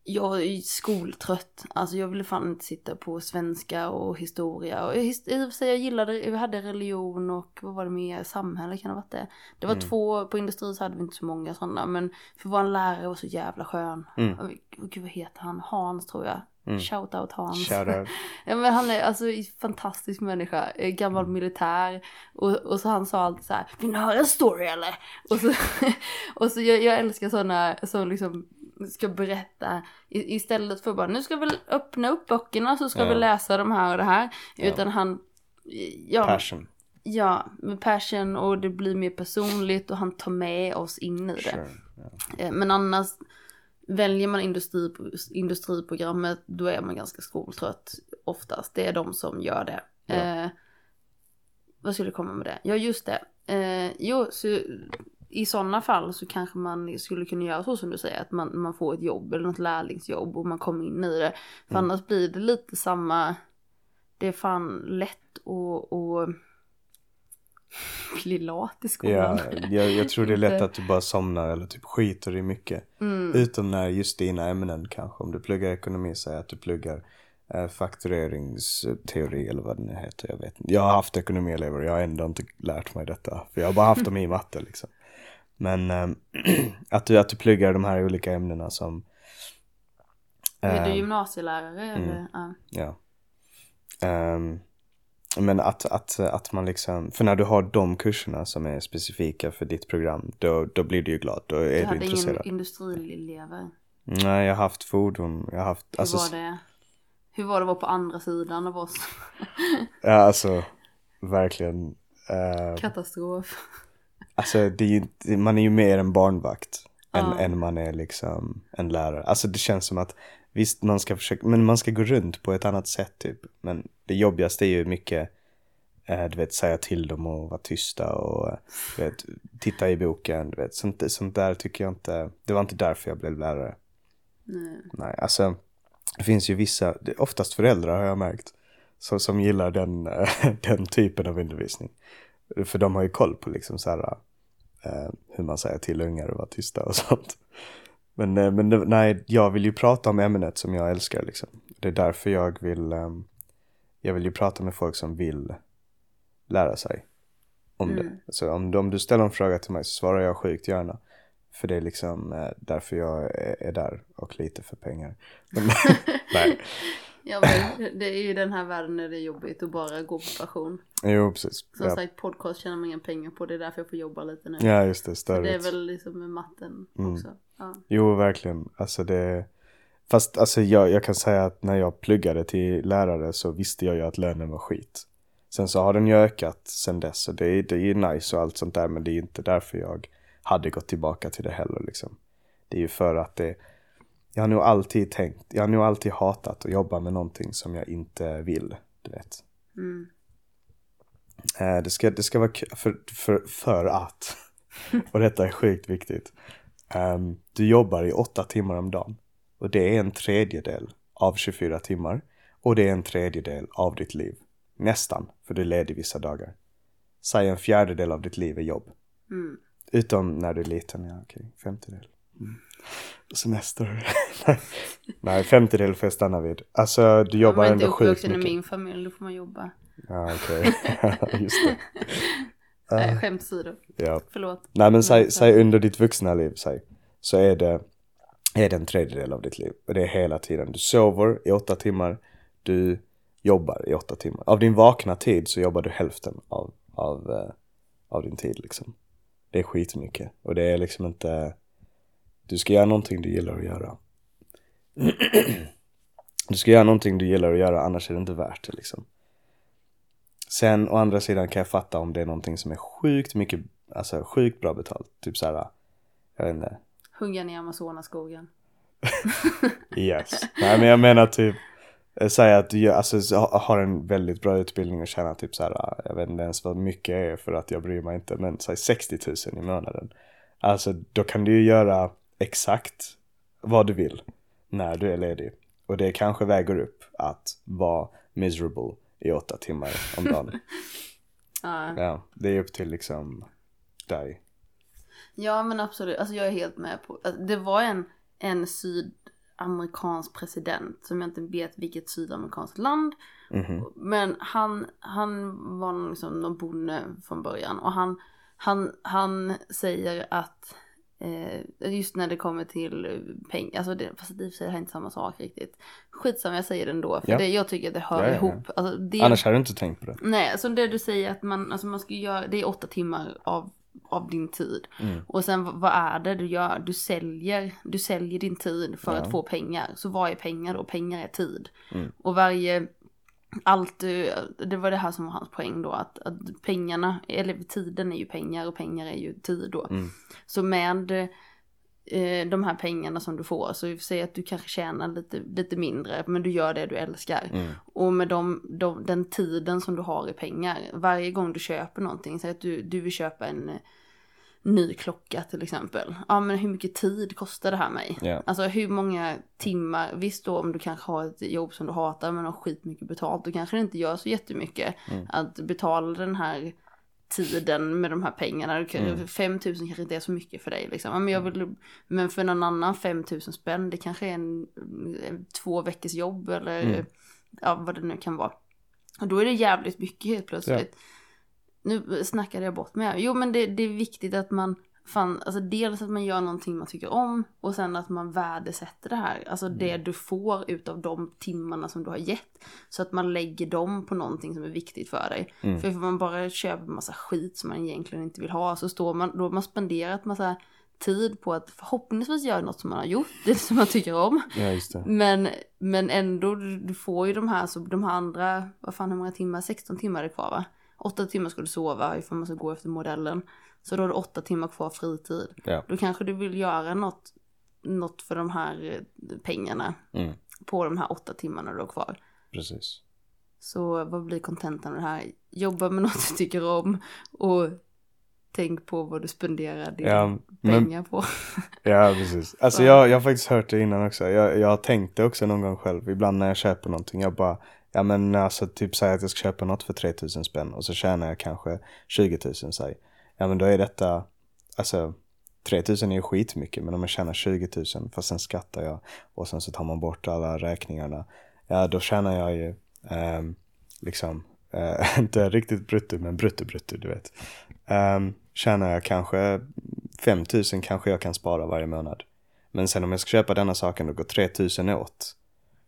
jag är skoltrött. Alltså jag ville fan inte sitta på svenska och historia. Och i och för sig jag gillade, vi hade religion och vad var det mer, samhälle kan det ha varit det. Det var Mm. två, på industri så hade vi inte så många sådana. Men för vår lärare var så jävla skön. Mm. Och, gud vad heter han? Hans tror jag. Mm. Shout out Hans. Shoutout. Ja men han är alltså en fantastisk människa, eh, gammal Mm. militär och, och så han sa alltid så här, vill ni höra en story eller? Och så, och så jag, jag älskar sådana som liksom ska berätta i, istället för bara nu ska vi öppna upp böckerna så ska Ja. vi läsa de här och det här. Ja. Utan han, ja, Passion. ja med passion och det blir mer personligt och han tar med oss in i det. Sure. Ja. Eh, Men annars väljer man industri, industriprogrammet då är man ganska skoltrött oftast. Det är de som gör det. Ja. Eh, vad skulle komma med det? Ja just det. Eh, jo, så i sådana fall så kanske man skulle kunna göra så som du säger. Att man, man får ett jobb eller något lärlingsjobb och man kommer in i det. För Mm. annars blir det lite samma. Det är fan lätt att, att bli lat i skolan. Ja, jag, jag tror det är lätt att du bara somnar eller typ skiter i mycket. Mm. Utom när just dina ämnen kanske, om du pluggar ekonomi, säg att du pluggar eh, faktureringsteori eller vad det nu heter, jag vet inte. Jag har haft ekonomielever och jag har ändå inte lärt mig detta, för jag har bara haft dem i matte liksom. Men eh, att, du, att du pluggar de här olika ämnena som Är du eh, gymnasielärare mm. eller? Ja. Ja. Ehm, men att, att, att man liksom, för när du har de kurserna som är specifika för ditt program, då, då blir du ju glad, då är Du du, hade intresserad. ingen industrielever. Nej, jag har haft fordon, jag har haft, Hur alltså, var det? Hur var det att vara på andra sidan av oss? ja, alltså, verkligen. eh, Katastrof. Alltså, det är ju, man är ju mer en barnvakt än, Ja. än man är liksom en lärare. Alltså det känns som att, visst man ska försöka, men man ska gå runt på ett annat sätt typ. Men det jobbigaste är ju mycket, eh, du vet, säga till dem och vara tysta och du vet, titta i boken, du vet. Sånt, sånt där tycker jag inte, det var inte därför jag blev lärare. Nej. Nej, alltså det finns ju vissa, oftast föräldrar har jag märkt, så, som gillar den, den typen av undervisning. För de har ju koll på liksom så här, eh, hur man säger till ungar att vara tysta och sånt. Men, eh, men nej, jag vill ju prata om ämnet som jag älskar liksom. Det är därför jag vill, eh, jag vill ju prata med folk som vill lära sig om Mm. det. Så om, om du ställer en fråga till mig så svarar jag sjukt gärna. För det är liksom eh, därför jag är, är där och lite för pengar. Men, nej, Ja men det är ju den här världen när det är jobbigt att bara gå på passion. jo precis. Som Ja, sagt podcast tjänar man inga pengar på. Det är därför jag får jobba lite nu. ja just det, det är störigt. väl liksom med matten Mm. också. Ja. Jo, verkligen. Alltså det... Fast alltså jag, jag kan säga att när jag pluggade till lärare så visste jag ju att lönen var skit. Sen så har den ju ökat sen dess och det, är- det är nice och allt sånt där men det är inte därför jag hade gått tillbaka till det heller liksom. Det är ju för att det... Jag har nog alltid tänkt, jag har nog alltid hatat att jobba med någonting som jag inte vill, du vet. Mm. Eh, det, ska, det ska vara för, för, för att, och detta är sjukt viktigt, Ehm, du jobbar i åtta timmar om dagen och det är en tredjedel av 24 timmar och det är en tredjedel av ditt liv. Nästan, för du är ledig vissa dagar. Säg en fjärdedel av ditt liv är jobb. Mm. Utom när du är liten, ja okej, femtedel. Mm. Semester. Nej, femtedel får jag stanna vid. Alltså du Om jobbar man inte är ändå sjukt uppvuxen i mycket. min familj då får man jobba. Ja, okej. Just det. Nej skämt åsido. Ja. Förlåt. Nej men säg, säg under ditt vuxna liv, säg. Så är det, är det en tredjedel av ditt liv. Och det är hela tiden. Du sover i åtta timmar. Du jobbar i åtta timmar. Av din vakna tid så jobbar du hälften av, av, eh, av din tid liksom. Det är skitmycket. Och det är liksom inte, du ska göra någonting du gillar att göra. Du ska göra någonting du gillar att göra annars är det inte värt det liksom. Sen å andra sidan kan jag fatta om det är någonting som är sjukt mycket, alltså sjukt bra betalt. Typ såhär, jag vet inte. Hugga ner Amazonaskogen. Yes. Nej men jag menar typ, eh, säg att du gör, alltså, ha- har en väldigt bra utbildning och tjänar typ såhär, jag vet inte ens vad mycket är för att jag bryr mig inte, men säg 60 000 i månaden. Alltså då kan du ju göra exakt vad du vill när du är ledig. Och det kanske väger upp att vara miserable i åtta timmar om dagen. Ja. Ja, det är upp till liksom dig. Ja men absolut, alltså jag är helt med på, alltså, det var en, en sydamerikansk president som jag inte vet vilket sydamerikanskt land. Mhm. Men han, han var liksom någon bonde från början och han, han, han säger att eh, just när det kommer till pengar, alltså det, fast det i och för sig är inte samma sak riktigt. Skitsamma jag säger det ändå för Ja. det, jag tycker att det hör Ja, ja, ihop. Alltså, det, Annars hade du inte tänkt på det. Nej, så det du säger att man, alltså man ska göra, det är åtta timmar av, av din tid. Mm. Och sen vad- vad är det du gör? Du säljer, du säljer din tid för Ja. att få pengar. Så vad är pengar då? Pengar är tid. Mm. Och varje, allt det var det här som var hans poäng då. Att, att pengarna, eller tiden är ju pengar och pengar är ju tid då. Mm. Så med eh, de här pengarna som du får, så säger att du kanske tjänar lite, lite mindre, men du gör det du älskar. Mm. Och med de, de, den tiden som du har i pengar, varje gång du köper någonting, säg att du, du vill köpa en ny klocka till exempel. Ja men hur mycket tid kostar det här mig? Ja. Alltså hur många timmar, visst då om du kanske har ett jobb som du hatar men har skitmycket betalt, då kanske det inte gör så jättemycket Mm. att betala den här tiden med de här pengarna. Mm. 5 000 kanske inte är så mycket för dig liksom. Men, jag vill, men för någon annan 5 000 spänn, det kanske är en, två veckors jobb eller Mm. ja, vad det nu kan vara. Och då är det jävligt mycket helt plötsligt. Nu snackade jag bort mig. Jo men det, det är viktigt att man fan, alltså dels att man gör någonting man tycker om och sen att man värdesätter det här. Alltså det du får utav de timmarna som du har gett. Så att man lägger dem på någonting som är viktigt för dig. Mm. För om man bara köper massa skit som man egentligen inte vill ha så står man, då har man spenderat massa tid på att förhoppningsvis göra något som man har gjort, det som man tycker om. Ja, just. Men, men ändå, du får ju de här, så de här andra, vad fan hur många timmar, 16 timmar är kvar va? 8 timmar ska du sova ifall man ska gå efter modellen. Så då har du 8 timmar kvar fritid. Ja. Då kanske du vill göra något, något för de här eh, pengarna Mm. på de här 8 timmarna du har kvar. Precis. Så vad blir kontentan av det här? Jobba med något du tycker om och tänk på vad du spenderar dina Ja, men, pengar på. ja, precis. Alltså Ja. jag, jag har faktiskt hört det innan också. Jag, jag har tänkt det också någon gång själv. Ibland när jag köper någonting. Jag bara, ja men alltså typ säg att jag ska köpa något för 3000 spänn. Och så tjänar jag kanske 20 000 säg. Ja men då är detta, alltså 3000 är ju skitmycket. Men om jag tjänar 20 000 fast sen skattar jag. Och sen så tar man bort alla räkningarna. Ja då tjänar jag ju ehm, liksom, eh, inte riktigt brutto men brutto brutto du vet. Um, tjänar jag kanske 5000 kanske jag kan spara varje månad. Men sen om jag ska köpa denna saken då går 3000 åt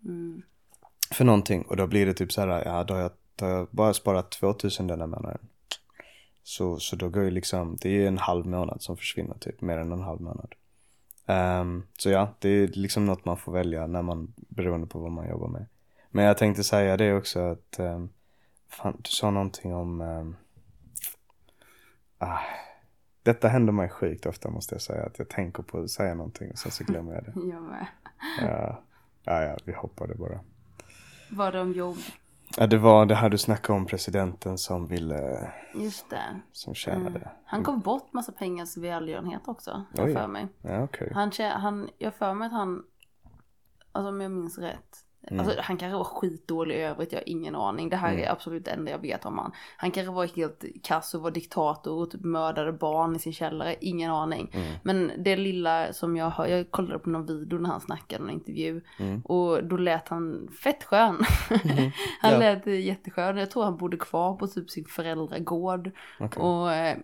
Mm för någonting och då blir det typ så här, ja då har jag, då har jag bara sparat 2000 denna månaden. Så, så då går ju liksom, det är ju en halv månad som försvinner typ, mer än en halv månad. Ehm, så ja, det är liksom något man får välja när man, beroende på vad man jobbar med. Men jag tänkte säga det också att, um, fan, du sa någonting om, um, ah, detta händer mig sjukt ofta måste jag säga, att jag tänker på att säga någonting och sen så glömmer jag det. Jag med. Ja, ja, ja vi hoppar det bara. Var det om jobb? Ja, det var det här du snackade om presidenten som ville, Just det. som tjänade. Mm. Han gav bort massa pengar till välgörenhet också, jag för mig. Ja, okej. Han, han, jag för mig att han, alltså om jag minns rätt, Mm. alltså han kanske var skitdålig i övrigt, jag har ingen aning. Det här Mm. är absolut det enda jag vet om han. Han kanske var helt kass och var diktator och typ mördade barn i sin källare, ingen aning. Mm. Men det lilla som jag hör, jag kollade på någon video när han snackade, någon intervju. Mm. Och då lät han fett skön. han Ja. lät jätteskön. Jag tror han bodde kvar på typ sin föräldragård. Okej. Och eh,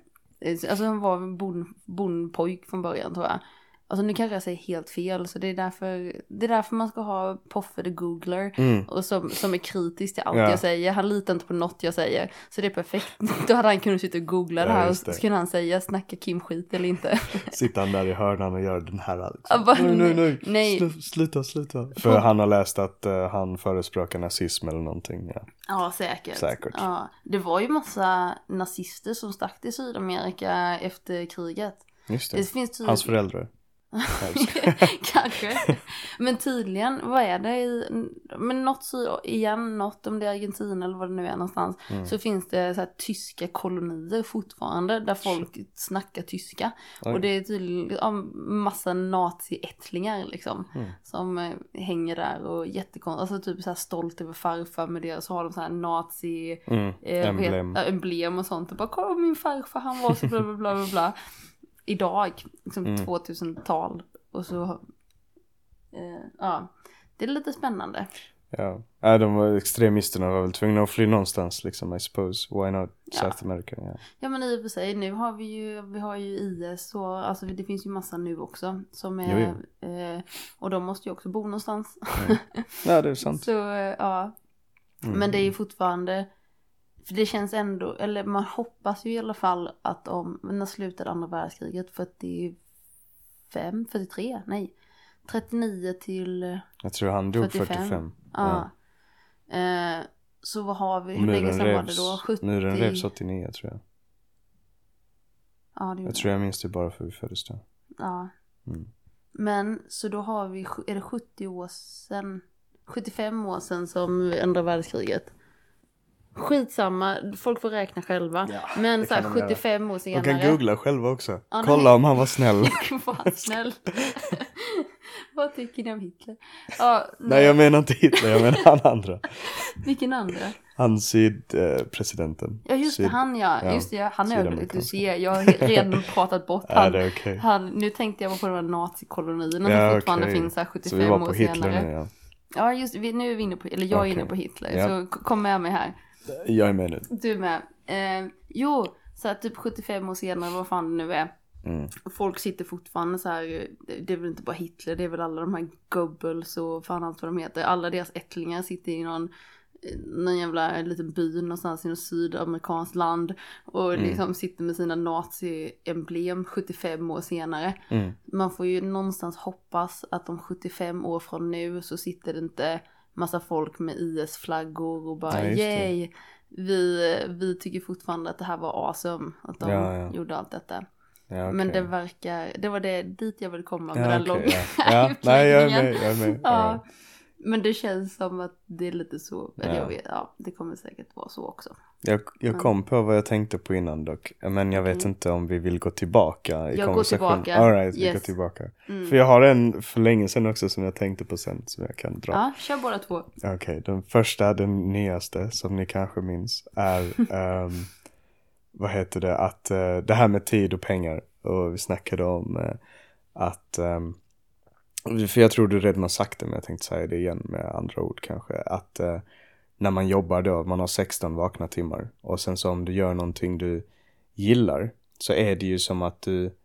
alltså han var en bon, bondpojk från början tror jag. Alltså nu kanske jag säger helt fel så det är därför, det är därför man ska ha Poffe the googler. Mm. Och som, som är kritisk till allt Ja. jag säger. Han litar inte på något jag säger. Så det är perfekt. Då hade han kunnat sitta och googla Ja, det här och så kunde han säga snacka Kim skit eller inte. Sitter han där i hörnan och gör den här liksom. bara, Nej, nej, nej. nej. Slu- sluta, sluta. För han har läst att eh, han förespråkar nazism eller någonting. Ja. Ja, säkert. Säkert. Ja, det var ju massa nazister som stack till Sydamerika efter kriget. Just det. Det finns tydligen... Hans föräldrar. Kanske. Men tydligen, vad är det i, men något så igen, något om det är Argentina eller vad det nu är någonstans. Mm. Så finns det så här tyska kolonier fortfarande där folk snackar tyska. Oj. Och det är tydligen ja, massa naziättlingar liksom. Mm. Som eh, hänger där och jättekonstigt, alltså typ så här stolt över farfar med det. Så har de så här nazi Mm. eh, Emblem. Vet, emblem och sånt. Och bara kolla min farfar han var så bla bla bla bla. Idag, liksom Mm. 2000-tal. Och så, eh, ja. Det är lite spännande. Ja. de var extremisterna var väl tvungna att fly någonstans liksom, I suppose. Why not Ja. South America? Ja. Ja men i och för sig, nu har vi ju, vi har ju IS och alltså det finns ju massa nu också. Som är, Eh, och de måste ju också bo någonstans. ja, det är sant. Så eh, ja. Mm. Men det är ju fortfarande, för det känns ändå, eller man hoppas ju i alla fall att om, när slutade andra världskriget? 45, 43, nej. 39 till, eh, Jag tror han dog 45. 45. ja. Eh, så vad har vi, hur länge Muren sedan var det revs, då? 70? muren revs 89 tror jag. Ja, det Jag tror jag minns det bara för vi föddes då. Ja. Mm. Men så då har vi, är det 70 år sedan, 75 år sedan som andra världskriget. Skitsamma, folk får räkna själva. Ja, Men så här, kan de göra. 75 år De senare. kan googla själva också. Ja, Kolla nej. om han var snäll. Var han snäll? Vad tycker ni om Hitler? Ja, Nej jag menar inte Hitler, jag menar han andra. Vilken andra? Han sydpresidenten. Ja just det, han ja. ja, Just det, ja, han är du ser, jag har redan pratat bort Ja han. det är okej. han. Nu tänkte jag på de här nazikolonierna Ja, som fortfarande okej. finns här Så 75 vi var år på Hitler senare. nu ja. Ja just nu är vi inne på, eller jag är inne på Hitler. Ja. Så kom med mig här. Jag är med nu. Du med. Eh, jo, så här, typ 75 år senare, vad fan det nu är. Mm. Folk sitter fortfarande så här, det är väl inte bara Hitler, det är väl alla de här Goebbels och fan allt vad de heter. Alla deras ättlingar sitter i någon, någon jävla liten by någonstans i något sydamerikanskt land. Och Mm. liksom sitter med sina nazi-emblem 75 år senare. Mm. Man får ju någonstans hoppas att om 75 år från nu så sitter det inte massa folk med IS-flaggor och bara det. yay. Vi, vi tycker fortfarande att det här var awesome. Att de Ja, ja. gjorde allt detta. Ja, Men okej. det verkar, det var det dit jag ville komma med ja, den okej, långa ja. ja. Nej jag är med, jag är med. Ja. Men det känns som att det är lite så, eller Ja. jag vet, ja det kommer säkert vara så också. Jag, jag kom på vad jag tänkte på innan dock. Men jag vet Okej. inte om vi vill gå tillbaka i Jag går tillbaka. Alright, vi går Yes. tillbaka. Mm. För jag har en för länge sedan också som jag tänkte på sen som jag kan dra. Ja, kör båda två. Okej, den första, den nyaste som ni kanske minns är ehm, vad heter det, att eh, det här med tid och pengar och vi snackade om eh, att ehm, för jag tror du redan har sagt det men jag tänkte säga det igen med andra ord kanske att eh, när man jobbar då, man har 16 vakna timmar. Och sen så om du gör någonting du gillar så är det ju som att du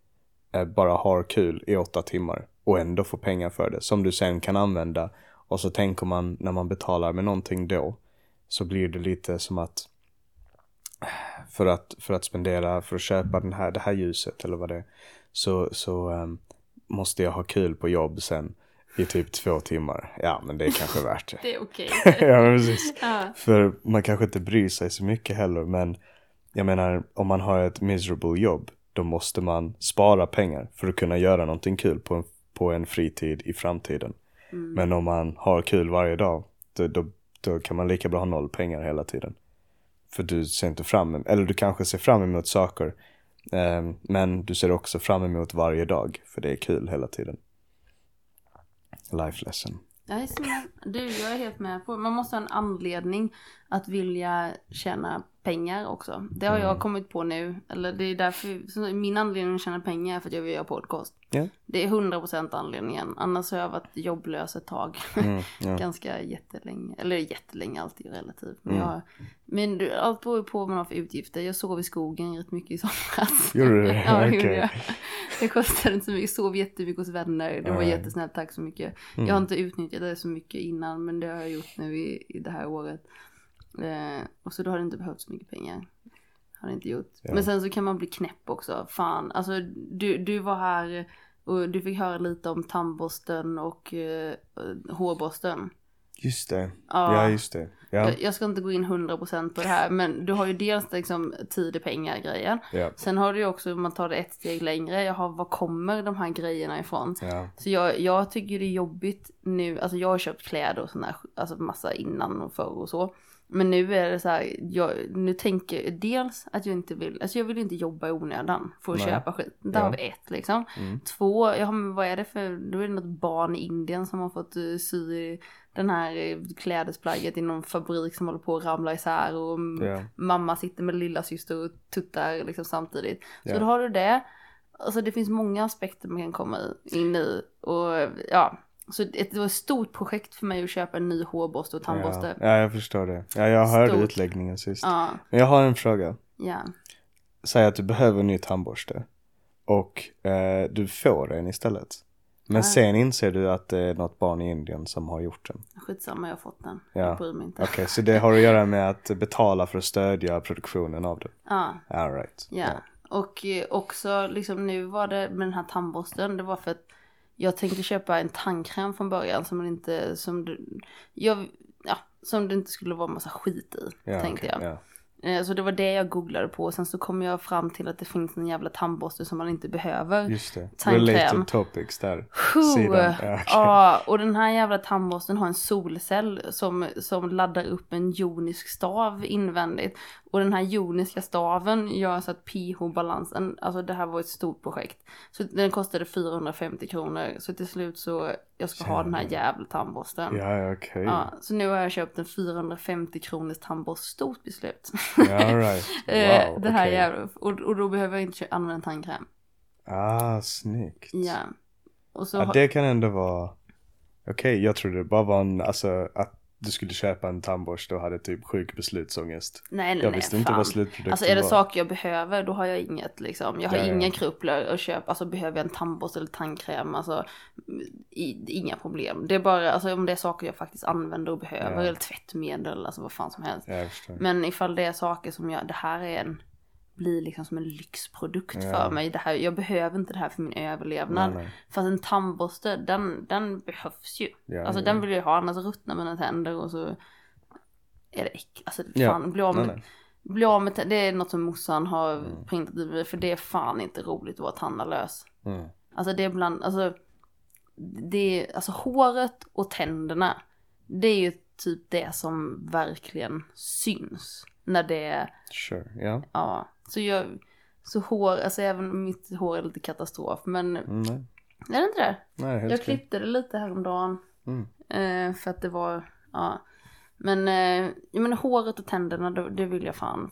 eh, bara har kul i åtta timmar och ändå får pengar för det som du sen kan använda. Och så tänker man när man betalar med någonting då så blir det lite som att eh, för att, för att spendera, för att köpa den här, det här ljuset eller vad det är så, så um, måste jag ha kul på jobb sen i typ två timmar. Ja men det är kanske värt det. Det är okej. ja men precis. ja. För man kanske inte bryr sig så mycket heller men jag menar om man har ett miserable jobb då måste man spara pengar för att kunna göra någonting kul på en, på en fritid i framtiden. Mm. Men om man har kul varje dag då, då, då kan man lika bra ha noll pengar hela tiden. För du ser inte fram emot, eller du kanske ser fram emot saker eh, men du ser också fram emot varje dag för det är kul hela tiden. Life lesson. Jag är. Du, jag är helt med på Man måste ha en anledning att vilja tjäna pengar också. Det har jag Mm. kommit på nu. Eller det är därför, min anledning att tjäna pengar är för att jag vill göra podcast. Ja. Det är 100% anledningen. Annars har jag varit jobblös ett tag. Mm, ja. Ganska jättelänge. Eller jättelänge, alltid relativt. Men, Mm. jag, men allt beror på vad man har för utgifter. Jag sov i skogen rätt mycket i somras. Gjorde du det? ja, det Okej. gjorde jag. Det kostade inte så mycket. Jag sov jättemycket hos vänner. Det var Nej. jättesnällt, tack så mycket. Mm. Jag har inte utnyttjat det så mycket innan, men det har jag gjort nu i, i det här året. Eh, och så då har det inte behövt så mycket pengar. Har det inte gjort. Ja. Men sen så kan man bli knäpp också. Fan, alltså du, du var här och du fick höra lite om tandborsten och eh, hårborsten. Just det. Ja. Ja, just det. Ja. Jag, jag ska inte gå in 100% på det här men du har ju dels liksom tid är pengar grejen. Ja. Sen har du ju också, om man tar det ett steg längre, jag har, var kommer de här grejerna ifrån? Ja. Så jag, jag tycker det är jobbigt nu, alltså jag har köpt kläder och sån där, alltså massa innan och förr och så. Men nu är det så här, jag, nu tänker jag dels att jag inte vill, alltså jag vill inte jobba i onödan för att Nej. köpa skit. Där Ja. har vi ett liksom. Mm. Två, ja men vad är det för, då är det något barn i Indien som har fått uh, sy den här eh, klädesplagget i någon fabrik som håller på att ramla isär och Ja. mamma sitter med lilla syster och tuttar liksom samtidigt. Så Ja. då har du det. Alltså det finns många aspekter man kan komma in i och ja. Så det var ett stort projekt för mig att köpa en ny hårborste och tandborste. Ja. ja, jag förstår det. Ja, jag hörde Stort. utläggningen sist. Ja, Men jag har en fråga. ja. Säg att du behöver en ny tandborste. Och eh, du får den istället. Men Ja. sen inser du att det är något barn i Indien som har gjort den. Skitsamma, jag har fått den. Ja. Jag bryr mig inte. Okej, så det har att göra med att betala för att stödja produktionen av det. Ja, All right. ja. Och eh, också liksom nu var det med den här tandborsten, det var för att jag tänkte köpa en tandkräm från början som inte, som du, jag, ja, som det inte skulle vara massa skit i, Ja, tänkte okej, jag. Ja. Eh, Så det var det jag googlade på. Sen så kom jag fram till att det finns en jävla tandborste som man inte behöver. Just det. Tandkräm. Related topics där. Sidan. Ja, okej. Ja, och den här jävla tandborsten har en solcell som, som laddar upp en jonisk stav invändigt. Och den här joniska staven gör så att pH-balansen, alltså det här var ett stort projekt. Så den kostade 450 kronor. Så till slut så, jag ska ha den här jävla tandborsten. Ja, okej. Ja, så nu har jag köpt en 450 kronors tandborste, stort beslut. Ja, all right. Eh, Wow, det här okej. jävla, och, och då behöver jag inte använda en tandkräm. Ah, snyggt. Ja. Och så Ja, har- det kan ändå vara... Okej, jag trodde det bara var en, alltså att du skulle köpa en tandborste och hade typ sjuk beslutsångest. nej, nej, Jag nej, visste inte fan. vad slutprodukten Alltså är det var. saker jag behöver då har jag inget liksom. Jag har Ja, ja. inga krupplor att köpa. Alltså behöver jag en tandborste eller tandkräm. Alltså i, inga problem. Det är bara alltså om det är saker jag faktiskt använder och behöver. Ja. Eller tvättmedel, alltså vad fan som helst. Ja. Men ifall det är saker som jag, det här är en, blir liksom som en lyxprodukt Ja. för mig. Det här, jag behöver inte det här för min överlevnad. Nej, nej. Fast en tandborste, den, den behövs ju. Ja, alltså ja, den vill jag ha, annars ruttnar mina tänder och så är det äckligt. Alltså fan, bli av med, nej. bli av med det är något som morsan har Mm. printat i mig, för det är fan inte roligt att vara tandlös. Mm. Alltså det är bland, alltså det är, alltså håret och tänderna, det är ju typ det som verkligen syns. När det är, Sure, ja. ja, så jag, så hår, alltså även mitt hår är lite katastrof, men Mm, nej. är det inte det? Nej, Jag klippte det lite häromdagen. Mm. Eh, för att det var, ja. Men, eh, menar håret och tänderna, det, det vill jag fan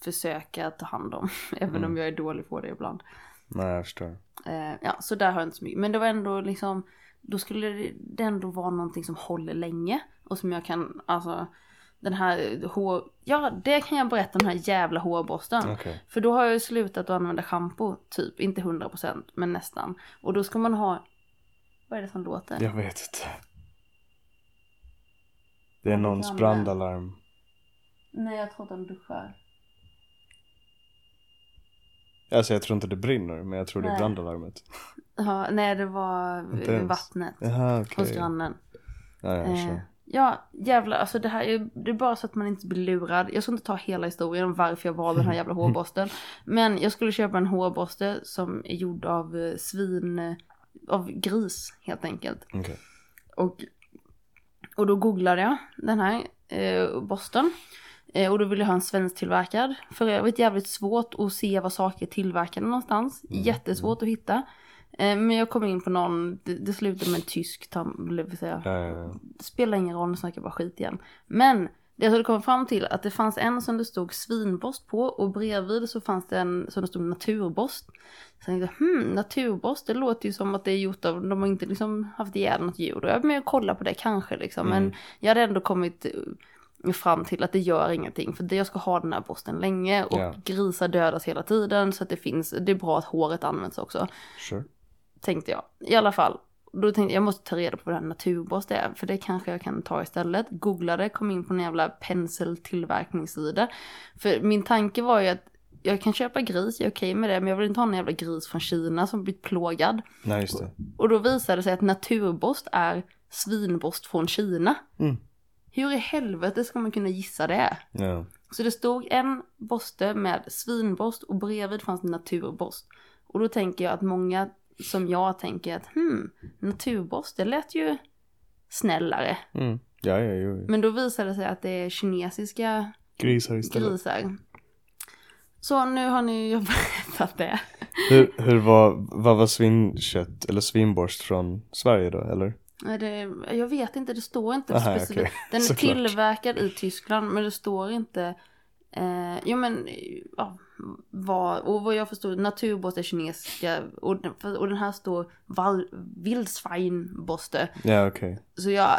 försöka ta hand om. Även Mm. om jag är dålig på det ibland. Nej, jag förstår. Eh, ja, så där har jag inte så mycket. Men det var ändå liksom, då skulle det- det ändå vara någonting som håller länge. Och som jag kan, alltså, den här hår, ja det kan jag berätta om den här jävla hårborsten. Okej. För då har jag ju slutat att använda shampoo, typ. Inte 100% men nästan. Och då ska man ha, vad är det som låter? Jag vet inte. Det är någons brandalarm. Nej, jag tror att den duschar. Alltså jag tror inte det brinner, men jag tror det är Nej. brandalarmet. Ja, nej, det var vattnet Jaha, hos okej. grannen. Ja, ja, Eh. Ja, jävlar, alltså det här är, det är bara så att man inte blir lurad. Jag ska inte ta hela historien om varför jag valde den här jävla hårborsten. Men jag skulle köpa en hårborste som är gjord av eh, svin, eh, av gris helt enkelt. Okej. Och, och då googlade jag den här eh, borsten. Eh, och då ville jag ha en svensktillverkad. För övrigt jävligt svårt att se vad saker är tillverkade någonstans. Jättesvårt att hitta. Eh, men jag kom in på någon, det, det slutade med en tysk tam, säga. Ja, ja, ja. Det spelar ingen roll, nu snackar jag bara skit igen. Men det jag hade kommit fram till att det fanns en som det stod svinborst på och bredvid så fanns det en som det stod naturborst. Så jag tänkte, hmm, naturborst, det låter ju som att det är gjort av, de har inte liksom haft ihjäl något djur. Och jag med och kolla på det kanske liksom. Men jag hade ändå kommit eh, fram till att det gör ingenting. För jag ska ha den här borsten länge och Ja. grisar dödas hela tiden. Så att det finns, det är bra att håret används också Sure. Tänkte jag. I alla fall. Då tänkte jag, jag måste ta reda på vad det här naturborst är. För det kanske jag kan ta istället. Googlade, kom in på en jävla penseltillverkningssida. För min tanke var ju att jag kan köpa gris, jag är okej med det. Men jag vill inte ha en jävla gris från Kina som blivit plågad. Nej, just det. Och då visade det sig att naturborst är svinborst från Kina. Mm. hur i helvete ska man kunna gissa det? Ja. Så det stod en borste med svinborst och bredvid fanns det naturborst. Och då tänker jag att många som jag tänker att hmm, naturborst, det lät ju snällare. Mm. Ja, ja, jo. Men då visade det sig att det är kinesiska Grisar istället. grisar. Så nu har ni ju berättat det. Hur, hur var, vad var svinkött eller svinborst från Sverige då, eller? Det, jag vet inte, det står inte Aha, specifikt. okej. Den är tillverkad i Tyskland men det står inte eh, Jo men ja, vad, och vad jag förstår, naturborst är kinesiska och, och den här står val, vildsvinborste. Ja, okej. Så jag,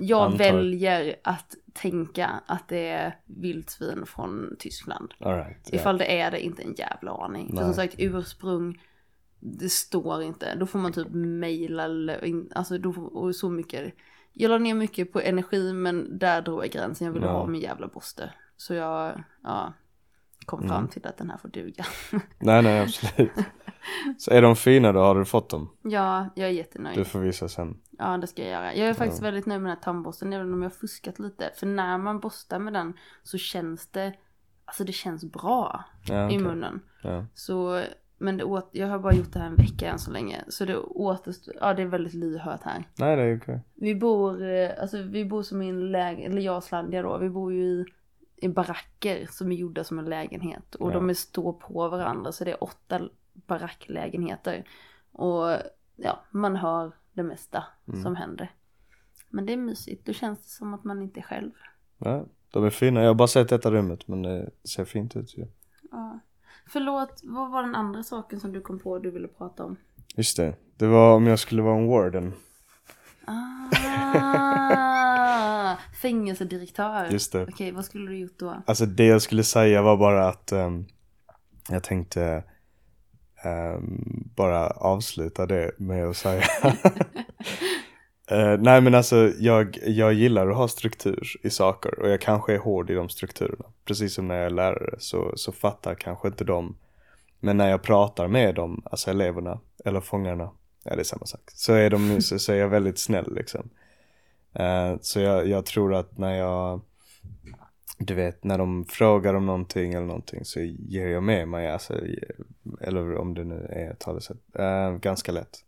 jag Antar. väljer att tänka att det är vildsvin från Tyskland. Alright. Ja. Ifall det är det, inte en jävla aning. För Nej. som sagt, ursprung, det står inte. Då får man typ mejla eller, alltså då, och så mycket. Jag la ner mycket på energi men där drog jag gränsen. Jag ville Ja. ha min jävla borste. Så jag, ja, kom Mm. fram till att den här får duga. Nej, nej, absolut. Så är de fina då? Har du fått dem? ja, jag är jättenöjd. Du får visa sen. Ja, det ska jag göra. Jag är faktiskt Ja. väldigt nöjd med den här tandborsten, även om jag har fuskat lite. För när man borstar med den så känns det, alltså det känns bra Ja, i munnen. Ja. Så, men det åt, jag har bara gjort det här en vecka än så länge. Så det återstår, ja det är väldigt lyhört här. Nej, det är okej. Vi bor, eh, alltså vi bor som i en lägenhet, eller jag och Slandia då, vi bor ju i, i baracker som är gjorda som en lägenhet. Och Ja. de står på varandra så det är åtta baracklägenheter. Och ja, man hör det mesta Mm. som händer. Men det är mysigt, då känns det som att man inte är själv. Ja, de är fina. Jag har bara sett detta rummet men det ser fint ut ju. Ja. Förlåt, vad var den andra saken som du kom på du ville prata om? Just det. Det var om jag skulle vara en warden. Ah, fängelsedirektör. Just det. Okej, vad skulle du gjort då? Alltså det jag skulle säga var bara att ehm, jag tänkte ehm, bara avsluta det med att säga Eh, nej men alltså jag, jag gillar att ha struktur i saker och jag kanske är hård i de strukturerna. Precis som när jag är lärare så, så fattar kanske inte de. Men när jag pratar med dem, alltså eleverna eller fångarna, ja det är samma sak. Så är, de, så, så är jag väldigt snäll liksom. Eh, så jag, jag tror att när jag du vet när de frågar om någonting eller någonting så ger jag med mig, alltså, eller om det nu är ett talesätt, eh, ganska lätt.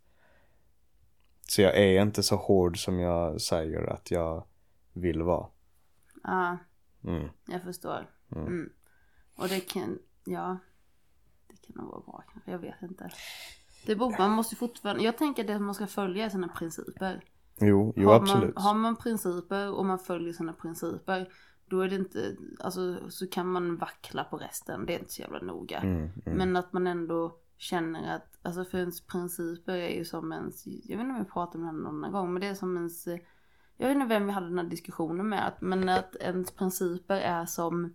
Så jag är inte så hård som jag säger att jag vill vara. Ja, Mm. jag förstår. Mm. Mm. Och det kan, ja, det kan nog vara bra kanske, jag vet inte. Det beror, man måste fortfarande, jag tänker att det man ska följa är sina principer. Jo, jo har, absolut. man, har man principer och man följer sina principer, då är det inte, alltså så kan man vackla på resten, det är inte så jävla noga. Mm, mm. Men att man ändå känner att, alltså för ens principer är ju som ens, jag vet inte om jag pratade om det någon annan gång, men det är som ens, jag vet inte vem jag hade den här diskussionen med, att, men att ens principer är som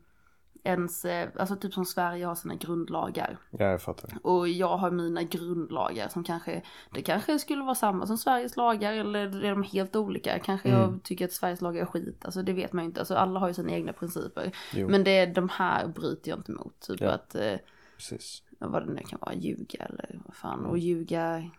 ens, eh, alltså typ som Sverige har sina grundlagar. Ja, jag fattar. Och jag har mina grundlagar som kanske, det kanske skulle vara samma som Sveriges lagar eller är de helt olika? Kanske jag Mm. tycker att Sveriges lagar är skit, alltså det vet man ju inte. Alltså alla har ju sina egna principer. Jo, Men det är de här bryter jag inte mot. Typ Ja. att, eh, precis. vad det nu kan vara, ljuga eller vad fan. Och ljuga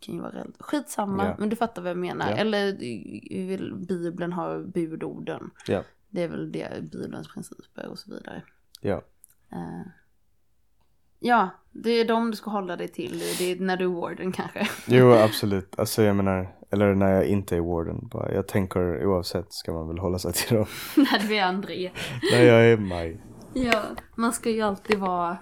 kan ju vara rätt, skitsamma, Ja. men du fattar vad jag menar. Ja. Eller eh, vill- Bibeln har budorden. Ja, Det är väl det, Bibelns principer och så vidare. ja. Eh, ja, det är de du ska hålla dig till. Det är när du är warden kanske. Jo, absolut. Alltså jag menar, eller när jag inte är warden. Bara, jag tänker oavsett ska man väl hålla sig till dem. när du är André. när jag är Maj. Ja, man ska ju alltid vara,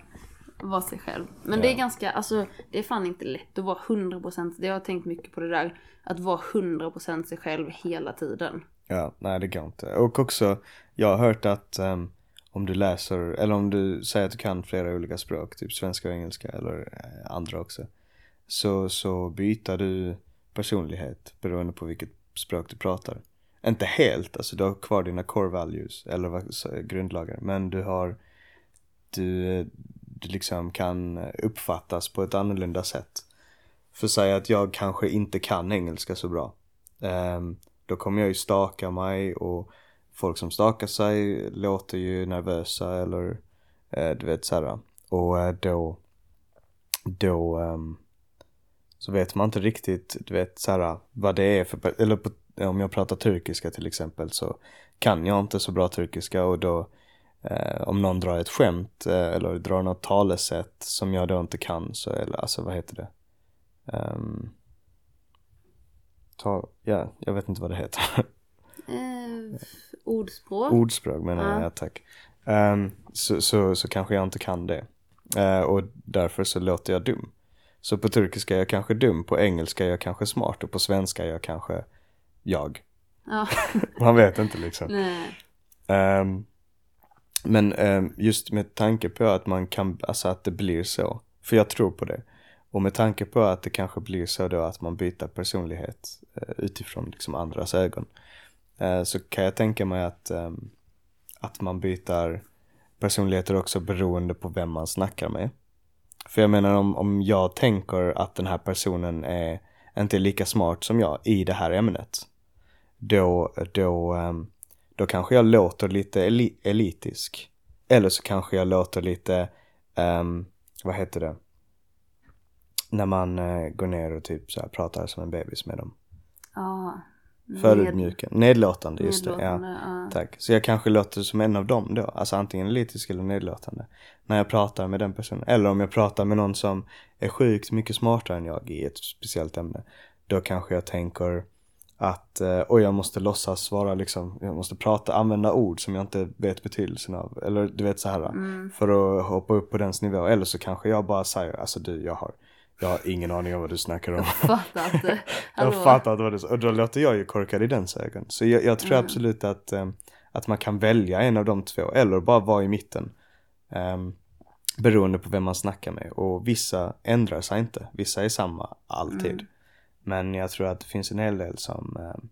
vara sig själv. Men det är Ja. ganska, alltså det är fan inte lätt att vara 100%, det har jag tänkt mycket på det där. Att vara 100% sig själv hela tiden. Ja, nej det går inte. Och också, jag har hört att um, om du läser, eller om du säger att du kan flera olika språk, typ svenska och engelska eller eh, andra också. Så, så byter du personlighet beroende på vilket språk du pratar. Inte helt, alltså du har kvar dina core values, eller vad, grundlagar. Men du har, du, eh, du liksom kan uppfattas på ett annorlunda sätt. För säga att jag kanske inte kan engelska så bra. Um, då kommer jag ju staka mig och folk som stakar sig låter ju nervösa eller eh, du vet såhär. Och eh, då, då ehm, så vet man inte riktigt, du vet såhär vad det är för, eller på, om jag pratar turkiska till exempel så kan jag inte så bra turkiska och då eh, om någon drar ett skämt eh, eller drar något talesätt som jag då inte kan så, eller alltså vad heter det? Um, ta, ja, jag vet inte vad det heter. Eh, ordspråk. Ordspråk menar jag, Ja. tack. Ehm, så, så, så kanske jag inte kan det. Eh, och därför så låter jag dum. Så på turkiska är jag kanske dum, på engelska är jag kanske smart och på svenska är jag kanske jag. Ja, Man vet inte liksom. Ehm, men ehm, just med tanke på att man kan, alltså att det blir så. För jag tror på det. Och med tanke på att det kanske blir så då att man byter personlighet eh, utifrån liksom andras ögon. eh, så kan jag tänka mig att, ehm, att man byter personligheter också beroende på vem man snackar med. För jag menar om, om jag tänker att den här personen är inte är lika smart som jag i det här ämnet. Då, då, ehm, då kanske jag låter lite eli- elitisk. Eller så kanske jag låter lite, um, vad heter det? När man eh, går ner och typ så här pratar som en bebis med dem. Ja. Förödmjuken, nedlåtande just det. Ja. Nedlåtande, ja. Tack. Så jag kanske låter som en av dem då. Alltså antingen elitisk eller nedlåtande. När jag pratar med den personen. Eller om jag pratar med någon som är sjukt mycket smartare än jag i ett speciellt ämne. Då kanske jag tänker att, eh, oj jag måste låtsas vara liksom, jag måste prata, använda ord som jag inte vet betydelsen av. Eller du vet så här. Mm. För att hoppa upp på dens nivå. Eller så kanske jag bara säger, alltså du jag har, jag har ingen aning om vad du snackar om. Fattar inte. Jag fattar vad du. Och då låter jag ju korkad i dens ögon. Så jag, jag tror Mm. absolut att, eh, att man kan välja en av de två. Eller bara vara i mitten. Um, beroende på vem man snackar med. Och vissa ändrar sig inte. Vissa är samma alltid. Mm. Men jag tror att det finns en hel del som, eh,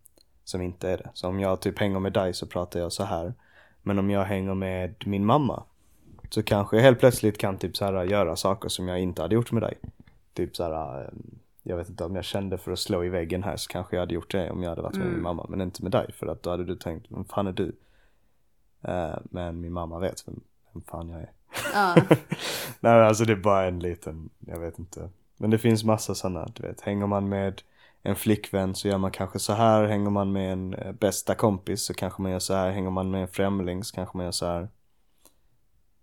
som inte är det. Så om jag typ hänger med dig så pratar jag så här. Men om jag hänger med min mamma. Så kanske jag helt plötsligt kan typ så här göra saker som jag inte hade gjort med dig. Typ så här, eh, jag vet inte om jag kände för att slå i väggen här så kanske jag hade gjort det om jag hade varit med Mm. min mamma. Men inte med dig för att då hade du tänkt, vem fan är du? Eh, men min mamma vet vem, vem fan jag är. Ja. Nej alltså det är bara en liten, jag vet inte. Men det finns massa sådana, du vet. Hänger man med en flickvän så gör man kanske så här. Hänger man med en eh, bästa kompis så kanske man gör så här. Hänger man med en främling så kanske man gör så här.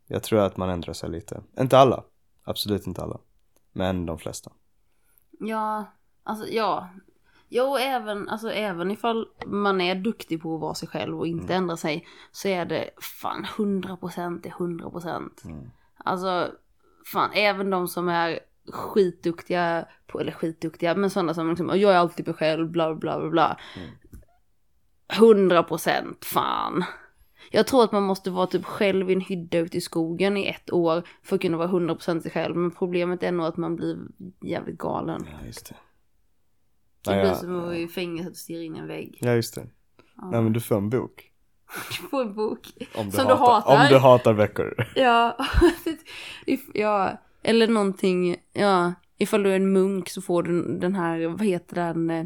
Jag tror att man ändrar sig lite. Inte alla. Absolut inte alla. Men de flesta. Ja, alltså ja. Jo, även, alltså, även ifall man är duktig på att vara sig själv och inte ändra sig så är det fan 100% är 100%. Mm. Alltså, fan, även de som är skitduktiga på, eller skitduktiga, men sådana som liksom, jag är alltid mig själv, bla bla bla bla. 100% fan. Jag tror att man måste vara typ själv i en hydda ute i skogen i ett år för att kunna vara 100% sig själv. Men problemet är nog att man blir jävligt galen. Ja just det. Det Ja, blir ja, som att vara i fängelset och stirra in i en vägg. Ja just det. Nej men du får en bok. Få en bok. Om du, Som du hatar, hatar. Om du hatar böcker. Ja, ja, eller någonting, ja, ifall du är en munk så får du den här, vad heter den, eh,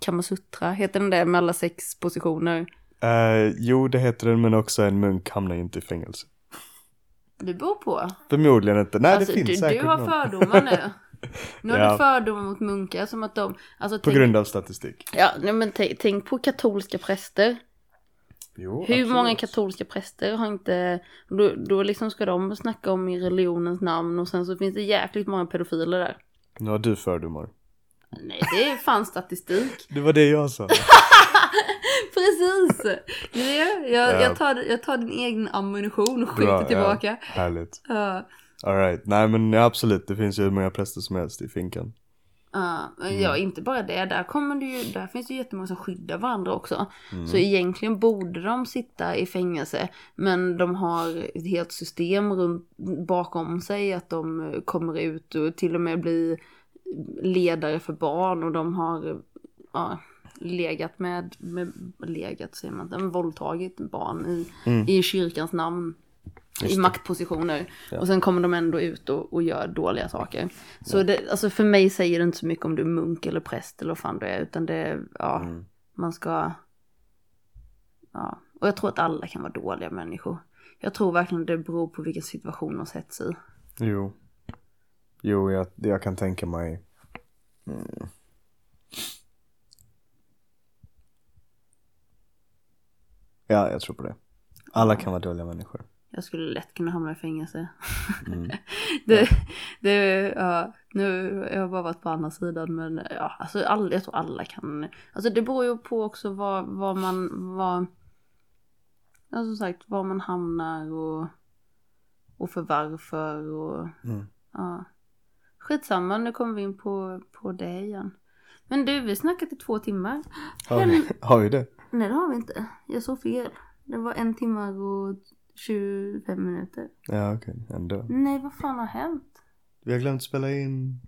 Kamasutra, heter den det med alla sex positioner? Eh, jo det heter den men också en munk hamnar inte i fängelse. Det beror på. Förmodligen inte. Nej alltså, det finns du, säkert du har någon. fördomar nu. Nu har Ja. du fördomar mot munkar som att de, alltså På tänk, grund av statistik. ja, nej, men tänk, tänk på katolska präster. Jo, Hur absolut. många katolska präster har inte, då, då liksom ska de snacka om i religionens namn och sen så finns det jäkligt många pedofiler där. Nu har du fördomar. Nej, det är fan statistik. Det var det jag sa. Precis! Jag, Ja. jag, tar, jag tar din egen ammunition och skjuter Bra, tillbaka. Ja, härligt. Ja. Alright, nej men absolut det finns ju hur många präster som helst i finkan. Ja, men Mm. ja, inte bara det. Där, kommer det ju, där finns det ju jättemånga som skyddar varandra också. Mm. Så egentligen borde de sitta i fängelse. Men de har ett helt system runt, bakom sig. Att de eh, kommer ut och till och med blir ledare för barn. Och de har ja, legat med, med legat säger man inte, våldtagit barn i, Mm. i kyrkans namn. Just I maktpositioner. Ja. Och sen kommer de ändå ut och, och gör dåliga saker. Så det, alltså för mig säger det inte så mycket om du är munk eller präst eller vad fan du är. Utan det, ja, Mm. man ska... Ja, och jag tror att alla kan vara dåliga människor. Jag tror verkligen det beror på vilken situation de sätts i. Jo. Jo, jag, jag kan tänka mig. Mm. Ja, jag tror på det. Alla kan vara dåliga människor. Jag skulle lätt kunna hamna i fängelse. Mm. det, det, ja, nu jag har bara varit på andra sidan men ja, alltså alla, jag tror alla kan. Alltså det beror ju på också vad, vad man, vad, ja som sagt var man hamnar och, och för varför och Mm. ja. Skitsamma, nu kommer vi in på, på det igen. Men du, vi snackat i två timmar. Har, vi, har vi det? Nej det har vi inte. Jag såg fel. Det var en timme och 25 minuter. Ja, okej. Ändå. Nej, vad fan har hänt? Vi har glömt spela in.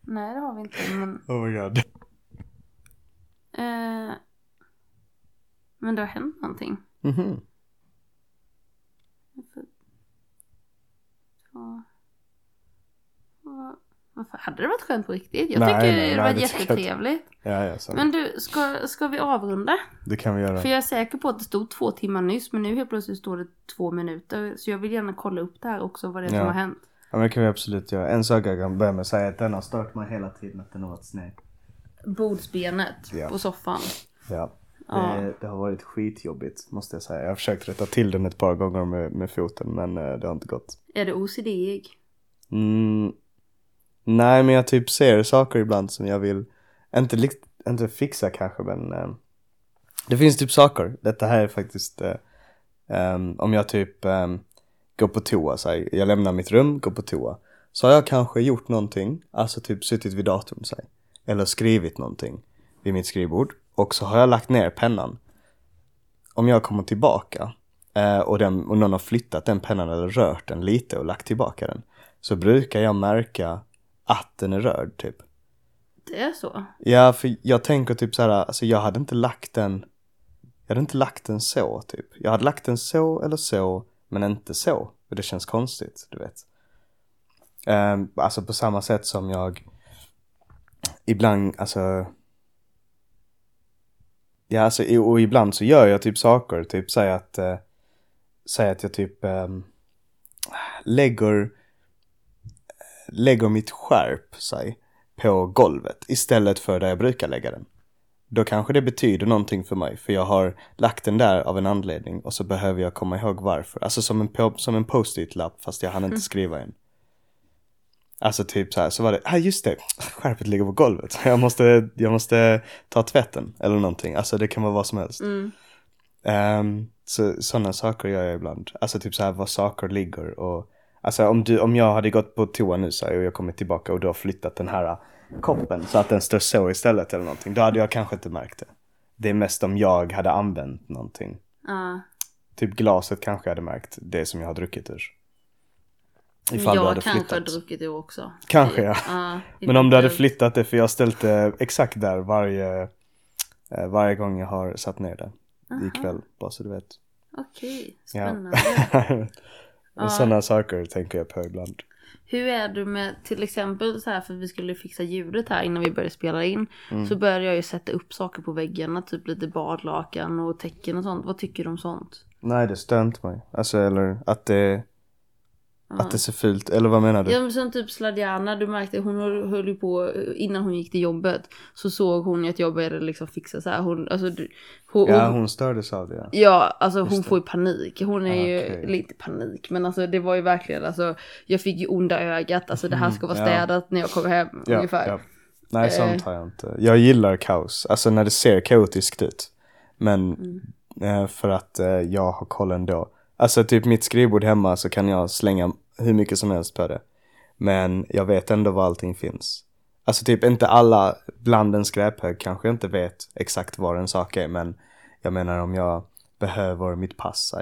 Nej, det har vi inte. Men, Oh my god. eh, men det har hänt någonting. Mhm. Vad, varför hade det varit skönt på riktigt? Jag Nej, tycker nej, det nej, var inte. jättetrevligt. Ja, ja, sant. Men du, ska, ska vi avrunda? Det kan vi göra. För jag är säker på att det stod två timmar nyss, men nu helt plötsligt står det två minuter. Så jag vill gärna kolla upp det här också, vad det är Ja. som har hänt. Ja, men det kan vi absolut göra. En sak jag kan börja med att säga är att den har stört mig hela tiden att den har varit sned. Bordsbenet Ja. på soffan. Ja. Ja. Det, det har varit skitjobbigt måste jag säga. Jag har försökt rätta till den ett par gånger med, med foten men eh, det har inte gått. Är det OCD-ig? Mm, nej men jag typ ser saker ibland som jag vill, inte, inte fixa kanske men eh, det finns typ saker. Detta här är faktiskt eh, ehm, om jag typ ehm, går på toa, så här, jag lämnar mitt rum, går på toa. Så har jag kanske gjort någonting, alltså typ suttit vid datorn så här, eller skrivit någonting vid mitt skrivbord och så har jag lagt ner pennan. Om jag kommer tillbaka eh, och, den, och någon har flyttat den pennan eller rört den lite och lagt tillbaka den så brukar jag märka att den är rörd typ. Det är så? Ja, för jag tänker typ så här, alltså jag hade inte lagt den, jag hade inte lagt den så typ. Jag hade lagt den så eller så, men inte så. För det känns konstigt, du vet. Um, alltså på samma sätt som jag ibland, alltså Ja, alltså och ibland så gör jag typ saker, typ säg att, eh, säg att jag typ ehm, lägger, lägger mitt skärp, säg, på golvet istället för där jag brukar lägga den. Då kanske det betyder någonting för mig för jag har lagt den där av en anledning och så behöver jag komma ihåg varför. Alltså som en, po- som en post-it-lapp fast jag hann inte skriva en. Alltså typ så här, så var det, ah just det, skärpet ligger på golvet. Jag måste, jag måste ta tvätten eller någonting. Alltså det kan vara vad som helst. Mm. Ehm, så sådana saker gör jag ibland. Alltså typ så här var saker ligger och Alltså om, du, om jag hade gått på toa nu så här, och jag kommit tillbaka och du har flyttat den här koppen så att den står så istället eller någonting. Då hade jag kanske inte märkt det. Det är mest om jag hade använt någonting. Ja. Typ glaset kanske jag hade märkt det som jag har druckit ur. Ifall du jag hade kanske har flyttat. druckit det också. Kanske ja. Ja, Men om du hade flyttat det för jag har ställt det exakt där varje, eh, varje gång jag har satt ner det. Ikväll, bara så du vet. Okej, Ja. spännande. Men Sådana saker tänker jag på ibland. Hur är du med till exempel så här för vi skulle fixa ljudet här innan vi började spela in. Mm. Så började jag ju sätta upp saker på väggarna, typ lite badlakan och tecken och sånt. Vad tycker du om sånt? Nej det stör inte mig. Alltså eller att det, att det ser fult, eller vad menar du? Ja men som typ Sladjana, du märkte hon höll, ju på innan hon gick till jobbet. Så såg hon ju att jag började liksom fixa så här. Hon, alltså, du, hon, Ja hon, hon stördes av det ja. Ja, alltså hon Just det. får ju panik. Hon är Ah, ju okej. lite panik. Men alltså det var ju verkligen alltså. Jag fick ju onda ögat. Alltså det här ska vara Mm, ja. städat när jag kommer hem ja, ungefär. ja. Nej Eh. sånt har jag inte. Jag gillar kaos, alltså när det ser kaotiskt ut. Men Mm. eh, för att eh, jag har koll ändå. Alltså typ mitt skrivbord hemma så kan jag slänga hur mycket som helst på det. Men jag vet ändå var allting finns. Alltså typ inte alla bland en skräphög kanske inte vet exakt var en sak är men jag menar om jag behöver mitt pass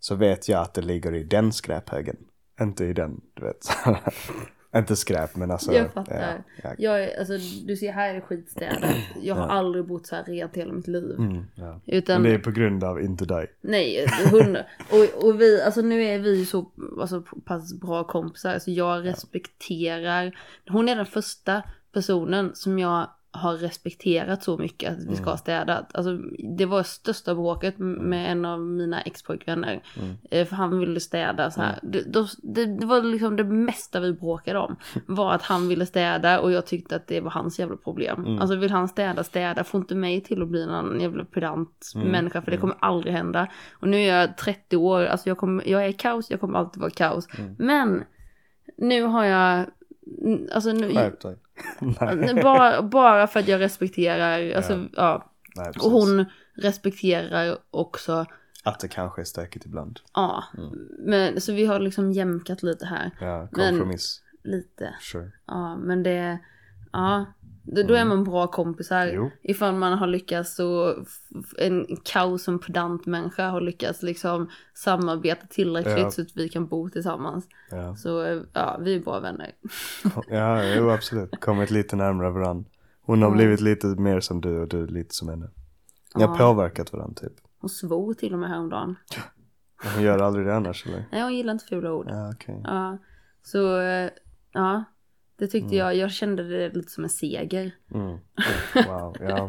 så vet jag att det ligger i den skräphögen. Inte i den, du vet. inte skräp men alltså. Jag fattar. Ja, ja. Jag är, alltså du ser här är skitstädat. Jag har aldrig bott så här rent hela mitt liv. Mm, ja. Utan, Men det är på grund av inte dig. nej, hundra. och, och vi, alltså nu är vi så alltså, pass bra kompisar. Så jag respekterar. Hon är den första personen som jag har respekterat så mycket att vi ska ha städat. Alltså det var största bråket med en av mina expojkvänner. Eh, För han ville städa så här. Det, då- det, det var liksom det mesta vi bråkade om. Var att han ville städa och jag tyckte att det var hans jävla problem. Alltså vill han städa, städa. Får inte mig till att bli någon jävla pedant människa för det kommer aldrig hända. Och nu är jag 30 år, alltså jag, kommer, jag är kaos, jag kommer alltid vara kaos. Men nu har jag, alltså nu. Nej. bara, bara för att jag respekterar, alltså ja. Nej, precis. Och hon respekterar också, Att det kanske är stökigt ibland. ja. Mm. Men så vi har liksom jämkat lite här. Ja, Men- kompromiss. Lite. Sure. Ja, men det, ja. Då, då är man bra kompisar. Mm. Jo. Ifall man har lyckats f- en kaos och pedant människa har lyckats liksom samarbeta tillräckligt Ja. så att vi kan bo tillsammans. Ja, Så ja, vi är bra vänner. ja jo, absolut. Kommit lite närmare varandra. Hon har blivit lite mer som du och du lite som henne. Ni har Ja. påverkat varandra typ. Hon svor till och med häromdagen. Hon gör aldrig det annars eller? Nej, hon gillar inte fula ord. Ja, okej. Ja, så eh, ja, det tyckte jag. Jag kände det lite som en seger. Mm. Wow, ja.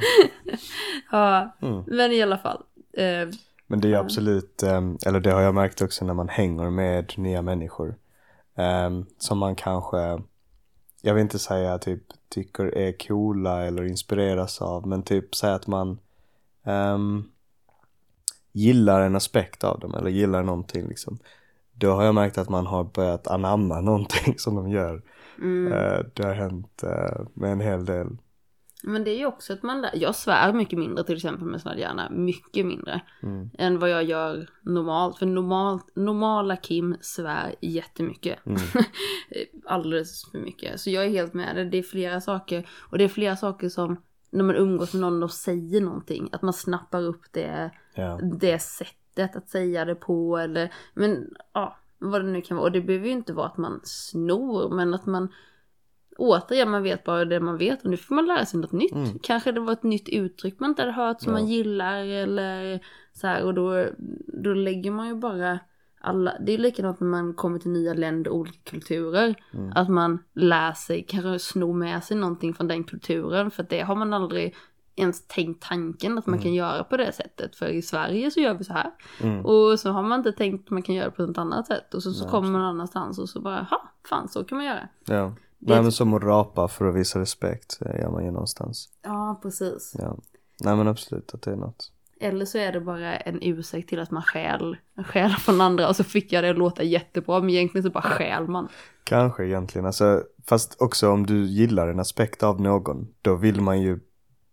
Ja, Mm. men i alla fall. Eh, Men det är absolut, ehm, eller det har jag märkt också när man hänger med nya människor. ehm, som man kanske, jag vill inte säga typ tycker är coola eller inspireras av, men typ säga att man ehm, gillar en aspekt av dem eller gillar någonting liksom. Då har jag märkt att man har börjat anamma någonting som de gör. Mm. Eh, det har hänt eh, med en hel del. Men det är ju också att man lär, jag svär mycket mindre till exempel med sådana hjärna, mycket mindre Mm. än vad jag gör normalt. För normalt, normala Kim svär jättemycket. Mm. Alldeles för mycket. Så jag är helt med det. Det är flera saker och det är flera saker som när man umgås med någon och säger någonting, att man snappar upp det, Ja. det sättet att säga det på eller, men ja, vad det nu kan vara. Och det behöver ju inte vara att man snor, men att man återigen, man vet bara det man vet och nu får man lära sig något nytt. Mm. Kanske det var ett nytt uttryck man inte hade hört som Ja. man gillar eller så här och då, då lägger man ju bara alla, det är likadant när man kommer till nya länder och olika kulturer. Mm. Att man lär sig, kanske snor med sig någonting från den kulturen för att det har man aldrig ens tänkt tanken att man kan göra på det sättet. För i Sverige så gör vi så här. Mm. Och så har man inte tänkt att man kan göra på något annat sätt. Och så, så Nej, kommer man någon annanstans och så bara, ha, fan så kan man göra. Ja. Det- Nej men som att rapa för att visa respekt eh, gör man ju någonstans. Ja, precis. Ja. Nej men absolut att det är något. Eller så är det bara en ursäkt till att man stjäl, stjäl från andra och så fick jag det att låta jättebra men egentligen så bara stjäl man. Kanske egentligen, alltså fast också om du gillar en aspekt av någon, då vill man ju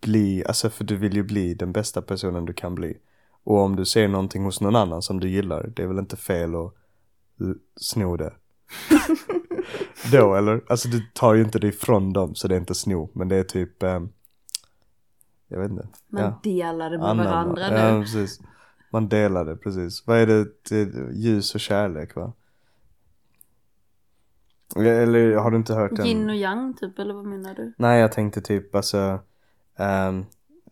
bli, alltså för du vill ju bli den bästa personen du kan bli. Och om du ser någonting hos någon annan som du gillar, det är väl inte fel att sno det. då eller? Alltså du tar ju inte det ifrån dem så det är inte sno, men det är typ, ehm, jag vet inte. Man ja. delar det med Anamma. varandra nu. Ja, precis. Man delar det, precis. Vad är det? det ljus och kärlek, va? Eller har du inte hört den? Yin och yang typ, eller vad menar du? Nej, jag tänkte typ alltså ehm,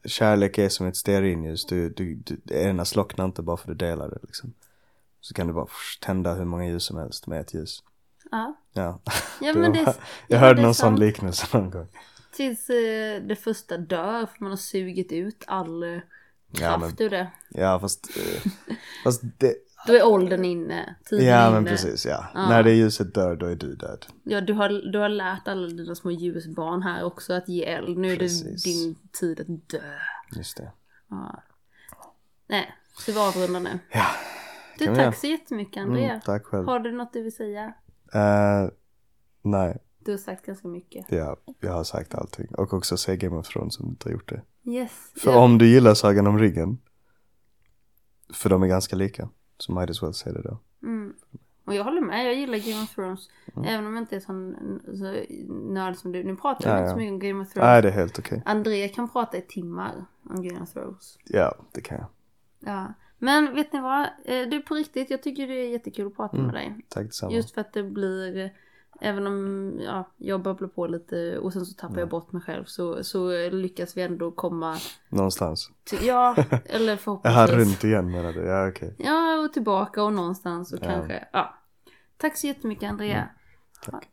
Kärlek är som ett stearinljus. Du, du, du, det ena slocknar inte bara för att du delar det liksom. Så kan du bara tända hur många ljus som helst med ett ljus. Ja. Ja. Ja men det, Jag ja, hörde det någon sån liknelse någon gång. Tills eh, det första dör för man har sugit ut all eh, Ja, kraft ur det. Ja, fast, eh, fast det, Då är åldern inne, tiden ja inne. men precis ja. Ja. När det ljuset dör, då är du död. Ja, du har, du har lärt alla dina små ljusbarn här också att ge eld. Nu är Precis. det din tid att dö. Just det. Ja. Nej, ska vi avrunda nu? Ja. Du, tack göra. så jättemycket Andrea. Mm, tack själv. Har du något du vill säga? Eh, nej, Du har sagt ganska mycket. ja, jag har sagt allting. Och också se Game of Thrones om du inte har gjort det. Yes. För ja. om du gillar Sagan om ringen, för de är ganska lika, så might as well se det då. Mm. Och jag håller med, jag gillar Game of Thrones. Mm. Även om jag inte är sån så nörd som du. Nu pratar jag Ja, inte ja. så mycket om Game of Thrones. Nej, det är helt okej. Andrea kan prata i timmar om Game of Thrones. Ja, det kan jag. Ja. Men vet ni vad? Eh, Du på riktigt, jag tycker det är jättekul att prata Mm. med dig. Tack detsamma. Just för att det blir, även om ja, jag babblar på lite och sen så tappar jag bort mig själv så, så lyckas vi ändå komma Någonstans. till, ja, eller förhoppningsvis. runt igen menar du? Ja, okej. Ja, och tillbaka och någonstans och Ja. kanske, ja. Tack så jättemycket Andrea. Tack.